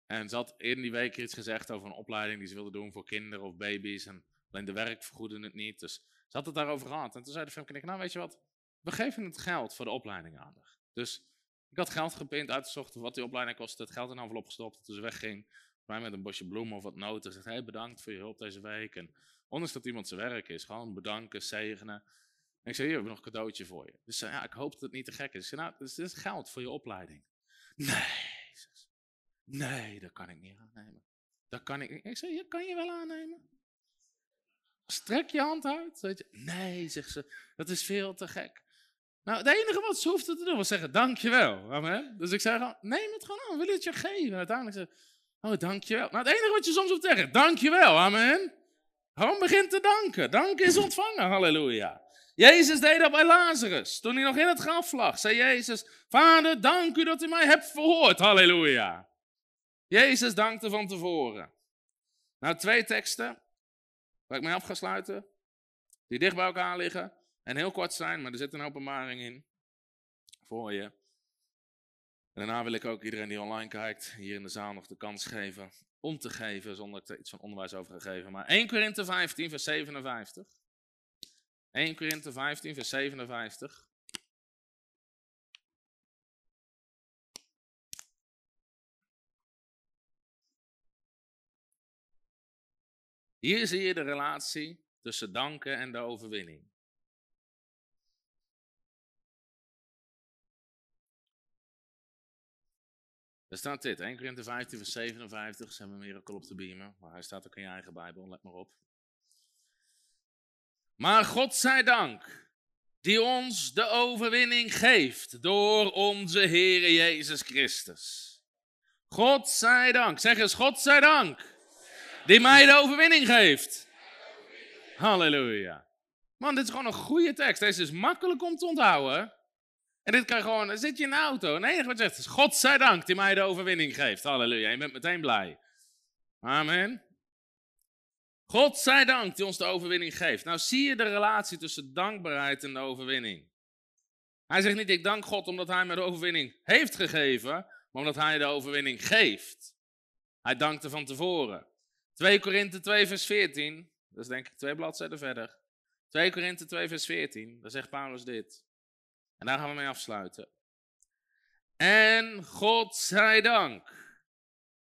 En ze had in die week iets gezegd over een opleiding die ze wilde doen voor kinderen of baby's. En alleen de werk vergoedde het niet. Dus ze had het daarover gehad. En toen zei de ik, nou weet je wat, we geven het geld voor de opleiding aan Dus ik had geld gepind, uitgezocht wat die opleiding kostte, het geld in een envelop gestopt. Toen ze wegging, mij met een bosje bloemen of wat noten. Zegt, hey, bedankt voor je hulp deze week. En ondanks dat iemand zijn werk is, gewoon bedanken, zegenen. En ik zei, hier heb ik nog een cadeautje voor je. Dus ja, ik hoop dat het niet te gek is. Zei, nou, dit is geld voor je opleiding. Nee, Nee, dat kan ik niet aannemen. Dat kan ik niet. Ik zei, kan je wel aannemen? Strek je hand uit. Je? Nee, zegt ze, dat is veel te gek. Nou, het enige wat ze hoefde te doen was zeggen, dankjewel. Amen. Dus ik zei, neem het gewoon aan, wil je het je geven? En uiteindelijk zei oh, dankjewel. Nou, het enige wat je soms hoeft te zeggen, dankjewel. Amen. Gewoon begin te danken. Dank is ontvangen. Halleluja. Jezus deed dat bij Lazarus. Toen hij nog in het graf lag, zei Jezus, Vader, dank u dat u mij hebt verhoord. Halleluja. Jezus dankte van tevoren. Nou, twee teksten waar ik mee af ga sluiten, die dicht bij elkaar liggen en heel kort zijn, maar er zit een openbaring in voor je. En daarna wil ik ook iedereen die online kijkt, hier in de zaal nog de kans geven om te geven, zonder dat ik er iets van onderwijs over ga geven. Maar 1 Korinthe 15, vers 57. 1 Korinthe 15, vers 57. Hier zie je de relatie tussen danken en de overwinning. Er staat dit, 1 Korinthe 15 vers 57, zijn we miracle op de beamer, maar hij staat ook in je eigen Bijbel, let maar op. Maar God zij dank, die ons de overwinning geeft door onze Heere Jezus Christus. God zij dank, zeg eens God zij dank. Die mij de overwinning geeft. Halleluja. Man, dit is gewoon een goede tekst. Deze is makkelijk om te onthouden. En dit kan gewoon, zit je in de auto. En het enige wat je zegt is, God zij dank die mij de overwinning geeft. Halleluja. Je bent meteen blij. Amen. God zij dank die ons de overwinning geeft. Nou zie je de relatie tussen dankbaarheid en de overwinning. Hij zegt niet, ik dank God omdat hij me de overwinning heeft gegeven, maar omdat hij de overwinning geeft. Hij dankte van tevoren. 2 Korinthe 2 vers 14, dat is denk ik twee bladzijden verder. 2 Korinthe 2 vers 14, daar zegt Paulus dit. En daar gaan we mee afsluiten. En God zij dank.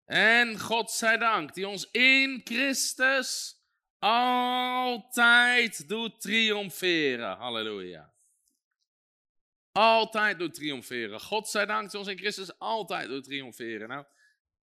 En God zij dank, die ons in Christus altijd doet triomferen. Halleluja. Altijd doet triomferen. God zij dank, die ons in Christus altijd doet triomferen. Nou,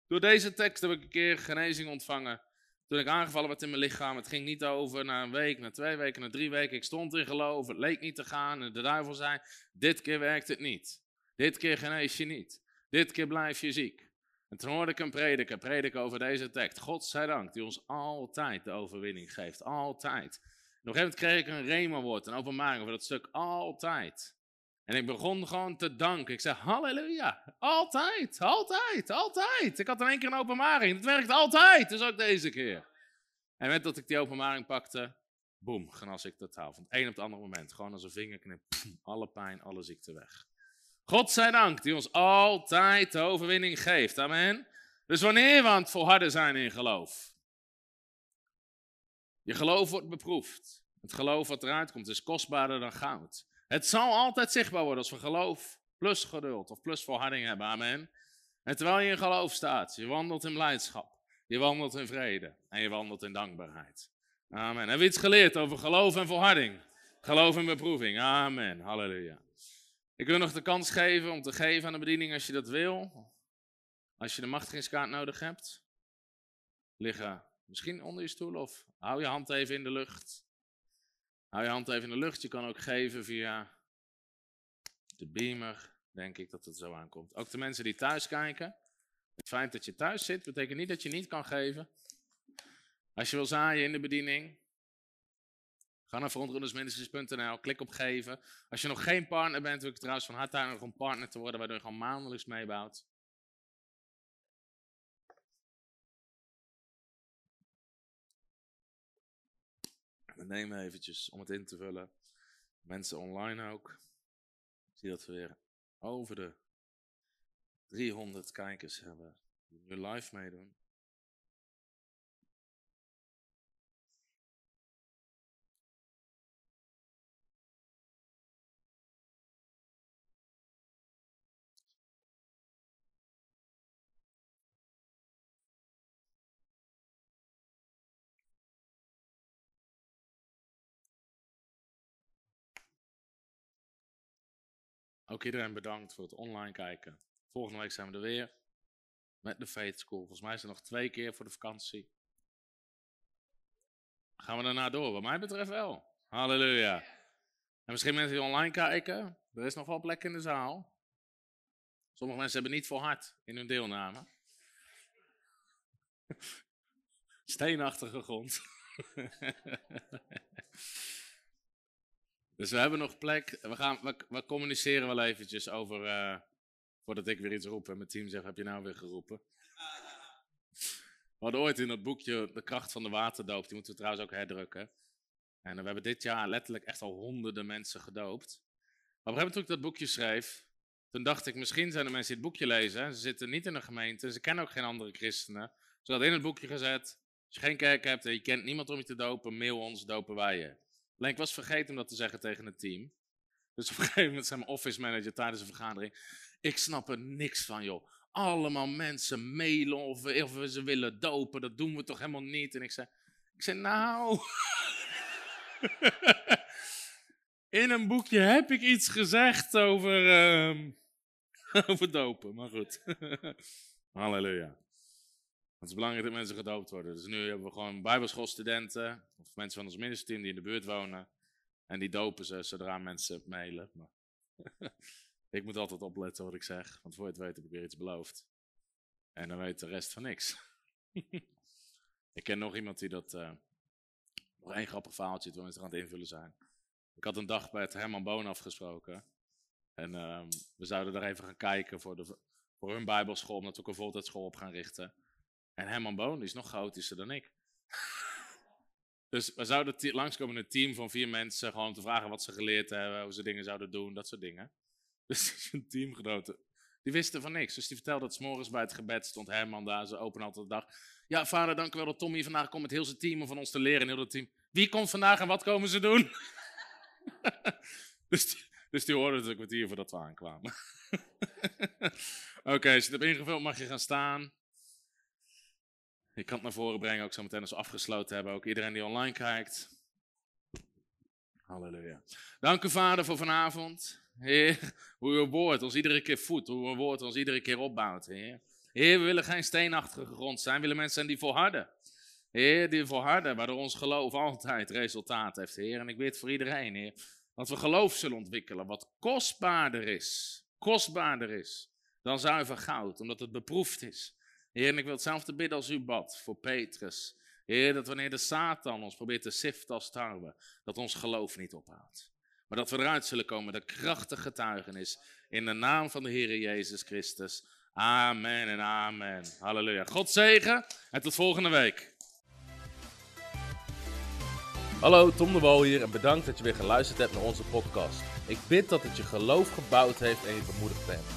door deze tekst heb ik een keer genezing ontvangen. Toen ik aangevallen werd in mijn lichaam. Het ging niet over na een week, na twee weken, na drie weken. Ik stond in geloof. Het leek niet te gaan. En de duivel zei: Dit keer werkt het niet. Dit keer genees je niet. Dit keer blijf je ziek. En toen hoorde ik een prediker prediken over deze tekst. God zij dank, die ons altijd de overwinning geeft. Altijd. Nog even kreeg ik een rema-woord, een openbaring over dat stuk altijd. En ik begon gewoon te danken. Ik zei, halleluja, altijd, altijd, altijd. Ik had in één keer een openbaring. Het werkt altijd, dus ook deze keer. En met dat ik die openbaring pakte, Boom, genas ik totaal. Van het een op het andere moment. Gewoon als een vingerknip. Alle pijn, alle ziekte weg. God zij dank, die ons altijd de overwinning geeft. Amen. Dus wanneer we aan het volharden zijn in geloof. Je geloof wordt beproefd. Het geloof wat eruit komt is kostbaarder dan goud. Het zal altijd zichtbaar worden als we geloof plus geduld of plus volharding hebben. Amen. En terwijl je in geloof staat, je wandelt in blijdschap, je wandelt in vrede en je wandelt in dankbaarheid. Amen. Hebben we iets geleerd over geloof en volharding? Geloof en beproeving. Amen. Halleluja. Ik wil nog de kans geven om te geven aan de bediening als je dat wil. Als je de machtigingskaart nodig hebt. Liggen misschien onder je stoel of hou je hand even in de lucht. Hou je hand even in de lucht. Je kan ook geven via de beamer. Denk ik dat het zo aankomt. Ook de mensen die thuis kijken. Het feit dat je thuis zit betekent niet dat je niet kan geven. Als je wil zaaien in de bediening, ga naar frontrunnersministries.nl, klik op geven. Als je nog geen partner bent, wil ik trouwens van harte uit om partner te worden, waardoor je gewoon maandelijks meebouwt. We nemen eventjes om het in te vullen. Mensen online ook. Ik zie dat we weer over de 300 kijkers hebben die nu live meedoen. Ook iedereen bedankt voor het online kijken. Volgende week zijn we er weer met de Faith School. Volgens mij is er nog twee keer voor de vakantie. Gaan we daarna door? Wat mij betreft wel. Halleluja. En misschien mensen die online kijken. Er is nog wel plek in de zaal. Sommige mensen hebben niet volhard in hun deelname. Steenachtige grond. Dus we hebben nog plek. We, gaan, we, we communiceren wel eventjes over. Uh, voordat ik weer iets roep en mijn team zegt: Heb je nou weer geroepen? We hadden ooit in dat boekje De kracht van de waterdoop. Die moeten we trouwens ook herdrukken. En we hebben dit jaar letterlijk echt al honderden mensen gedoopt. Maar op een toen ik dat boekje schreef. Toen dacht ik: Misschien zijn er mensen die het boekje lezen. Ze zitten niet in een gemeente. Ze kennen ook geen andere christenen. Ze hadden in het boekje gezet. Als je geen kerk hebt en je kent niemand om je te dopen, mail ons, dopen wij je. Alleen ik was vergeten om dat te zeggen tegen het team. Dus op een gegeven moment zei mijn office manager tijdens een vergadering. Ik snap er niks van, joh. Allemaal mensen mailen of, of we ze willen dopen. Dat doen we toch helemaal niet. En ik zei, ik zei nou. In een boekje heb ik iets gezegd over, uh, over dopen. Maar goed. Halleluja. Het is belangrijk dat mensen gedoopt worden. Dus nu hebben we gewoon bijbelschoolstudenten of mensen van ons ministerie die in de buurt wonen. En die dopen ze zodra mensen mailen. Ik moet altijd opletten wat ik zeg, want voor je het weet heb ik weer iets beloofd. En dan weet de rest van niks. ik ken nog iemand die dat... Uh, nog één grappig verhaaltje terwijl mensen aan het invullen zijn. Ik had een dag bij het Herman Boon afgesproken. En uh, we zouden daar even gaan kijken voor, de, voor hun bijbelschool, omdat we ook een voltijdschool op gaan richten. En Herman Boon is nog chaotischer dan ik. dus we zouden langskomen een team van vier mensen, gewoon te vragen wat ze geleerd hebben, hoe ze dingen zouden doen, dat soort dingen. Dus een teamgenoten, die wisten van niks. Dus die vertelde dat s'morgens bij het gebed stond Herman daar, ze open altijd de dag. Ja, vader, dank u wel dat Tommy vandaag komt met heel zijn team om van ons te leren. heel het team. Wie komt vandaag en wat komen ze doen? dus, die, dus die hoorden het een kwartier voordat we aankwamen. Oké, als je het hebt ingevuld mag je gaan staan. Ik kan het naar voren brengen, ook zo meteen als we afgesloten hebben. Ook iedereen die online kijkt. Halleluja. Dank u, Vader, voor vanavond. Heer, hoe uw woord ons iedere keer voedt, hoe uw woord ons iedere keer opbouwt, Heer. We willen geen steenachtige grond zijn, we willen mensen zijn die volharden. Heer, die volharden, waardoor ons geloof altijd resultaat heeft, Heer. En ik bid voor iedereen, Heer, dat we geloof zullen ontwikkelen, wat kostbaarder is, kostbaarder is dan zuiver goud, omdat het beproefd is. Heer, ik wil hetzelfde bidden als u bad voor Petrus. Heer, dat wanneer de Satan ons probeert te siften als tarwe, dat ons geloof niet ophoudt. Maar dat we eruit zullen komen, de krachtige getuigenis, in de naam van de Heer Jezus Christus. Amen en amen. Halleluja. God zegen en tot volgende week. Hallo, Tom de Wol hier en bedankt dat je weer geluisterd hebt naar onze podcast. Ik bid dat het je geloof gebouwd heeft en je bemoedigd bent.